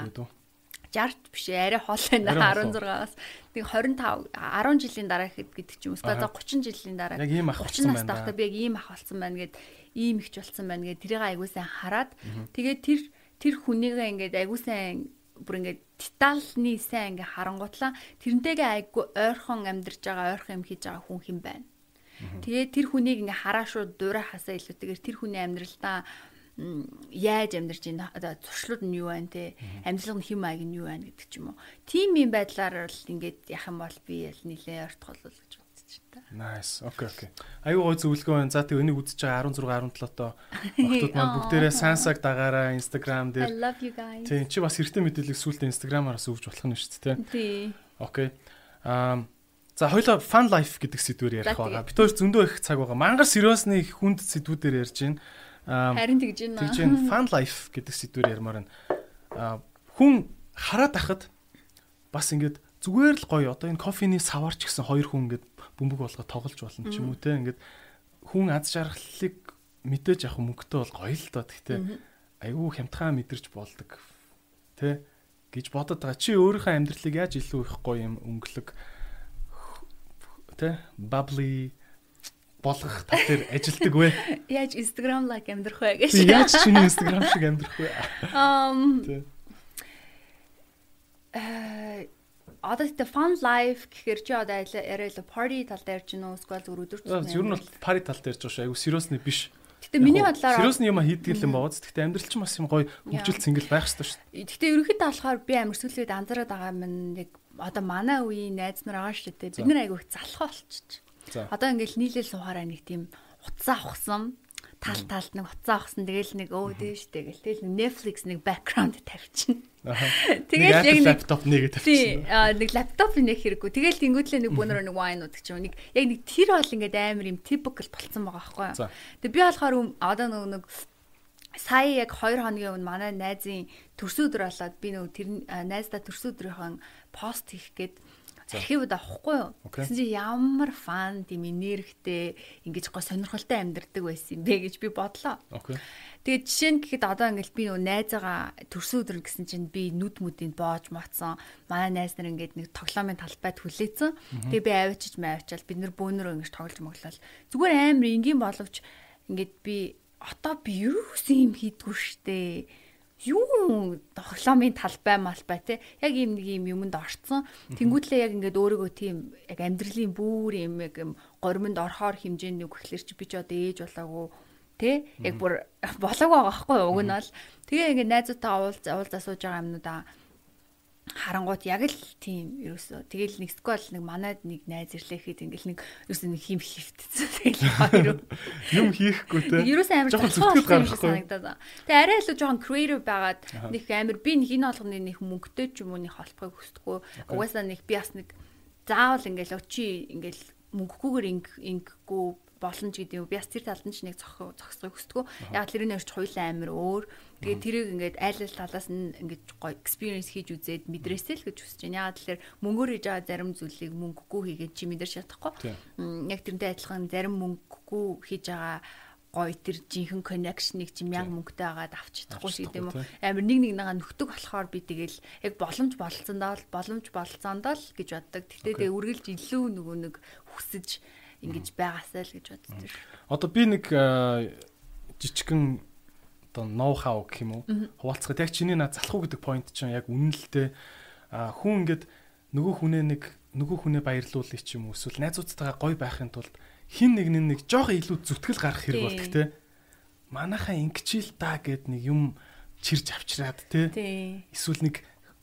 Speaker 1: Гэдэг үү?
Speaker 2: 60 биш арай хол байна
Speaker 1: Арай хол.
Speaker 2: 16-аас. Тэг 25 10 жилийн дараа гэхэд гэдэг ч юм уу. Эсвэл
Speaker 1: Аха.
Speaker 2: за 30 жилийн дараа.
Speaker 1: Яг ийм ах
Speaker 2: 30
Speaker 1: болсон
Speaker 2: настай
Speaker 1: байна
Speaker 2: байхдаа
Speaker 1: да.
Speaker 2: би яг ийм ах болсон байна гэд ийм ихч болсон байна гэд тэрийг аягуулсан хараад тэгээд тэр тэр хүнийгээ ингээд аягуулсан бүр ингээд детальны сайн ингээ харангуутлаа тэрнтэйгээ айггүй ойрхон амьдарч байгаа ойрхон юм хийж байгаа хүн хэм байна. Тэгээд тэр хүнийг ингээ хараа шууд дуурайхасаа илүүтэйгээр тэр хүний амьдралдаа яаж амьдарч одоо зуршлууд нь юу байна те амьдрал нь хэм маяг нь юу байна гэдэг ч юм уу. Тим юм байдлаар бол ингээд юм бол би ял нилээ ортголол гэж бодчих та.
Speaker 1: Nice. Окей, окей. Аюу гой зөвлөгөө байна. За тэг энийг үзэж байгаа 16 17 тоо охтууд маань бүгдээрээ сансаг дагаараа Instagram
Speaker 2: I
Speaker 1: дээр
Speaker 2: love you guys.
Speaker 1: Тийм чи бас эртний мэдээлэл сүултээ Instagram-аар бас өгж болох нь шүү дээ.
Speaker 2: Тий.
Speaker 1: Окей. Аа за хоёлоо fun life гэдэг сэдвээр ярих байгаа. Бид хоёр зөндөө их цаг байгаа. Мангар сериосны хүнд сэдвүүдээр ярьж байна.
Speaker 2: Харин тэгж байна.
Speaker 1: тэгж энэ fun life гэдэг сэдвээр ярмаар байна. Хүн хараад ахад бас ингээд зүгээр л гоё. Одоо энэ кофений саварч гэсэн хоёр хүн ингээд бөмбөг болгоод тоглож болно ч юм уу те. Ингээд хүн аз жаргалыг мэдээж яг мөнгөтэй бол гоё л доо. Гэхдээ айгүй хямдхан мэдэрч болдог те. Гэж бодод байгаа. Чи өөрийнхөө амьдралыг яаж илүү их гоё юм өнгөлөг те bubbly болгох тал дээр ажилтдаг вэ?
Speaker 2: Яаж Instagram like амьдрах вэ гэж.
Speaker 1: Яаж чиний Instagram шиг амьдрах вэ? Тэ.
Speaker 2: э одоо тэ fun life гэхээр чи одоо арай л party тал дээр ч нөө эсвэл зүр өдөр
Speaker 1: Аа, Ер нь бол пари тал дээр ч шүү. Айгу сериосны биш.
Speaker 2: Гэтэ миний бодлоор
Speaker 1: сериосны юм хийдэг юм бооз. Гэхдээ амьдрал ч бас юм гоё хөгжил цэнгэл байх хэрэгтэй шүү.
Speaker 2: Гэтэ ерөнхийдөө болохоор би амар сүлээд анзаараад байгаа юм нэг одоо манай үеийн найз нар байгаа шүү дээ. Бид нар айгүй их залхаа болчих. Одоо ингээл нийлээл суухаараа нэг тийм утсаа ухсан тал талд нэг утсаа ухсан тэгэл нэг өө дээш тэгэл тэгэл нэг Netflix нэг background тавьчихна.
Speaker 1: Тэгэл
Speaker 2: яг нэг
Speaker 1: лаптоп нэгэ
Speaker 2: тий
Speaker 1: тавьчихсан.
Speaker 2: а, нэг лаптоп нэг хэрэггүй. Тэгэл тэнгуүтлээ нэг бүүнөр нэг wine уудаг ч юм нэг яг нэг тэр бол ингээд амар юм typical болцсон байгаа байхгүй юу. Тэгээ би болохоор одоо нэг нэг сая яг 2 хоногийн өмнө манай найзын төрсөн өдөр болоод би нөгөө тэр найздаа төрсөн өдрийнхөө пост хийх гээд архивд авахгүй юу. Тэгсэн чи ямар фан тийм энергтэй ингэж гоо сонирхолтой амьдардаг байсан юм бэ гэж би бодлоо. Тэгээд жишээ нь гэхэд одоо ингээл би нөгөө найзаагаа төрсөн өдөр гэсэн чинь би нүд мүдийг боож моцсон. Манай найз нар ингээд нэг тоглоомын талбайд хүлээсэн. Тэгээ би авчиж маавчаал бид нэр бөөнөрөө ингэж тоглож моглол. Зүгээр амар энгийн боловч ингээд би одоо би юу юм хийдгүү штэ. Юу тоглоомын талбай малбай те? Яг ийм нэг юм юмд орцсон. Тэнгүүтлээ яг ингээд өөрийгөө тийм яг амьдралын бүр юм яг юм горимонд орхоор хэмжээний үг гэхэлэр чи би ч одоо ээж болоогүй Тэ яг бүр болоог байгаа байхгүй уг нь бол. Тэгээ ингээд найзуудтайгаа уулз уулзаа сууж байгаа юмнуудаа харангууд яг л тийм ерөөсөө тэгэл нэг сквал нэг манад нэг найз ирлээхэд ингээл нэг ерөөсөө нэг хим хифтсэн тэгэл
Speaker 1: юм. Хийхгүй те.
Speaker 2: Ерөөсөө амар
Speaker 1: зүтгэл гаргахгүй
Speaker 2: санагдаад. Тэгээ арай илүү жоохон creative байгаад нэг амар би нэг энэ болгоны нэг мөнгөтэй ч юм уу нэг холбохыг хүсдэггүй. Угаасаа нэг би бас нэг заавал ингээл очи ингээл мөнгөгүйгээр ингэхгүй болно ч гэдэг юм. Би бас тэр талд нь ч нэг зогсохыг хүсдэггүй. Яг тэрний өрч хуйлаа амир өөр. Тэгээд тэрийг ингээд айл ал талаас нь ингээд гоё experience хийж үзээд мэдрээсэй л гэж хүсэж байна. Яг тэгэхээр мөнгөөр хийж байгаа зарим зүйлийг мөнгөгүй хийгээд чи мэдэрч чадахгүй. Яг тэрнтэй адилхан зарим мөнгөгүй хийж байгаа гоё тэр жинхэнэ коннекшныг чи мянга мөнгөтэй агаад авч чадахгүй шиг юм уу амар нэг нэг нагаа нөхдөг болохоор би тэгэл яг боломж болцсондоо л боломж болцсондоо л гэж боддог. Тэгтээ тэгээ үргэлж илүү нөгөө нэг хүсэж ингэж байгаасаа л гэж боддог.
Speaker 1: Одоо би нэг жижигхэн одоо ноу хау гэх юм уу? Хуваалцахад яг чиний над залхуу гэдэг point чинь яг үнэн л дээ хүн ингээд нөгөө хүнээ нэг нөгөө хүнээ баярлуулъя ч юм уу эсвэл найзуудтайгаа гоё байхын тулд хин нэг нэг жоохон илүү зүтгэл гарах хэрэг болдог те. Манайхаа ингэчил та гэд нэг юм чирж авчираад те. Эсвэл нэг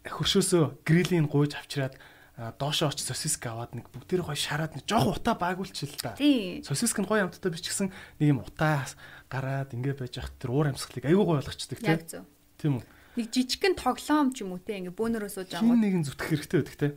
Speaker 1: хөршөөсөө грилийн гуйж авчираад доошоо очиж сосиск аваад нэг бүгдээр гоё шараад нэг жоох утаа байгуулчихл та. Сосиск нь гоё амттай бичгсэн нэг юм утаа гараад ингэ байж хат тэр уур амьсгалыг айгүй гоё болгочдөг тийм үү?
Speaker 2: Нэг жижигхэн тоглоом ч юм уу те ингэ бөөнөрөө сууж
Speaker 1: байгаа. Хин нэгэн зүтгэх хэрэгтэй байдаг те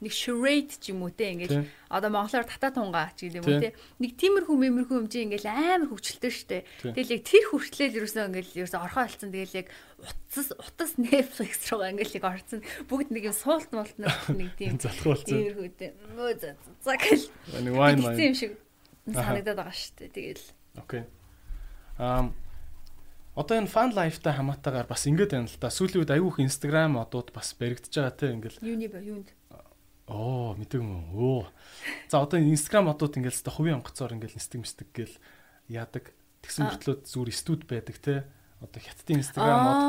Speaker 2: нэг charade ч юм уу те ингээл одоо монголоор татаа тунгаа ч гэдэг юм уу те. Нэг тиймэрхүү мэмэрхүү юм чи ингээл амар хөвчлөлтөө штэ. Тэгэл яг тэр хүртлээр ерөөсөө ингээл ерөөсөө орхоо олцсон. Тэгэл яг утас утас Netflix руугаа ингээл яг орцсон бүгд нэг юм суулт муулт нэг тийм тиймэрхүү те. Өө за за гэл.
Speaker 1: Нэг wine wine.
Speaker 2: тийм шиг санагдаад байгаа штэ тэгэл.
Speaker 1: Окей. Ам Одоо энэ fun life-тай хамаатайгаар бас ингэж байна л да. Сүүлийн үед айгүйх Instagram одууд бас баригдаж байгаа те ингээл.
Speaker 2: Юуны ба юунд?
Speaker 1: Оо, мэдээг юм уу. За одоо Instagram одууд ингээл та хувийн онгоцоор ингээл нэстэг мэстэг гээл яадаг. Тэгсэн мөртлөө зүгээр студ байдаг те. Одоо хятадын Instagram мод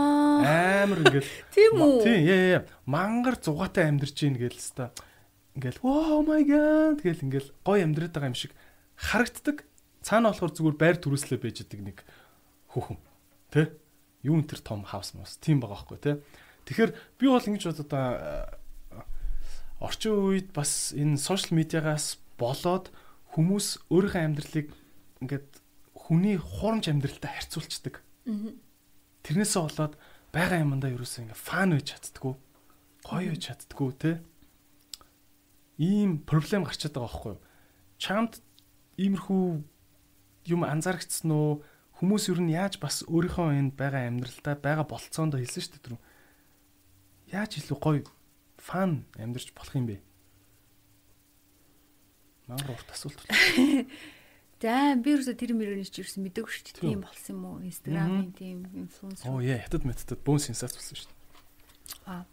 Speaker 1: амар ингээл
Speaker 2: Тийм үү?
Speaker 1: Тийм, яа яа. Мангар зугаатай амьдарч ийн гээл хэвээр ингээл oh my god тэгэл ингээл гой амьдраад байгаа юм шиг харагддаг. Цаана болохоор зүгээр байр төрөслөө байж идэг нэг хүүхэн. Тэ? Юу энэ тэр том хаус мос тийм байгаа байхгүй тэ? Тэгэхээр би бол ингэж бодод орчин үед бас энэ сошиал медиагаас болоод хүмүүс өөрийнхөө амьдралыг ингээд хүний хуурамч амьдралтай харьцуулцдаг. Тэрнээсээ болоод байгаа юмдаа ерөөсөө ингээ фан байж чаддггүй. Гоё байж чаддггүй те. Ийм проблем гарчаад байгаа байхгүй юу? Чамд иймэрхүү юм анзаарчихсан уу? Хүмүүс ер нь яаж бас өөрийнхөө энэ байгаа амьдралдаа байгаа болцоонд хэлсэн шүү дээ түрүү. Яаж илүү гоё фан амьдарч болох юм бэ? Мангар урт асуулт байна.
Speaker 2: За би юусе тэр мөрөний чи юусе мэдээгүй шүү дээ. Тийм болсон юм уу? Инстаграмын тийм инфлюенсер.
Speaker 1: Оо яа, хятад мэдтэд бөөн сенсац болсон шүү дээ.
Speaker 2: Вау.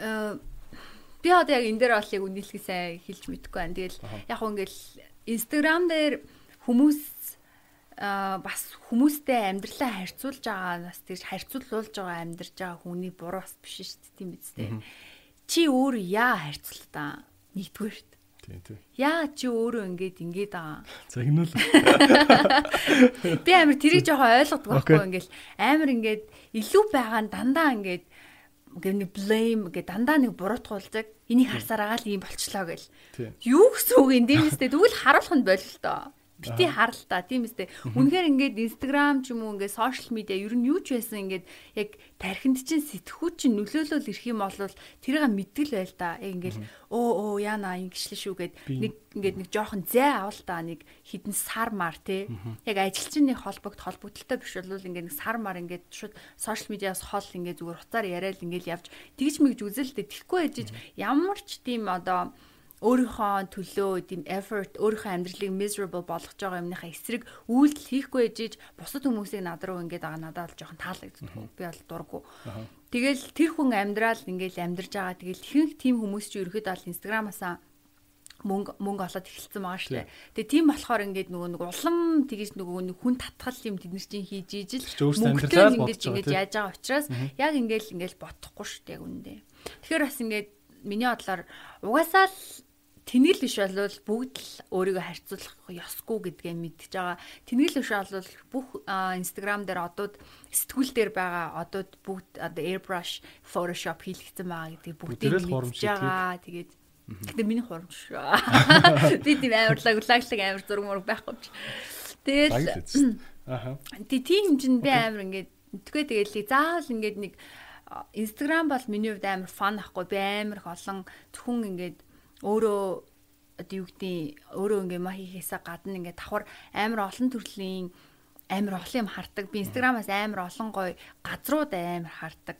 Speaker 2: Э би одоо яг энэ дээр болыг үнэлгээ сайн хэлж мэдэхгүй байна. Тэгэл яг хөө ингээл Инстаграм дээр хүмүүс а бас хүмүүстэй амьдралаа харьцуулж байгаа бас тэр харьцуулуулж байгаа амьдарч байгаа хүний буруу бас биш шүү дээ тийм биз дээ чи өөр яа харьцалтаа нэгдүгээрт.
Speaker 1: Тийм тийм.
Speaker 2: Яа чи өөрөө ингээд ингээд байгаа.
Speaker 1: Загнуул.
Speaker 2: Би амир тэрийг жоохон ойлгодог байхгүй ингээл амир ингээд илүү байгаа нь дандаа ингээд ингээд blame гэдэг дандаа нэг буруутгуулдаг. Энийг харсаар агаал ийм болчлоо гэл. Юу гэсэн үг юм дэмэстэй тэгвэл харуулах нь болил тоо бити харалтаа тийм үстэй. Үнэхээр ингээд Instagram ч юм уу ингээд сошиал медиа ер нь юу ч байсан ингээд яг тархинд чинь сэтгхүү чинь нөлөөлөл ирэх юм бол тэрийг мэдгэл байл та. Яг ингээд өө өө яана ингэшлээ шүү гэд нэг ингээд нэг жоохон зай авал та нэг хідэн сар мар те. Яг ажилчны холбогд холбогдолтой биш бол ингээд нэг сар мар ингээд шууд сошиал медиас хол ингээд зүгээр хуцаар яриад ингээд явж тэгж мэгж үзэлтэй тэгэхгүй ээжиж ямар ч тийм одоо өөрийнхөө төлөө тийм effort өөрийнхөө амьдралыг miserable болгож байгаа юмныхаа эсрэг үйлдэл хийхгүй ээжиж бусад хүмүүсийг над руу ингээд байгаа надад л жоохон таалагддаг. Би бол дурггүй. Тэгэл тэр хүн амьдрал ингээд амьдарч байгаа. Тэгэл ихэнх тийм хүмүүс чи ерөөхдөө бол инстаграмаасаа мөнгө мөнгө олоод эхэлсэн байгаа шүү дээ. Тэгээ тийм болохоор ингээд нөгөө нэг улам тэгэж нөгөө нэг хүн татгал юм тэд нар чинь хийж ижил
Speaker 1: мөнгөтэй
Speaker 2: ингээд ингээд яаж байгаа учраас яг ингээд ингээд бодохгүй шүү дээ яг үндэ. Тэгэхээр бас ингээд миний бодлоор угаасаа л Тэнгэл биш бол бүгд л өөрийгөө харьцуулах ёсгүй гэдгээ мэдчихэж байгаа. Тэнгэл биш бол бүх Instagram дээр одууд сэтгүүл дээр байгаа одууд бүгд одоо airbrush, Photoshop хийлгэсэн байгаа гэдгийг бүгдийг мэдчихэж байгаа. Тэгээд Гэтэ миний хурамч. Би тийм амар лаглаг амар зураг мураг байхгүй ч. Тэгэл Аха. Тий тийм хэмжинд би амар ингээд тэгээ тэгэл заавал ингээд нэг Instagram бол миний хувьд амар фан ахгүй би амар их олон зөвхөн ингээд өөрөө одоо юу гэдэг өөрөө ингээ ма хийхээсээ гадна ингээ давхар амар олон төрлийн амар олон юм хардаг. Би Instagram-аас амар олон гоё газрууд амар хардаг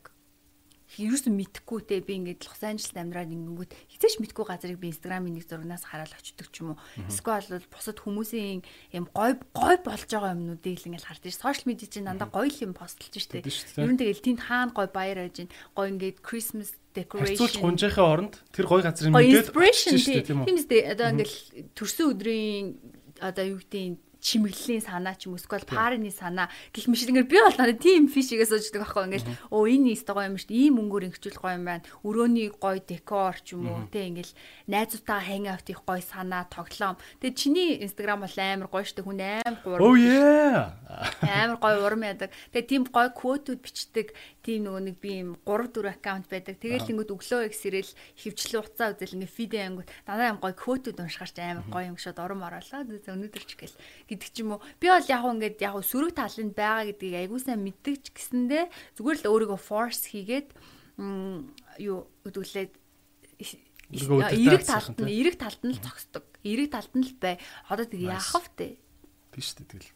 Speaker 2: ерөөсөн мэдхгүй те би ингээд Лос Анжелес амьдраад ингэнгүүт хизээч мэдгүй газрыг би инстаграмын нэг зурагнаас хараад очдөг ч юм уу. Эсвэл бол бусад хүмүүсийн юм гой гой болж байгаа юмнуудыг л ингээд харж ш. Сошиал медиа чинь дандаа гоё юм постлж штэ. Ер нь тэгэл тэнд хаана гой баяр байж гин гой ингээд Christmas decoration.
Speaker 1: Харьцуулж гунжийнхаа оронд тэр гоё газрын
Speaker 2: мэдээд тийм үстэй одоо ингээд төрсөн өдрийн одоо юу гэдэг чимэглэлийн санаа ч юм эсвэл парны санаа. Гэх мэт ингээд би бол надад тийм фишигээ сууждаг байхгүй. Ингээд оо энэ нэст гоё юм шүү дээ. Ийм мөнгөөр ингэчүүл гоё юм байна. Өрөөний гоё декор ч юм уу те ингээд найзуудтайгаа хайн авт их гоё санаа тоглоом. Тэгээ чиний инстаграм бол амар гоё шүү дээ. Хүн амар гурав
Speaker 1: oh yeah!
Speaker 2: Амар гоё урам ядаг тэгээ тийм гоё квотууд бичдэг. Тийм нөгөө нэг би юм 3 4 аккаунт байдаг. Тэгэл ингэүүд өглөө их сэрэл хөвчлэн уцаа үзэл ингээ фидэ ангууд. Дандаа юм гоё квотууд уншгарч амар гоё юм шууд урам оруулаа. Өнөөдөр ч гэл гэдэг ч юм уу. Би бол яг ингээд яг сөрөг талынд байгаа гэдгийг айгуусаа мэддэг ч гэсэндээ зүгээр л өөрийгөө force хийгээд юу өдөлээд эрэг талд нь эрэг талд нь л зогсдог. Эрэг талд нь л бай. Одоо тэг яах вэ?
Speaker 1: Үү тэгэл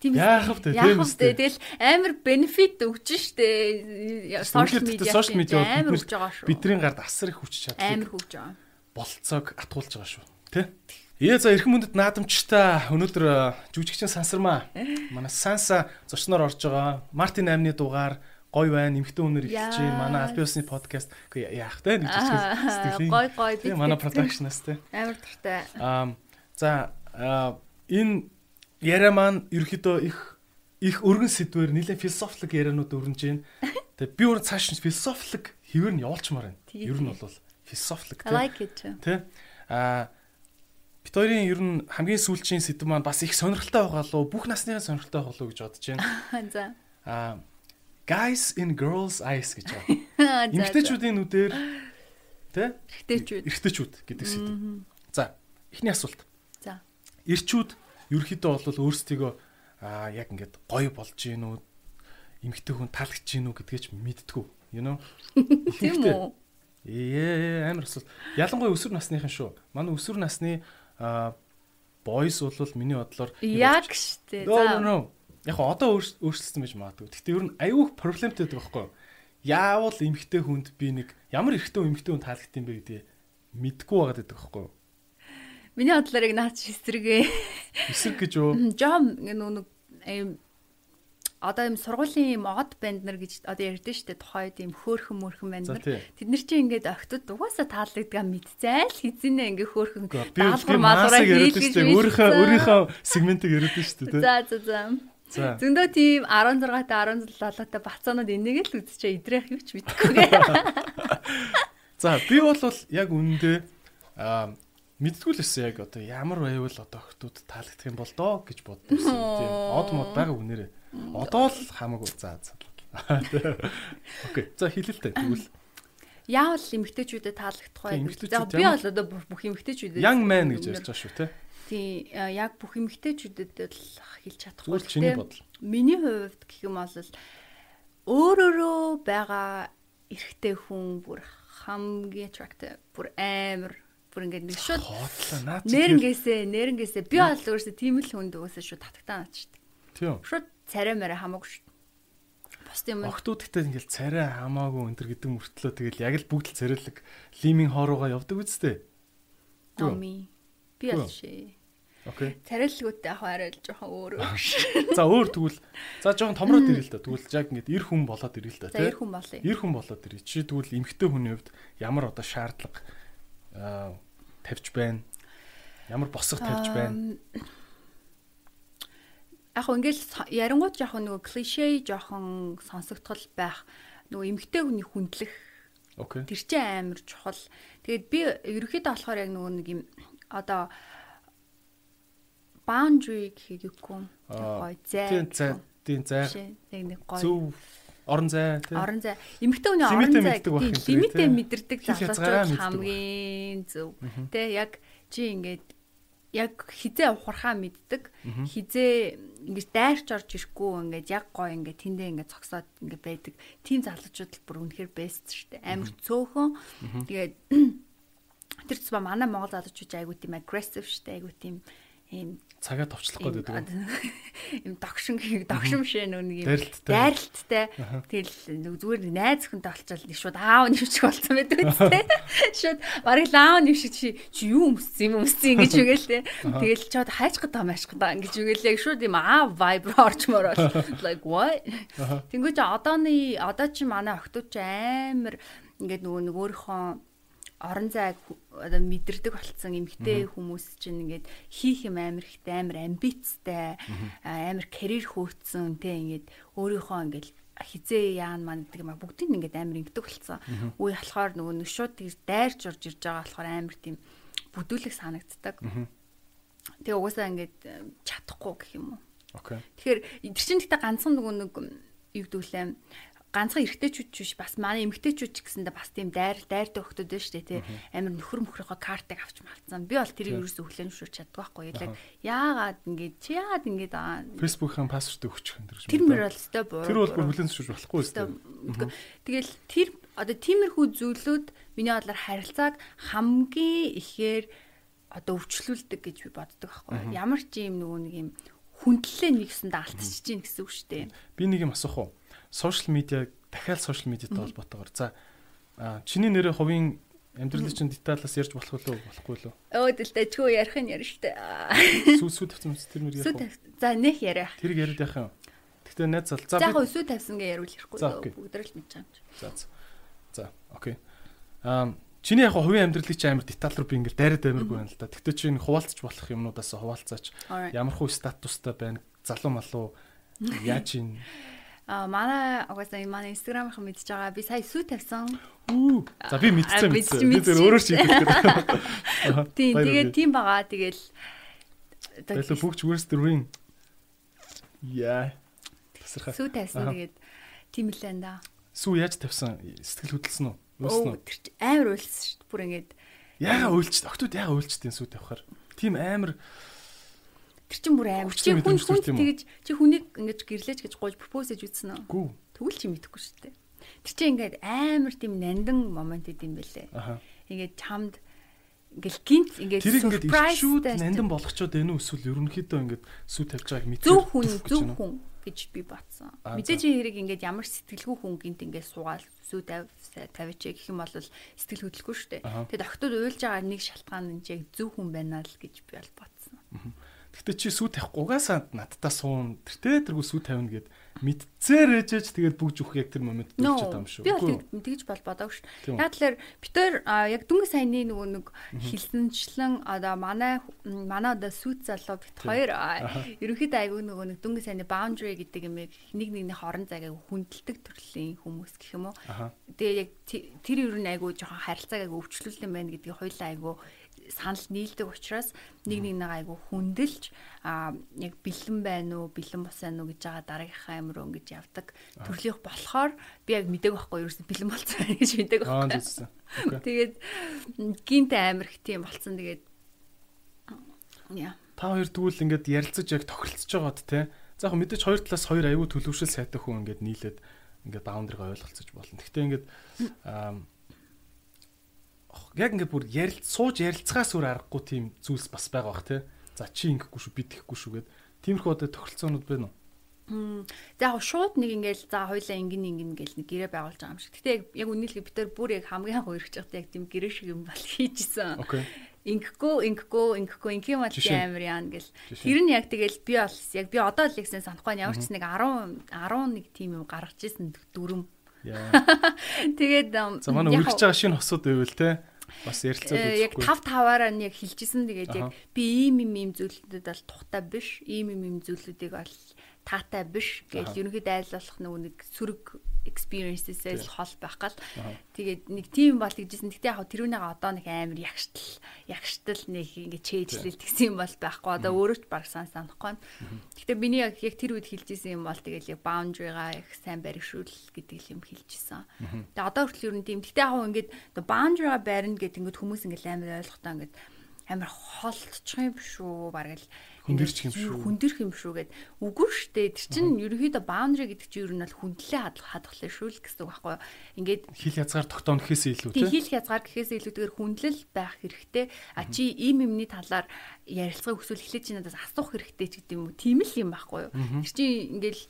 Speaker 2: Тийм
Speaker 1: яах вэ? Тийм үү?
Speaker 2: Тэгэл амар бенефит өгч штэ.
Speaker 1: Сошиал медиа сошиал медиа
Speaker 2: амар өгч байгаа шүү.
Speaker 1: Бидний гард асар их хүч чадлыг
Speaker 2: амар хөгж байгаа.
Speaker 1: Болцоог атгуулж байгаа шүү. Тэ? Ээ за эрхэм мөндөд наадамчтай өнөөдөр жүжигчин сансармаа. Манай санса зочноор орж байгаа. Мартин 8-ны дугаар гой байна. Эмхтэн өнөр эхэлж байна. Манай албан ёсны подкаст яах те нэг жижиг
Speaker 2: сэтгэлийн. Гой гой.
Speaker 1: Тийм манай продакшнаас те.
Speaker 2: Амар туртай.
Speaker 1: Аа за энэ яриа маань ерөөхдөө их их өргөн сэдвэр нэлээд философик ярианууд өрнөж байна. Тэгээ би өөр цааш нь философик хэвээр нь явуулчмаар байна. Ер нь бол философик
Speaker 2: тий.
Speaker 1: Аа бит хоёрын ер нь хамгийн сүүлчийн сэдв маань бас их сонирхолтой байгаа лу бүх насныхаа сонирхолтой байгаа лу гэж бодож байна.
Speaker 2: За.
Speaker 1: Аа guys in girls eyes гэж байгаа. Эмэгтэйчүүдийн нүдээр тий?
Speaker 2: Эрэгтэйчүүд.
Speaker 1: Эрэгтэйчүүд гэдэг сэдв. За, эхний асуулт.
Speaker 2: За.
Speaker 1: Ирчүүд ерөөхдөө бол өөрсдийгөө аа яг ингээд гоё болж гин үү эмгтэй хүн таалагдж гин үү гэдгийг ч мэдтгүү you know
Speaker 2: тийм үү
Speaker 1: ээ амар асуулт ялангуяа өсвөр насныхан шүү манай өсвөр насны boys бол миний бодлоор
Speaker 2: яг штэ
Speaker 1: за яг одоо өөрчлөлтсөн байж магадгүй. Гэхдээ ер нь аюух проблемтэй байдаг байхгүй яавал эмгтэй хүнд би нэг ямар эрэгтэй эмгтэй хүн таалагдсан бэ гэдэг мэдгүй байгаад байдаг байхгүй
Speaker 2: Миний бодлоор яг наач эсрэгээ.
Speaker 1: Эсрэг гэж юу?
Speaker 2: Жом нэг ийм одоо юм сургуулийн юм од банд нар гэж одоо ярьдэн штэ тухайд юм хөөхөн мөрхөн банд нар. Тэд нар чинь ингээд октод угаасаа таалагдгаа мэдцээ. Л хизэнэ ингээ хөөхөн
Speaker 1: даалгавар маалгараа хийлгэж өөрийнхөө өөрийнхөө сегментийг яриад штэ.
Speaker 2: За за за. Зөндөө тийм 16 та 17 талаатай бацаанууд энийг л үзчихээ. Идрэх юу ч мэдэхгүй.
Speaker 1: За би бол яг үнэндээ аа мэдтгүй л өссөн яг одоо ямар байвал одоо охтууд таалагдах юм бол доо гэж боддогсэн тийм од мод байгаа үнээрээ одоо л хамаагүй. Заа заа окей. За хэлэлтэй тэгвэл.
Speaker 2: Яавал эмгтээчүүдэд таалагдах вэ? за би бол одоо бүх эмгтээчүүдэд
Speaker 1: young man гэж ярьж байгаа шүү те
Speaker 2: тий яг бүх эмгтээчүүдэд л хэлж чадахгүй
Speaker 1: чиний бодол.
Speaker 2: Миний хувьд гэх юм бол өөрөөрөө байгаа эрэгтэй хүн бүр хамгийн attractive бүр амар бүр ингээд нэг шууд нэрнгээсээ нэрнгээсээ би бол өөрөөсөө тийм л хүнд өөөсөө шууд татагтаа наач шүү дээ.
Speaker 1: Тийм.
Speaker 2: Шууд царай мэрэ хамаагүй шүү.
Speaker 1: Бос юм. Охтуудтай ингээл царай хамаагүй өнтер гэдэг мөртлөө тэгэл яг л бүгд л царайлаг лимийн хооруугаа явдаг үсттэй.
Speaker 2: Ами. Би шээ.
Speaker 1: Окей.
Speaker 2: Царайлгуудтай яг арай л жоохон өөр.
Speaker 1: За өөр тэгвэл за жоохон томроод ирэл л да. Тэгвэл яг ингээд эр хүн болоод ирэл л да.
Speaker 2: За эр хүн болъё.
Speaker 1: Эр хүн болоод ирээ. Чи тэгвэл эмгтэй хүний хувьд ямар одоо шаардлага тавьж байна? Ямар босго тавьж байна?
Speaker 2: Яг ингээл ярингууд жоохон нөгөө клишэ жоохон сонсогдтол байх нөгөө эмгтэй хүний хүндлэх
Speaker 1: Окей.
Speaker 2: Тэр чинь амар чухал. Тэгээд би ерөөхдөө болохоор яг нөгөө нэг юм одоо boundary гэхийг юугүй гоё зай.
Speaker 1: Тийм зай, тийм зай.
Speaker 2: Яг нэг гоё.
Speaker 1: Зөв орон зай
Speaker 2: тийм. Орон зай. Эмэгтэй хүний орон зай лимитээ мэдэрдэг залуучууд хамгийн зөв. Тэ яг чи ингээд яг хизээ ухрахаа мэддэг. Хизээ ингэж дайрч орж ирэхгүй ингээд яг гоё ингээд тэндээ ингээд цогсоод ингээд байдаг. Тим залуучууд л бүр үнэхээр бест шүү дээ. Амар цөөхөн. Тэгээд тэр цэвэ манай Монгол залуучууд айгуу тийм aggressive шүү дээ. Айгуу тийм ийм
Speaker 1: цагаа товчлох гээд байдаг.
Speaker 2: Им догшин догшин шээ нүг юм дайралттай. Тэгэл зүгээр найз хүнтэй олчвал нэг шууд аав нэвчих болсон байдаг үстэй. Шууд барыг аав нэвшиг чи чи юу өмссөн юм өмссөн ингэж үгээл те. Тэгэл чод хайч гад таамааш гад ингэж үгээл яг шууд юм аав vibe орчмоор бол like what. Тэнгүүч одооны одоо чи манай охтууд чи амар ингээд нөгөө нэг өөрийнхөө орон зайг одоо мэдэрдэг болцсон эмгтэй хүмүүс чинь ингээд хийх юм амар ихтэй амар амбицтай амар карьер хөөцсөн те ингээд өөрийнхөө ингээд хизээ яан маань гэдэг юм а бүгдийг ингээд амар ингэдэг болцсон. Үе болохоор нөгөө нэг шууд дайрч орж ирж байгаа болохоор амар тийм бүдүүлэг санагддаг. Тэгээ угаасаа ингээд чадахгүй гэх юм уу.
Speaker 1: Окей.
Speaker 2: Тэгэхээр тэр чинь гэхдээ ганцхан нөгөө нэг юу гэдүүлээ ганцхан эрэгтэйчүүд биш бас манай эмэгтэйчүүд ч гэсэндээ бас тийм дайр дайртай өгтөд байна шүү дээ тий. Амар нөхөр мөхрийнхөө картыг авч малцсан. Би бол тэрийг ерөөсөө өглөө шүүрч чаддаг байхгүй. Яг яагаад ингэж чи яагаад ингэж аа
Speaker 1: фэйсбүүкийн пассворд өгчих
Speaker 2: тэр чинь тэр мөр бол өстой буу
Speaker 1: тэр бол бүр хүлэн зөвшөөрч болохгүй
Speaker 2: өстой тэгэл тэр одоо тиймэрхүү зүйлүүд миний бодлоор харилцааг хамгийн ихээр одоо өвчлүүлдэг гэж би боддог байхгүй. Ямар ч юм нөгөө нэг юм хүндлэлээ нэгсэнд алдчихж чинь гэсэн үг шүү дээ.
Speaker 1: Би нэг юм асуух уу сошиал медиа дахиад сошиал медиатай холбоотойгоор. За чиний нэрээ хувийн амьдралын чинь деталаас ярьж болох уу? Болохгүй лөө
Speaker 2: өө дэлтэй чүү ярих нь ярь штэ.
Speaker 1: Сүү сүү тавьсан мэт тэр мөр ярих
Speaker 2: за нэх яриа.
Speaker 1: Тэрийг яриад яах юм? Гэтэ найз зал
Speaker 2: за яг сүү тавьсан гэ яриул ярихгүй бүгд л мэдж байгаа юм
Speaker 1: за за. Окей. Аа Чиний яг хувийн амьдралыг чи амар деталь руу би ингээл дайраад амиргүй байна л да. Тэгтээ чи энэ хуваалцаж болох юмнуудаас хуваалцаач. Ямар хөө статустай байна? Залуу малуу? Яаж ийн
Speaker 2: А манай угаасаа манай инстаграмынхан мэдж байгаа. Би сая сүү тавьсан.
Speaker 1: За би мэдчихсэн мэдсэн. Би зөв өөрөөр шийдэх.
Speaker 2: Тийм. Тэгээд тийм байгаа. Тэгэл
Speaker 1: Тэгэл бүгч worst ring. Яа.
Speaker 2: Тасархаа. Сүү тавьсан. Тэгээд тийм л энэ да.
Speaker 1: Сүү яаж тавьсан? Сэтгэл хөдлсөн үү?
Speaker 2: Тэр чи амар уйлсан шүү дээ. Бүр ингээд
Speaker 1: яага уйлч. Октод яага уйлчтын сүү тавихаар. Тийм амар
Speaker 2: Тэр чин бүр амар. Чи хүн хүн тэгэж чи хүнийг ингэж гэрлэж гэж гуйж пропоз хийж үзсэн үү?
Speaker 1: Гүү.
Speaker 2: Тэгвэл чи мэдэхгүй шүү дээ. Тэр чин ингээд амар тийм нандан момент идэм бэлээ.
Speaker 1: Аха.
Speaker 2: Ингээд чамд ингээл гинт ингээд
Speaker 1: тэр ингээд ирчүүд нандин болгочоод байна уу эсвэл ерөнхийдөө ингээд сүү тавьж байгааг мэдээ.
Speaker 2: Зөв хүн зөв хүн гэж би батсан. Мэдээж хэрэг ингээд ямар сэтгэлгүй хүн гинт ингээд суугаал сүү тавьж гэх юм бол сэтгэл хөдлөхгүй шүү дээ. Тэгээд октод уйлж байгаа нэг шалтгаан нь яг зөв хүн байна л гэж би бол батсан.
Speaker 1: Гэтэ чи сүү тавихгүй угаасаа надтай суун. Тэр тэ тэргүй сүү тавина гэд мэдцээр ээжэж тэгээд бүгж өгөх яг тэр момент
Speaker 2: дүүж байгаа юм шүү. Би бол тэгж бол бодоагүй шүү. Яг тэлэр битэр яг дөнгө саяны нөгөө нэг хилсэнчлэн одоо манай манай одоо сүйт залуу бит хоёр ерөнхийдөө айгүй нөгөө нэг дөнгө саяны boundary гэдэг юм яг нэг нэгний хорон цагийг хүндэлдэг төрлийн хүмүүс гэх юм уу. Тэгээ яг тэр ер нь айгүй жоохон харилцааг айгүй өвчлүүлсэн байна гэдгийг хоёлаа айгүй санал нийлдэг учраас нэг нэг нэг айгу хүндэлж а яг бэлэн байна уу бэлэн бос байна уу гэж байгаа дараагийнхаа амир ингэж явдаг төрлийнх болохоор би яг мэдээг байхгүй ерөөсөн бэлэн болцсон гэж мэдээг байхгүй. Тэгээд гинт амир их тийм болцсон тэгээд яа.
Speaker 1: Та хоёр тэгвэл ингээд ярилцаж яг тохиролцож байгаад те. За яг мэдээж хоёр талаас хоёр аюу төлөвшөл сайтай хүн ингээд нийлээд ингээд даундрыг ойлголцож болно. Гэхдээ ингээд яг ингээ бүр ярил сууж ярилцахаас өөр аргагүй тийм зүйлс бас байгаа бах тий. За чи ингэхгүй шүү би тэхгүй шүү гэд. Тиймэрхүү одоо тохиролцоонууд байна уу?
Speaker 2: За яг шууд нэг ингээл за хоёлаа ингэн ингэн гэл нэг гэрээ байгуулж байгаа юм шиг. Гэтэ яг үнэлгээ бид нар бүр яг хамгийн анх өргөж байхдаа яг тийм гэрээ шиг юм бол хийжсэн. Ингэхгүй ингэхгүй ингэхгүй ингэх юм бол амар яан гэл. Тэр нь яг тэгэл би бол яг би одоо л ихсэн санахгүй ямар ч нэг 10 11 тийм юм гаргаж ирсэн дүрм. Тэгээд
Speaker 1: за манай үргэлж байгаа шинэ хосууд байвал те бас ярилцаад
Speaker 2: үзэхгүй. Яг 5 5-аараа нь яг хэлчихсэн. Тэгээд яг би ийм ийм ийм зүйлүүдэд бол тухтай биш. Ийм ийм ийм зүйлүүдийг бол таатай биш гэж ерөнхийдөө айлуулах нөгөө нэг сөрөг experiences-ээс хол байх гал. Тэгээд нэг тийм бол гэжсэн. Гэтэ яг тэрүүнийгээ одоо нэг амар ягштал ягштал нэг ингэ чэйжлэл тэгсэн юм бол байхгүй. Одоо өөрөө ч баг сан санахгүй. Гэтэ миний яг яг тэр үед хэлжсэн юм бол тэгэл яг boundary-га их сайн баригшуул гэдэг юм хэлжсэн. Тэгээд одоо хүртэл ер нь тийм. Гэтэ яг ингээд boundary-га барина гэдэг ингээд хүмүүс ингээд амар ойлгохтаа ингээд амар холтчих юм шүү. Бараг л
Speaker 1: хүндэрч юм шүү.
Speaker 2: Хүндэрх юм шүү гэд. Үгүй штэ. Тэр чинь ерөөхдөө boundary гэдэг чинь ер нь бол хүндлээ хадгалах шүү л гэсэн үг байхгүй. Ингээд
Speaker 1: хил язгаар тогтооно гэхээсээ илүү
Speaker 2: тийм. Хил язгаар гэхээсээ илүүтэйгээр хүндлэл байх хэрэгтэй. А чи ийм юмны талаар ярилцгыг өсвөл эхлэж чи надаас асуух хэрэгтэй ч гэдэг юм уу. Тийм л юм байхгүй юу. Тэр чинь ингээл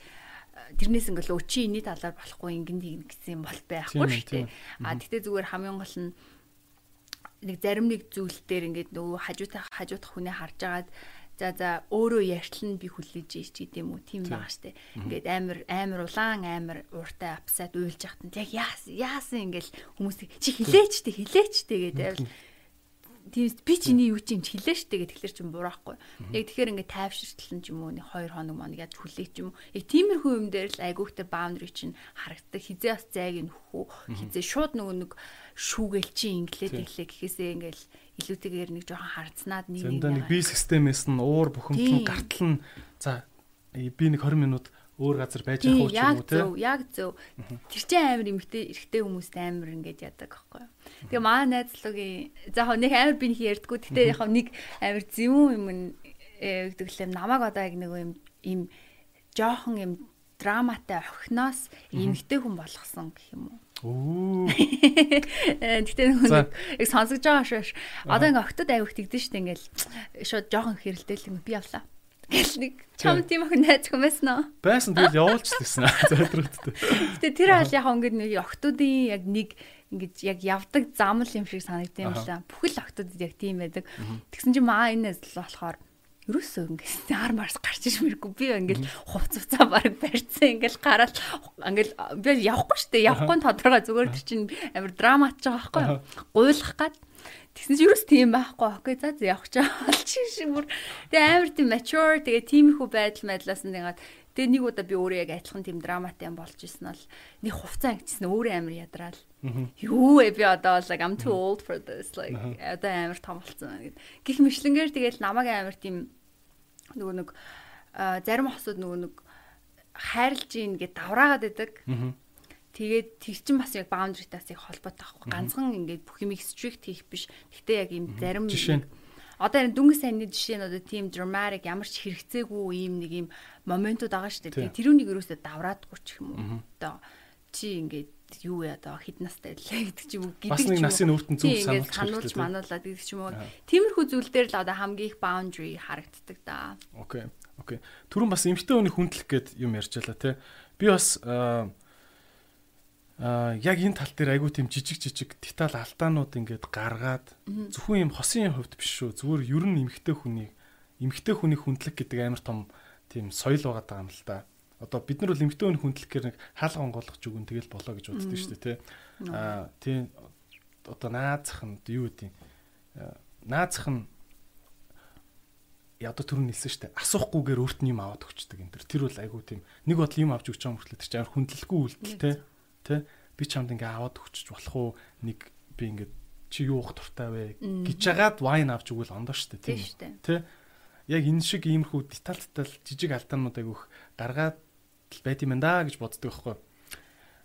Speaker 2: тэрнээс ингээл өө чи энэний талаар болохгүй ингэн тийм гэсэн юм бол байхгүй шүү дээ. А тэгтээ зүгээр хамгийн гол нь нэг зарим нэг зүйл дээр ингээд нөгөө хажуутай хажуудах хүнээ харж агаад За за өөрөө ярьтал нь би хүлээж ийж гэдэг юм уу тийм байгаа штэ. Ингээд амар амар улаан амар ууртай апсаад уйлж яхад нь яг яасан ингээл хүмүүс чи хилээч тэ хилээч тэ гэдэг тийм би чиний юу чинь хэлээ штэ гэх тэгэхээр чинь бураахгүй. Яг тэгэхээр ингээд тайвширтлан ч юм уу нэг 2 хоног мань яаж хүлээх юм. Яг тиймэрхүү юм дээр л айгүйхтэй boundary чинь харагддаг. Хизээ бас зайг нөхөө. Хизээ шууд нөгөө нэг шүүгээл чи инглээд ирлээ гэхээсээ ингээл илүүтэйгээр нэг жоохон харцнаад
Speaker 1: нэг нэг нэг би системээс нь уур бухимдал нь гартал нь за би нэг 20 минут өөр газар байж явах уу
Speaker 2: юм уу те яг зөв. Тэр чинь амар эмхтэй эрэгтэй хүмүүст амар ингэж яадаг байхгүй тэгээ маа найзлуугийн за хоо нэг амар би нэг ярьдгүү. Гэтээ яг нэг амар зөвүүн юм гэдэг л намайг одоо яг нэг юм им жоохон юм драматай охиноос эмхтэй хүн болгосон гэх юм уу Оо. Гэтэ нэг яг сонсож байгаа шүү. Одоо ингээ октод авих тэгдэж штэ ингээл шууд жоохон хэрэлдээл юм би явлаа. Гэл нэг чам тийм охин найз байсан уу?
Speaker 1: Байсан тэгэл явуулчихсан. Зайдруудтай.
Speaker 2: Гэтэ тэр хаал яг ингээ нэг октодын яг нэг ингэж яг явдаг зам л юм шиг санагдсан юм лаа. Бүхэл октодод яг тийм байдаг. Тэгсэн чинь маа энэ болохоор ерөөсөө ингээд ар марс гарч иж мэргүй би ингээд хувц хувцаа баг барьцсан. Ингээд гараад ингээд би явахгүй штэ. Явахгүй тодорхой. Зүгээр чинь амар драмач байгаа байхгүй гуйлах гад. Тэгсэн чинь юус тийм байхгүй. Окей за явах чаа. Чи шиг бүр. Тэгээ амар тийм mature. Тэгээ тиймэрхүү байдал мэдлаас нэгээд тэгээ нэг удаа би өөрөө яг адилхан тийм драматай юм болж исэн бол нэг хувцас ангичсан өөрөө амар ядраал. Юу ээ би одоо like I'm too old for this. Like одоо амар том болсон гэд. Гэх мэтлэнгээр тэгэл намайг амар тийм нөгөө нэг зарим хосууд нөгөө нэг хайрлж ийн гэд давраагаад байдаг. Тэгээд тэр чин бас яг boundary-таас яг холбоотой байхгүй. Ганцхан ингээд бүх юмыг strict хийх биш. Гэхдээ яг ийм зарим одоо энэ дүнгийн сайнны жишээ нь одоо тийм dramatic ямар ч хэрэгцээгүй ийм нэг ийм моментууд байгаа шүү дээ. Тэрүүнийг ерөөсөө давраадгүй ч юм уу. Одоо чи ингээд юу яа одоо хэд настай лээ гэдэг ч юм уу
Speaker 1: гэдэг ч юм уу. Бас нэг насын өөртөө зүг сануулж
Speaker 2: сануулж мануулаад гэдэг ч юм уу. Тиймэрхүү зүйл дээр л одоо хамгийн их boundary харагддаг да.
Speaker 1: Окей. Окей. Түрүүн бас эмгтэй хүний хүндлэх гээд юм ярьж байлаа те. Би бас аа яг энэ тал дээр айгүй тийм жижиг жижиг деталь алдаанууд ингээд гаргаад зөвхөн юм хосын хувьд биш шүү. Зүгээр ер нь эмгтэй хүний эмгтэй хүний хүндлэх гэдэг амар том тийм соёл байгаа юм л да одоо бид нар бол эмгтэн хүн хүндлэхээр нэг хаалга онгойлгож өгөн тэгэл болоо гэж боддог шүү дээ тий. Аа тий одоо наазах нь юу гэдэг наазах нь одоо түрүү нэлсэн шүү дээ. Асуухгүйгээр өөрт нь юм аваад өгчдөг энэ төр. Тэр бол айгүй тийм нэг бодол юм авч өгч байгаа мөртлөө тэр чинь амар хүндлэлгүй үйлдэл тий. Тий би чамд ингээ аваад өгчөж болох уу? Нэг би ингээ чи юу уух дуртай вэ гэж жагаад вайн авч өгвөл ондоо шүү дээ тийм. Тий. Яг энэ шиг иймэрхүү деталь деталь жижиг алдаанууд айгүйх гаргаад байт юм да гэж боддог байхгүй.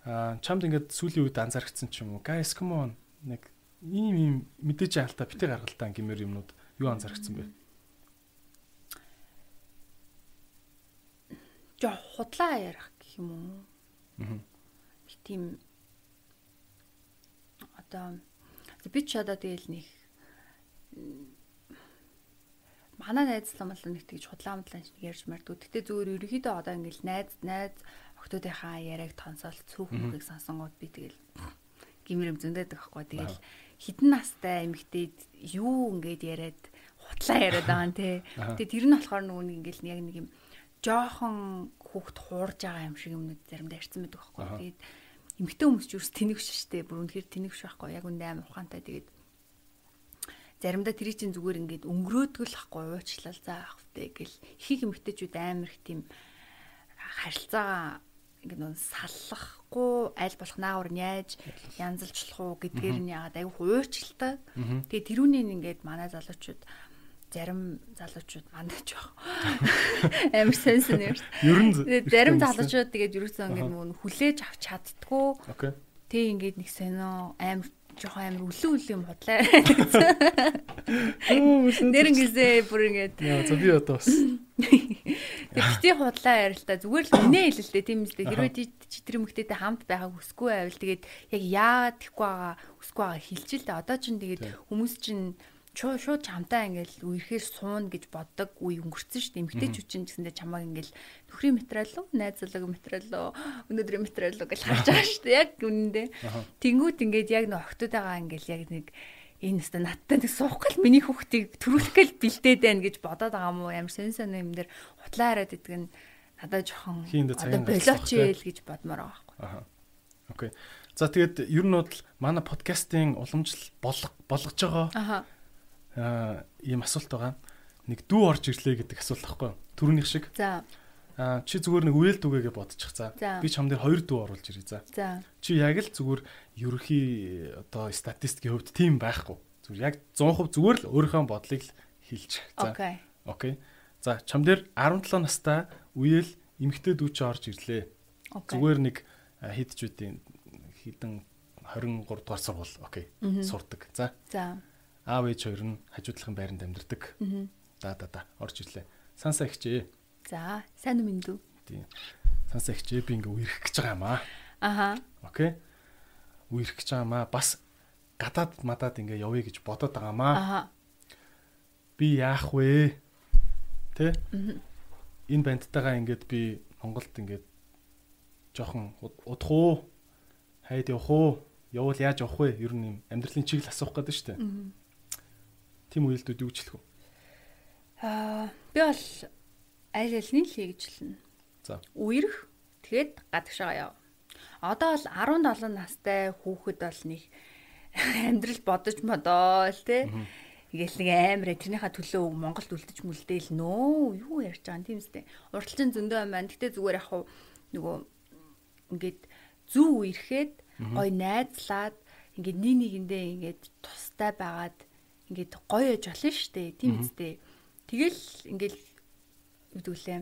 Speaker 1: Аа чамд ингээд сүүлийн үед анзаарчихсан ч юм уу? Guys come on нэг ийм ийм мэдээж хаалтаа битээ гаргалтаа гэмээр юмнууд юу анзаарчихсан бэ?
Speaker 2: Жо худлаа ярих гэх юм уу? Аа. Тийм одоо би ч одоо тэгэл нэг манай найз лам бол нэг тэгж худлаа мдлаа ярьж мартгүй. Гэтэ зүгээр ерөөхдөө одоо ингээл найз найз охтуудынхаа яриаг тонсоол цөөх мөхийг сонсонгууд би тэгэл гимэр юм зөндөдөг байхгүй. Тэгэл хідэн настай эмэгтэйд юу ингээд яриад хутлаа яриад байгаа нэ. Тэгээ тэр нь болохоор нөгөө нэг ингээл яг нэг юм жоохон хүүхд хуурж байгаа юм шиг юмнууд заримдаа ярьсан байдаг байхгүй. Тэгээд эмэгтэй хүмүүс ч юу ч тэнэгш штэ. Бүр үнэхээр тэнэгш байхгүй. Яг үндэ амар ухаантай. Тэгээд заримдаа тэр чинь зүгээр ингээд өнгөрөөдгөл ахгүй уучлал заах втэ гэл их эмгтэйчүүд амар их тийм харилцаагаа ингээд нөө саллахгүй аль болох наагур яаж янзалжлах уу гэдгээр нь яагаад аюу хуурчилдаг. Тэгээ тэрүүнийг ингээд манай залуучууд зарим залуучууд мандаж баг. Амар юм шүү.
Speaker 1: Ер нь
Speaker 2: зарим залуучууд тэгээд ерөөсөө ингээд нөгөө хүлээж авч чаддгүй. Тэг ингээд нэг сонио амар жоохон амар үлэн үлэн юм худлаа. Нэр ингээсээ бүр ингээд
Speaker 1: Яа за би одоо бас
Speaker 2: бити худлаа ярилтаа зүгээр л үнэ хэлэлтэй тийм үстэй. Хэрвээ чи тэр мөхтэйтэй хамт байгааг хүсгүй байвал тэгээд яг яагаад тэхгүй байгаа хүсгүй байгаа хэлчихэл дээ. Одоо чин тэгээд хүмүүс чин шууд шууд чамтай ингээл үерхээр суун гэж боддог үе өнгөрцөн шүү дээ. Эмгтээчүүд чинь гэсэндээ чамааг ингээл нөхрийн материал уу, найзлаг материал уу, өнөөдрийн материал уу гэж харж байгаа шүү дээ. Яг үнэндээ. Тэнгүүт ингээд яг нөх октоодаа ингээл яг нэг энэ өстө надтай нэг суухгүй л миний хүүхдийг төрүүлэхгээл бэлдээд байна гэж бодоод байгаа мó ямар сэн сэн юм дээр хутлаа хараад идэг нь надад жоохон одоо болооч ийл гэж бодмоор байгаа байхгүй.
Speaker 1: Аха. Окей. За тэгээд ер нь бол манай подкастын уламжлал болгож байгаа. Аа ийм асуулт байгаа. Нэг дүү орж ирлээ гэдэг асуулт байхгүй юу? Төрөнийх шиг.
Speaker 2: За.
Speaker 1: Аа чи зүгээр нэг үйл дүгээгээ бодчих. За. Би ч хам дээр хоёр дүү оруулж ирээ. За.
Speaker 2: За.
Speaker 1: Чи яг л зүгээр ерөхий одоо статистикийн хувьд тийм байхгүй. Зүгээр яг 100% зүгээр л өөрийнхөө бодлыг л хэлж.
Speaker 2: За. Окей.
Speaker 1: Окей. За чам дээр 17 настай үеэл эмэгтэй дүү чи орж ирлээ. Зүгээр нэг хэд ч үдийн хідэн 23 дугаар сургууль. Окей. Сурдаг. За.
Speaker 2: За
Speaker 1: аав ээж хоёр нь хажуудлахын байранд амьдардаг. Да да да орж ирлээ. Сансаа ихчээ.
Speaker 2: За, сайн юм дүү.
Speaker 1: Тийм. Сансаа ихчээ би ингээ үерх гэж байгаа юм аа.
Speaker 2: Аха.
Speaker 1: Окей. Үерх гэж байгаа юм аа. Бас гадаад мадаад ингээ явъя гэж бодоод байгаа юм аа.
Speaker 2: Аха.
Speaker 1: Би яах вэ? Тэ? Энэ бандтайгаа ингээд би Монголд ингээд жоохон удах уу? Хайд явах уу? Явал яаж явах вэ? Ер нь юм амьдралын чиглэл асуух гэдэг шүү дээ. Тийм үйлдэлүүд юу хэлэх үү?
Speaker 2: Аа, би бол аль альнийг л хийж хэлнэ.
Speaker 1: За.
Speaker 2: Үерх тэгэд гадагшаа яв. Одоо бол 17 настай хүүхэд бол нэг амьдрал бодож модоол те. Ингээл нэг амар тэрнийхээ төлөө Монголд үлдэж мүлдээл нөө юу ярьж байгаа юм тийм үстэй. Урталчин зөндөө юм байна. Гэтэ зүгээр яг хуу нөгөө ингээд зүү үерхэд гой найзлаад ингээд нэг нэгэндээ ингээд тустай байгаад ингээд гоё яж болно шүү дээ. Тийм үстэй. Тэгэл ингээд югдүүлээ.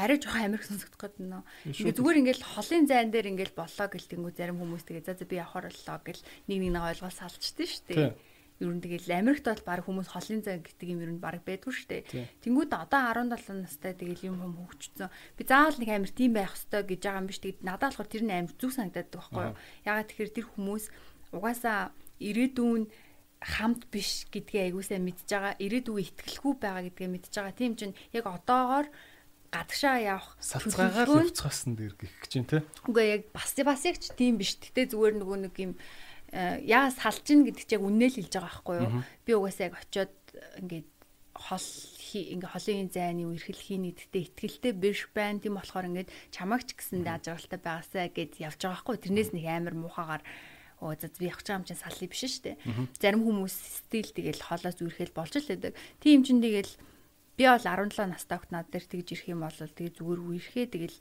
Speaker 2: Арай жоохон амирх сонсогдох гэдэг нөө. Ингээд зүгээр ингээд холын зайн дээр ингээд боллоо гэлтэнгүү зарим хүмүүс тэгээ за за би явахаар боллоо гэл нэг нэг нэг ойлгол салчдээ шүү дээ. Ер нь тэгэл Америкт бол баг хүмүүс холын зай гэдэг юм ер нь баг байдгүй шүү дээ. Тэнгүүд одоо 17 настай тэгэл юм юм хөгжсөн. Би заавал нэг амир тийм байх хэвээр гэж байгаа юм биш. Тэгэд надад болохоор тэр нь амир зүг санагдаад байгаа байхгүй юу? Ягаад тэгэхээр тэр хүмүүс угаасаа ирээдүйн хамт биш гэдгийг аягуулсаа мэдж байгаа. Ирээдүйн ихтгэлгүй байгаа гэдгийг мэдж байгаа. Тийм чинь яг одоогоор гадагшаа явах
Speaker 1: салцгаагаар явцгаасан дээр гэх гэж юм те.
Speaker 2: Үгүй яг бас бас яг ч тийм биш. Гэтэ зүгээр нөгөө нэг юм яа салчин гэдэг чинь яг үннэл хэлж байгаа байхгүй юу? Би угаасаа яг очиод ингээд хол ингээ холын зайны үерхэл хийний гэдэгтээ ихтгэлтэй биш байна. Тийм болохоор ингээд чамаагч гэсэндээ ажиглалтай байгаасаа гэж явж байгаа байхгүй. Тэрнээс нэг амар муухагаар оо за би явах юм чинь салли биш шүү дээ. Зарим хүмүүс стил тэгэл хоолоос үрхэл болж л байдаг. Тийм чинь тэгэл би бол 17 настай хот над дээр тэгж ирэх юм бол тэгээ зүгээр үерхээ тэгэл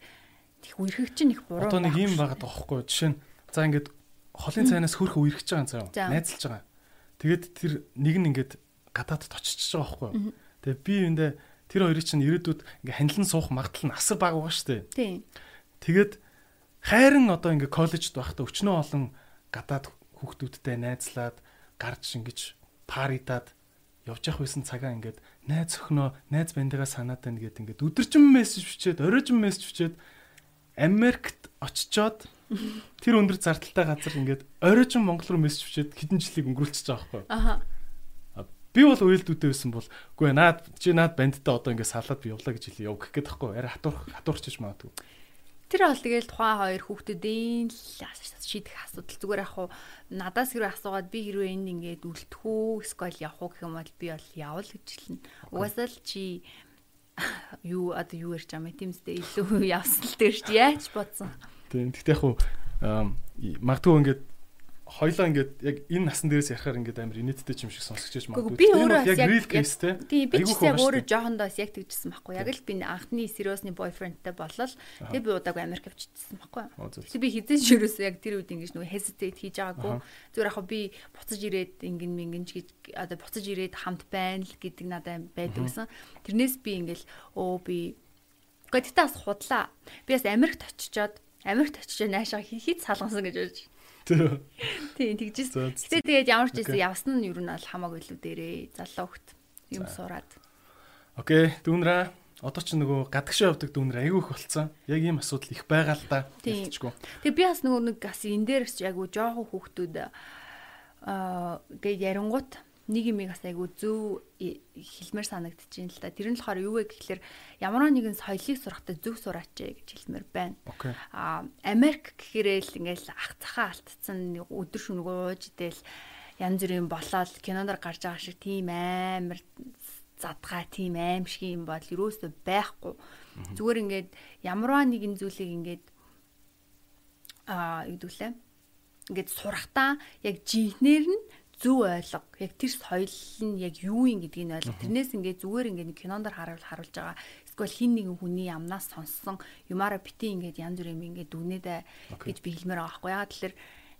Speaker 2: тех үерхэг чинь их буруу.
Speaker 1: Одоо нэг юм байгаа тоххой. Жишээ нь за ингээд холын цайнаас хөрх үерхэж байгаа юм цаа. Найзалж байгаа. Тэгээд тэр нэг нь ингээд гадаадд очиж байгаа байхгүй? Тэгээ би эндээ тэр хоёрыг чинь ирээдүйд ингээ ханилан суух магадлал нь асар бага байгаа шүү дээ.
Speaker 2: Тийм.
Speaker 1: Тэгээд хайрын одоо ингээ коллежд байхдаа өчнөө олон гадаад хүүхдүүдтэй найзлаад гарч ингэж паритаад явж явах байсан цагаа ингээд найз өхнөө найз бандыгаа санаад байна гэд ингээд өдөржин мессеж бичээд оройжин мессеж бичээд Америкт очичоод тэр өндөр зардалтай газар ингээд оройжин Монгол руу мессеж бичээд хэдэн жилиг өнгөрүүлчихэж байгаа байхгүй.
Speaker 2: Аха.
Speaker 1: Би бол уйлдүүдтэй байсан бол үгүй наад чи наад бандтай одоо ингээд салаад би явлаа гэж хэлээ явах гээд байхгүй. Арай хатуурх хатуурчиж магадгүй.
Speaker 2: Тэр бол тэгэл тухайн хоёр хүүхдүүдийн шийдэх асуудал зүгээр яг хуу надаас хэрэг асуугаад би хэрвээ энд ингээд үлдэх үү эсвэл явах уу гэх юм бол би бол явал гэж хэлнэ. Угаасаа л чи юу одоо юу ярьж байгаа юм тиймстэй илүү явсан л дээр чи яаж бодсон.
Speaker 1: Тийм. Тэгтээ яг хуу магадгүй ингээд хоёлоо ингээд яг энэ насан дээрээс ярихаар ингээд амар инээдтэй юм шиг сонсогч
Speaker 2: магадгүй. Би өөрөө
Speaker 1: яг real case те.
Speaker 2: Тийм би ч яг өөрөө жоохондоос яг тэгжсэн байхгүй. Яг л би анхны сериосны бойфрендтэй болол тэгээ би удаагүй Америк авчижсэн байхгүй. Тэгээ би хизээш ерөөсөө яг тэр үед ингэж нөгөө hesitate хийж байгаагүй. Зүгээр яг би буцаж ирээд ингэн мингэн ч гэж одоо буцаж ирээд хамт байна л гэдэг надад байдаг гэсэн. Тэрнээс би ингээл өө би Гэхдээ бас худлаа. Би бас Америкт очичоод Америкт очиж наашаа хит салгасан гэж бодож. Тийм тэгжсэн. Гэтэ тэгээд ямар ч зүйл явсан нь юу нь бол хамаагүй илүү дээрээ залуу хөхт юм сураад.
Speaker 1: Окей, дүүнраа одоо ч нөгөө гадагшаа явдаг дүүнэр айгүй их болцсон. Яг ийм асуудал их байгаа л да.
Speaker 2: Хэлчихгүй. Тэгээ би бас нөгөө нэг бас энэ дээрс айгүй жоохон хүүхдүүд аа гээ ярингууд нэг юм бас айгүй зөв хэлмээр санагдчихээн л да. Тэр нь болохоор юу вэ гэхэлэр ямар нэгэн соёлыг сурахдаа зөв сураач гэж хэлмээр байна. Аа Америк гэхээрээ л ингээл ах цахаа алтцсан өдөр шөнөг ууж идэл янз бүрийн болоод киноноор гарч байгаа шиг тийм амар задгаа тийм аим шиг юм бол юусоо байхгүй. Зүгээр ингээд ямарваа нэгэн зүйлийг ингээд аа гэвэл ингээд сурахтаа яг жинхнэр нь зөв ойлго. Яг тэр соёл нь яг юу юм гэдгийг нь ойлго. Тэрнээс ингээд зүгээр ингээд кинондор харуул харуулж байгаа. Эсвэл хин нэгэн хүний амнаас сонссон юмараа бити ингээд янз бүр юм ингээд дүнэдэ гэж би хэлмээр байгаа байхгүй. Ягаад тэгэхээр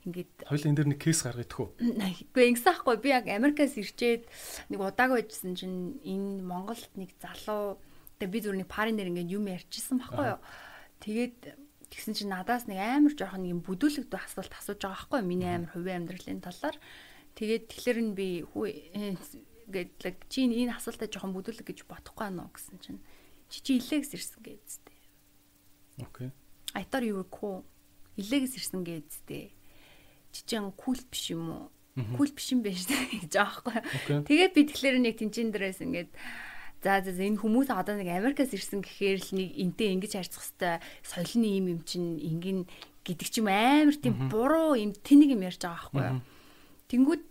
Speaker 2: ингээд
Speaker 1: хоёул энэ дэр нэг кейс гаргадах уу?
Speaker 2: Үгүй ингэсэн ахгүй би яг Америкаас ирчээд нэг удааг байжсэн чинь энэ Монголд нэг залуу тэгээ би зүгээр нэг парын нэр ингээд юм ярьчихсан байхгүй юу? Тэгээд тэгсэн чинь надаас нэг амар жоохон юм бүдүүлэгдүү асуулт асууж байгаа байхгүй миний амар хувийн амьдралын талаар Тэгээд тэгэхээр нь би гэдэг чи энэ асуултаа жоохон бүдүүлэг гэж бодохгүй байна уу гэсэн чинь чи чи илээгс ирсэн гэжтэй.
Speaker 1: Окей.
Speaker 2: I thought you were cool. Илээгс ирсэн гэжтэй. Чи чинь кул биш юм уу? Кул биш юм байна шүү гэж аахгүй. Тэгээд би тэгэхээр нэг тэнцэн дээрээс ингээд За за энэ хүмүүс одоо нэг Америкаас ирсэн гэхээр л нэг энтэй ингэж харьцах хэвээр соёлны юм юм чинь ингэн гэдэг ч юм амар тийм буруу юм тэнийг юм ярьж байгаа байхгүй юу. Тэнгүүд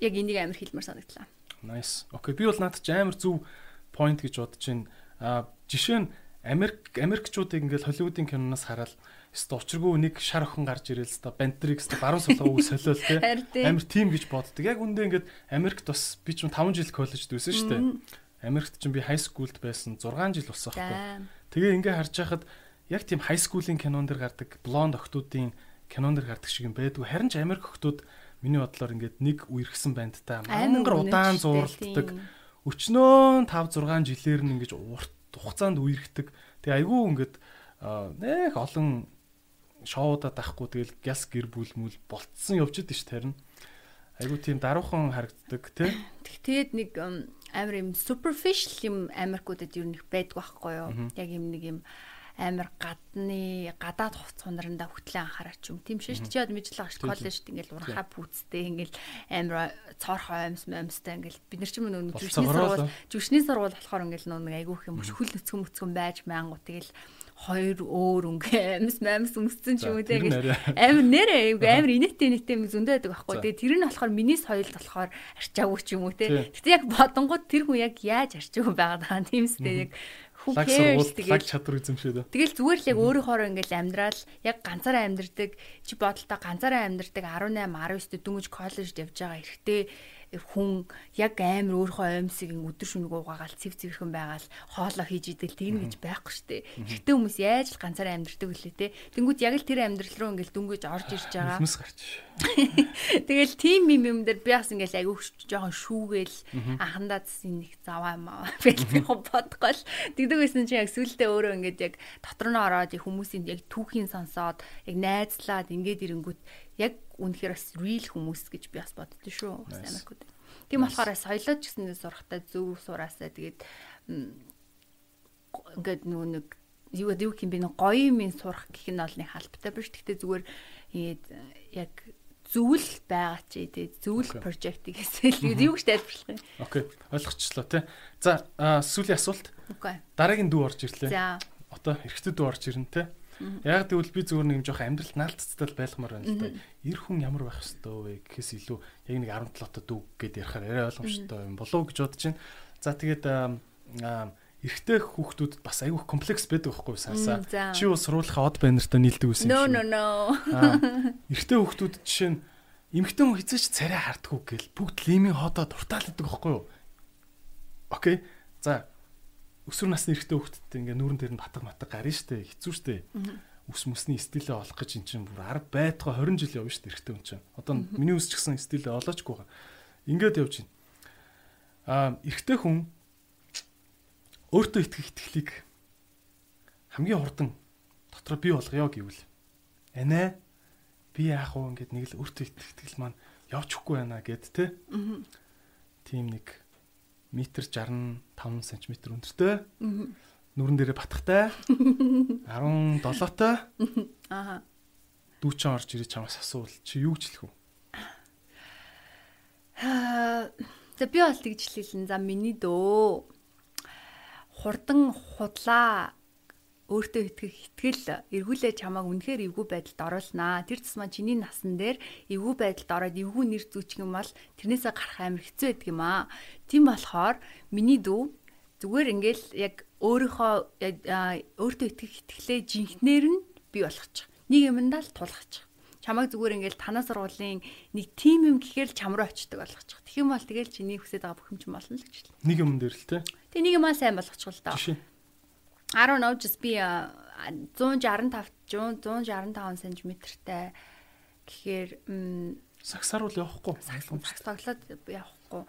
Speaker 2: яг энийг амар хэлмээр санагдлаа.
Speaker 1: Nice. Окей. Би бол надад ч амар зөв point гэж бодож байна. А жишээ нь Америк Америкчуудыг ингээл Холливуудын киноноос хараад өстө учиргүй нэг шар охин гарч ирэл өстө Бентрикс баруун сулгаагүй солиол те амар тим гэж боддог. Яг үндэ ингээд Америкт бас би ч 5 жил коллежд байсан шүү дээ. Америкт ч би хай скулд байсан 6 жил болсон байхгүй. Тэгээ ингээ харж байхад яг тийм хай скуулийн кинон дэр гардаг блонд охтуудын кинон дэр гардаг шиг юм байдгүй. Харин ч Америк охтууд миний бодлоор ингээд нэг үерхсэн бандтай мангар удаан зурлддаг. Өчнөө 5 6 жилээр нь ингээд урт хугацаанд үерхдэг. Тэгээ айгүй ингээд нэх олон шоудад ахгүй тэгэл гяс гэр бүл мүл болцсон идэв ш тарин. Айгүй тийм даруухан харагддаг тий.
Speaker 2: Тэгээд нэг амар юм superficial юм Америкуудад ер нь их байдг байхгүй юу? Яг юм нэг юм амар гадны гадаад хувц хунаранда хөтлөө анхаараач юм. Тийм шээ. Чи яд мэдлэг агш коллежд ингээл урхаа пүүцтэй ингээл амар цоорхоо амьс амьстай ингээл бид нар ч юм нөгөө жүшний сургууль жүшний сургууль болохоор ингээл нөгөө айгүйх юм хөл нөцгөн мөцгөн байж маангу тэгэл хоёр өөр өнгө амс мамс өмссөн ч юм уу тэгэл амар нэрээ амар инээтэй инээтэй юм зөндөө байдаг байхгүй. Тэгээ тэр нь болохоор миний соёлд болохоор арчаагүй ч юм уу те. Гэтэ яг бодонгууд тэр хүн яг яаж арчаагүй байгаад байгаа юм тиймстэй яг
Speaker 1: Who cares? тэгээд чадвар эзэмшээд.
Speaker 2: Тэгэл зүгээр л яг өөрийнхоороо ингээл амьдрал яг ганцаараа амьдрдаг чи бодолтой ганцаараа амьдрдаг 18 19 дөнгөж коллежд явж байгаа эрэгтэй хүн яг амар өөрийнхөө аимсыг өдөр шөнөг уугаагаал цэв цэвэрхэн байгаал хоолоо хийж идэл тийм гэж байхгүй штэ. Гэхдээ хүмүүс яаж л ганцаараа амьдрдаг вүлээ те. Тэнгүүд яг л тэр амьдрал руу ингээл дүнгэж орж ирж байгаа.
Speaker 1: Хүмүүс гарч.
Speaker 2: Тэгэл тийм юм юм дээр би бас ингээл айгүй жоохон шүүгээл анхандаа зэн нэг заваа юм аа. Би бодгоол. Тэгдэг байсан чи яг сүултээ өөрөө ингээд яг дотор нь ороод хүмүүсийн яг түүхийн сонсоод яг найзлаад ингээд ирэнгүүт яг үнэхээр бас real хүмүүс гэж би бас боддоо шүү. Америкууд. Тийм болохоор соёлоо ч гэсэн сурахтаа зөв сураасаа тэгээд ингээд нөгөө нэг юу гэдэг юм би нэг гоё юм сурах гэх нь бол нэг халбтай биш. Гэхдээ зүгээр яг зөвл байгаа чи тий зөвл прожектыг хэсэл юу гэж тайлбарлах юм.
Speaker 1: Окей. Ойлгочихлоо тий. За сүүлийн асуулт.
Speaker 2: Окей.
Speaker 1: Дараагийн дүү орж ирлээ. За. Одоо эргэжтэй дүү орж ирнэ тий. Яг тэгвэл би зүгээр нэг юм жоох амьдралд наалтцтай байлгамаар байна л да. Ир хүн ямар байх хэвээр вэ гэхээс илүү яг нэг 17 та дүү гэдээ ярихаар арай ойлгомжтой юм болов гэж бодож байна. За тэгээд эрэгтэй хүүхдүүд бас айгүй комплекс байдаг байхгүй саасаа. Чи бол сургуулийнхаа од байнартаа нийлдэг байсан
Speaker 2: юм шиг. No no no.
Speaker 1: Эрэгтэй хүүхдүүд жишээ нь эмхтэн хүн хизээч царай хардггүй гэл бүгд лимийн хоодоо дуртаал гэдэг байхгүй юу? Окей. За өсвөр насны эрэгтэй хүүхдэд ингээ нүүрэн дээр нь батг матг гарна штэ хэцүү штэ. Үс мөсний стилээ олох гэж эн чинь бүр арга байтугай 20 жил явна штэ эрэгтэй хүн чинь. Одоо миний үс ч гэсэн стилээ олоочгүй байгаа. Ингээд явж байна. Аа эрэгтэй хүн өөртөө итгэх итгэлийг хамгийн хурдан дотроо бий болгоё гэвэл анаа би яах вэ ингээд нэг л өөртөө итгэл маань явчихгүй байна гэд тэ. Тийм нэг метр 65 см өндөртэй. Нүрэн дээрээ батхтай. 17 той.
Speaker 2: Ааха.
Speaker 1: Дүүчэн орж ирээ чамаас асуувал чи юу гэж хэлэх вэ?
Speaker 2: За би бол тэгж хэлсэн. За миний дөө хурдан худлаа өөртөө итгэх итгэл эргүүлээ чамааг үнэхээр эвгүй байдалд оруулнаа. Тэр тусмаа чиний насан дээр эвгүй байдалд ороод эвгүй нэр зүүчих юм бол тэрнээсээ гарах амар хэцүү байдаг юм аа. Тийм болохоор миний дүү зүгээр ингээл яг өөрийнхөө өөртөө итгэх итгэлээ жинхнээр нь бий болгочих. Нэг юмдаа л тулгах. Чамайг зүгээр ингээл танаа сургуулийн нэг тим юм гэхээр л чам руу очдог болгочих. Тэгэх юм бол тэгэл чиний хүсэж байгаа бүх юм чинь болно л гэж.
Speaker 1: Нэг юм дээр л те.
Speaker 2: Тэг нэг юм аа сайн болгочих л доо. I don't know just be 165 165 см-тай гэхээр
Speaker 1: сагсаар бол явахгүй.
Speaker 2: Сагс тоглоод явахгүй.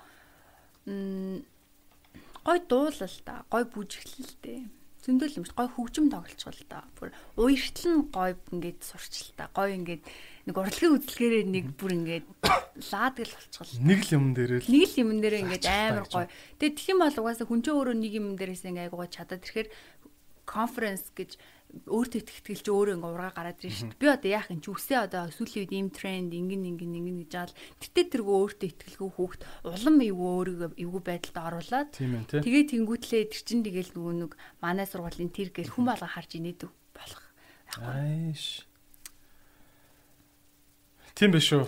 Speaker 2: М гой дуулал та, гой бүжиглэл дээ. Зөндөл юм шүү. Гой хөгжим тоглолцгол та. Бүр уяртал нь гой ингээд сурчил та. Гой ингээд нэг урлагийн үзлэгээрээ нэг бүр ингээд лаадаг л болцгол.
Speaker 1: Нэг л юм дээр л.
Speaker 2: Нэг л юм дээр ингээд амар гой. Тэгээ тэх юм бол угаасаа хүн чинь өөрөө нэг юм дээрээс ингээд айгуугаа чадаад ирэхээр конференс гэж өөртөө итгэл чи өөрөө ингээ ургаа гараад ирж шít. Би одоо яах юм чи үсээ одоо сүүлийн үед ийм тренд ингэн ингэн ингэн гэж аал тэгтээ тэргөө өөртөө итгэлгүй хүүхд улам эвгүй өөрийгөө эвгүй байдалд оруулаад тэгээ тэнгүүтлээ тэр чин тэгэл нөгөө нэг манай сургуулийн тэр гэл хүн болго харж инээдэг болох.
Speaker 1: Ааш. Тийм биш үү?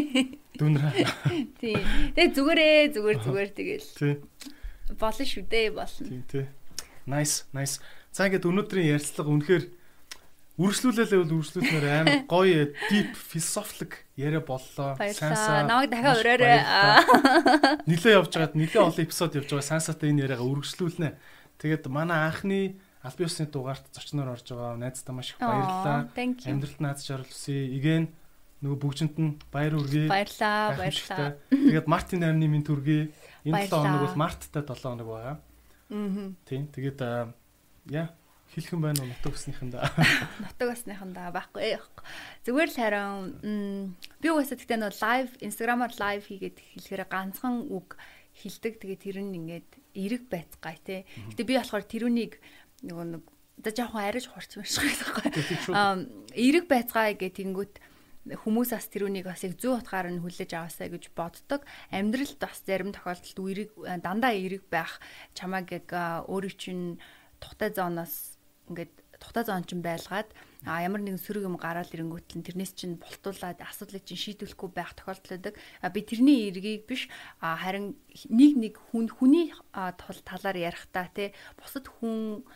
Speaker 1: Дүнрэ.
Speaker 2: Тийм. Тэгээ зүгээрээ зүгээр зүгээр тэгэл. Тийм. Болно шүү дээ болно.
Speaker 1: Тийм тий. Nice, nice. За ингээд өнөөдрийн ярилцлага үнэхээр үргэлжлүүлээлээ бол үргэлжлүүлмээр амар гоё deep philosophical яриа боллоо.
Speaker 2: Санса. Намайг дахиад ураарай.
Speaker 1: Нилээ явж байгаад нилээ олон эпизод явж байгаа сансатай энэ яриагаа үргэлжлүүлнэ. Тэгээд манай анхны Албиусны дугаарт зочноор орж байгаа найздаа маш их баярлалаа. Амьдралд нааз жаргал хүсье. Igen нөгөө бүгжинт нь баяр хүргэе.
Speaker 2: Баярлаа, баярлаа.
Speaker 1: Тэгээд Мартин 8-ны минь түргэе. Энэ 7 хоног бол Марттай 7 хоног байгаа.
Speaker 2: Аа.
Speaker 1: Тийм. Тэгээд яа хэлхэн байна уу нутаг усныхандаа.
Speaker 2: Нутаг усныхандаа байхгүй яахгүй. Зүгээр л харин би угаасаа тэгтээ нөө лайв инстаграмаар лайв хийгээд хэлэхээр ганцхан үг хилдэг. Тэгээд тэр нь ингээд эрэг байцгаая те. Гэтэ би болохоор тэрүүнийг нөгөө нэг за жоохон ариж хурцсан байхгүй. Аа эрэг байцгаая гэх тэнгүүт хүмүүс бас тэрүүнийг бас яг зүү утгаар нь хүлээж аваасаа гэж боддог. Амьдралд бас зарим тохиолдолд эрэг дандаа эрэг байх чамааг яг өөрийн чинь тухтай зооноос ингээд тухтай зоон чинь байлгаад а ямар нэгэн сөрөг юм гараад ирэнгүүт л тэрнээс чинь болтуулаад асуудлыг чинь шийдвэхгүй байх тохиолдол байдаг. А би тэрний эргийг биш а харин нэг нэг хүн хүний талаар ярихдаа те бусад хүн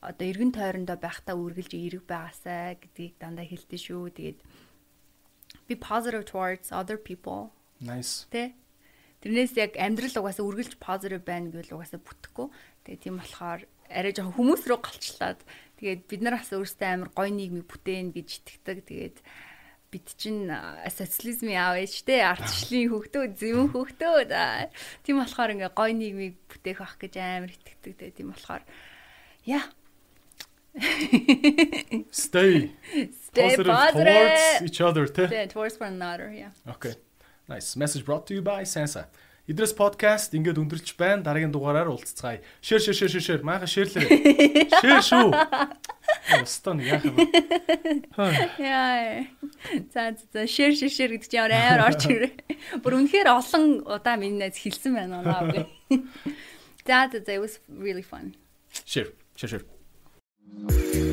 Speaker 2: одоо эргэн тойрондоо байхдаа үргэлж эрэг байгаасаа гэдгийг дандаа хэлдэг шүү. Тэгээд be positive towards other people.
Speaker 1: Nice.
Speaker 2: Тэ? Тэрнээс яг амьдрал угаасаа үргэлж positive байна гэвэл угаасаа бүтэхгүй. Тэгээ тийм болохоор арай жоохон хүмүүс рүү галчлаад тэгээд бид нар бас өөрсдөө амар гоё нийгмийг бүтээн гэж итгэдэг. Тэгээд бид чинь социализмын аав ээж те ардчлалын хөгтөө зэвэн хөгтөө тийм болохоор ингээ гоё нийгмийг бүтээх байх гэж амар итгэдэг. Тэгээд тийм болохоор яа
Speaker 1: Stay.
Speaker 2: Stay
Speaker 1: positive, towards each other, те.
Speaker 2: Towards one another, yeah.
Speaker 1: Okay. Nice. Message brought to you by Sansa. Идрес подкаст ингээд өндөрлж байна. Дараагийн дугаараар уулзцгаая. Шэр шэр шэр шэр. Мааха шэрлээ. Шэр шүү. Остон яах вэ?
Speaker 2: Яа. За за шэр шэр шэр гэдэг чинь амар орч ирээ. Бүр үнэхээр олон удаа миний найз хэлсэн байна аа. За за it was really fun.
Speaker 1: Шэр шэр шэр.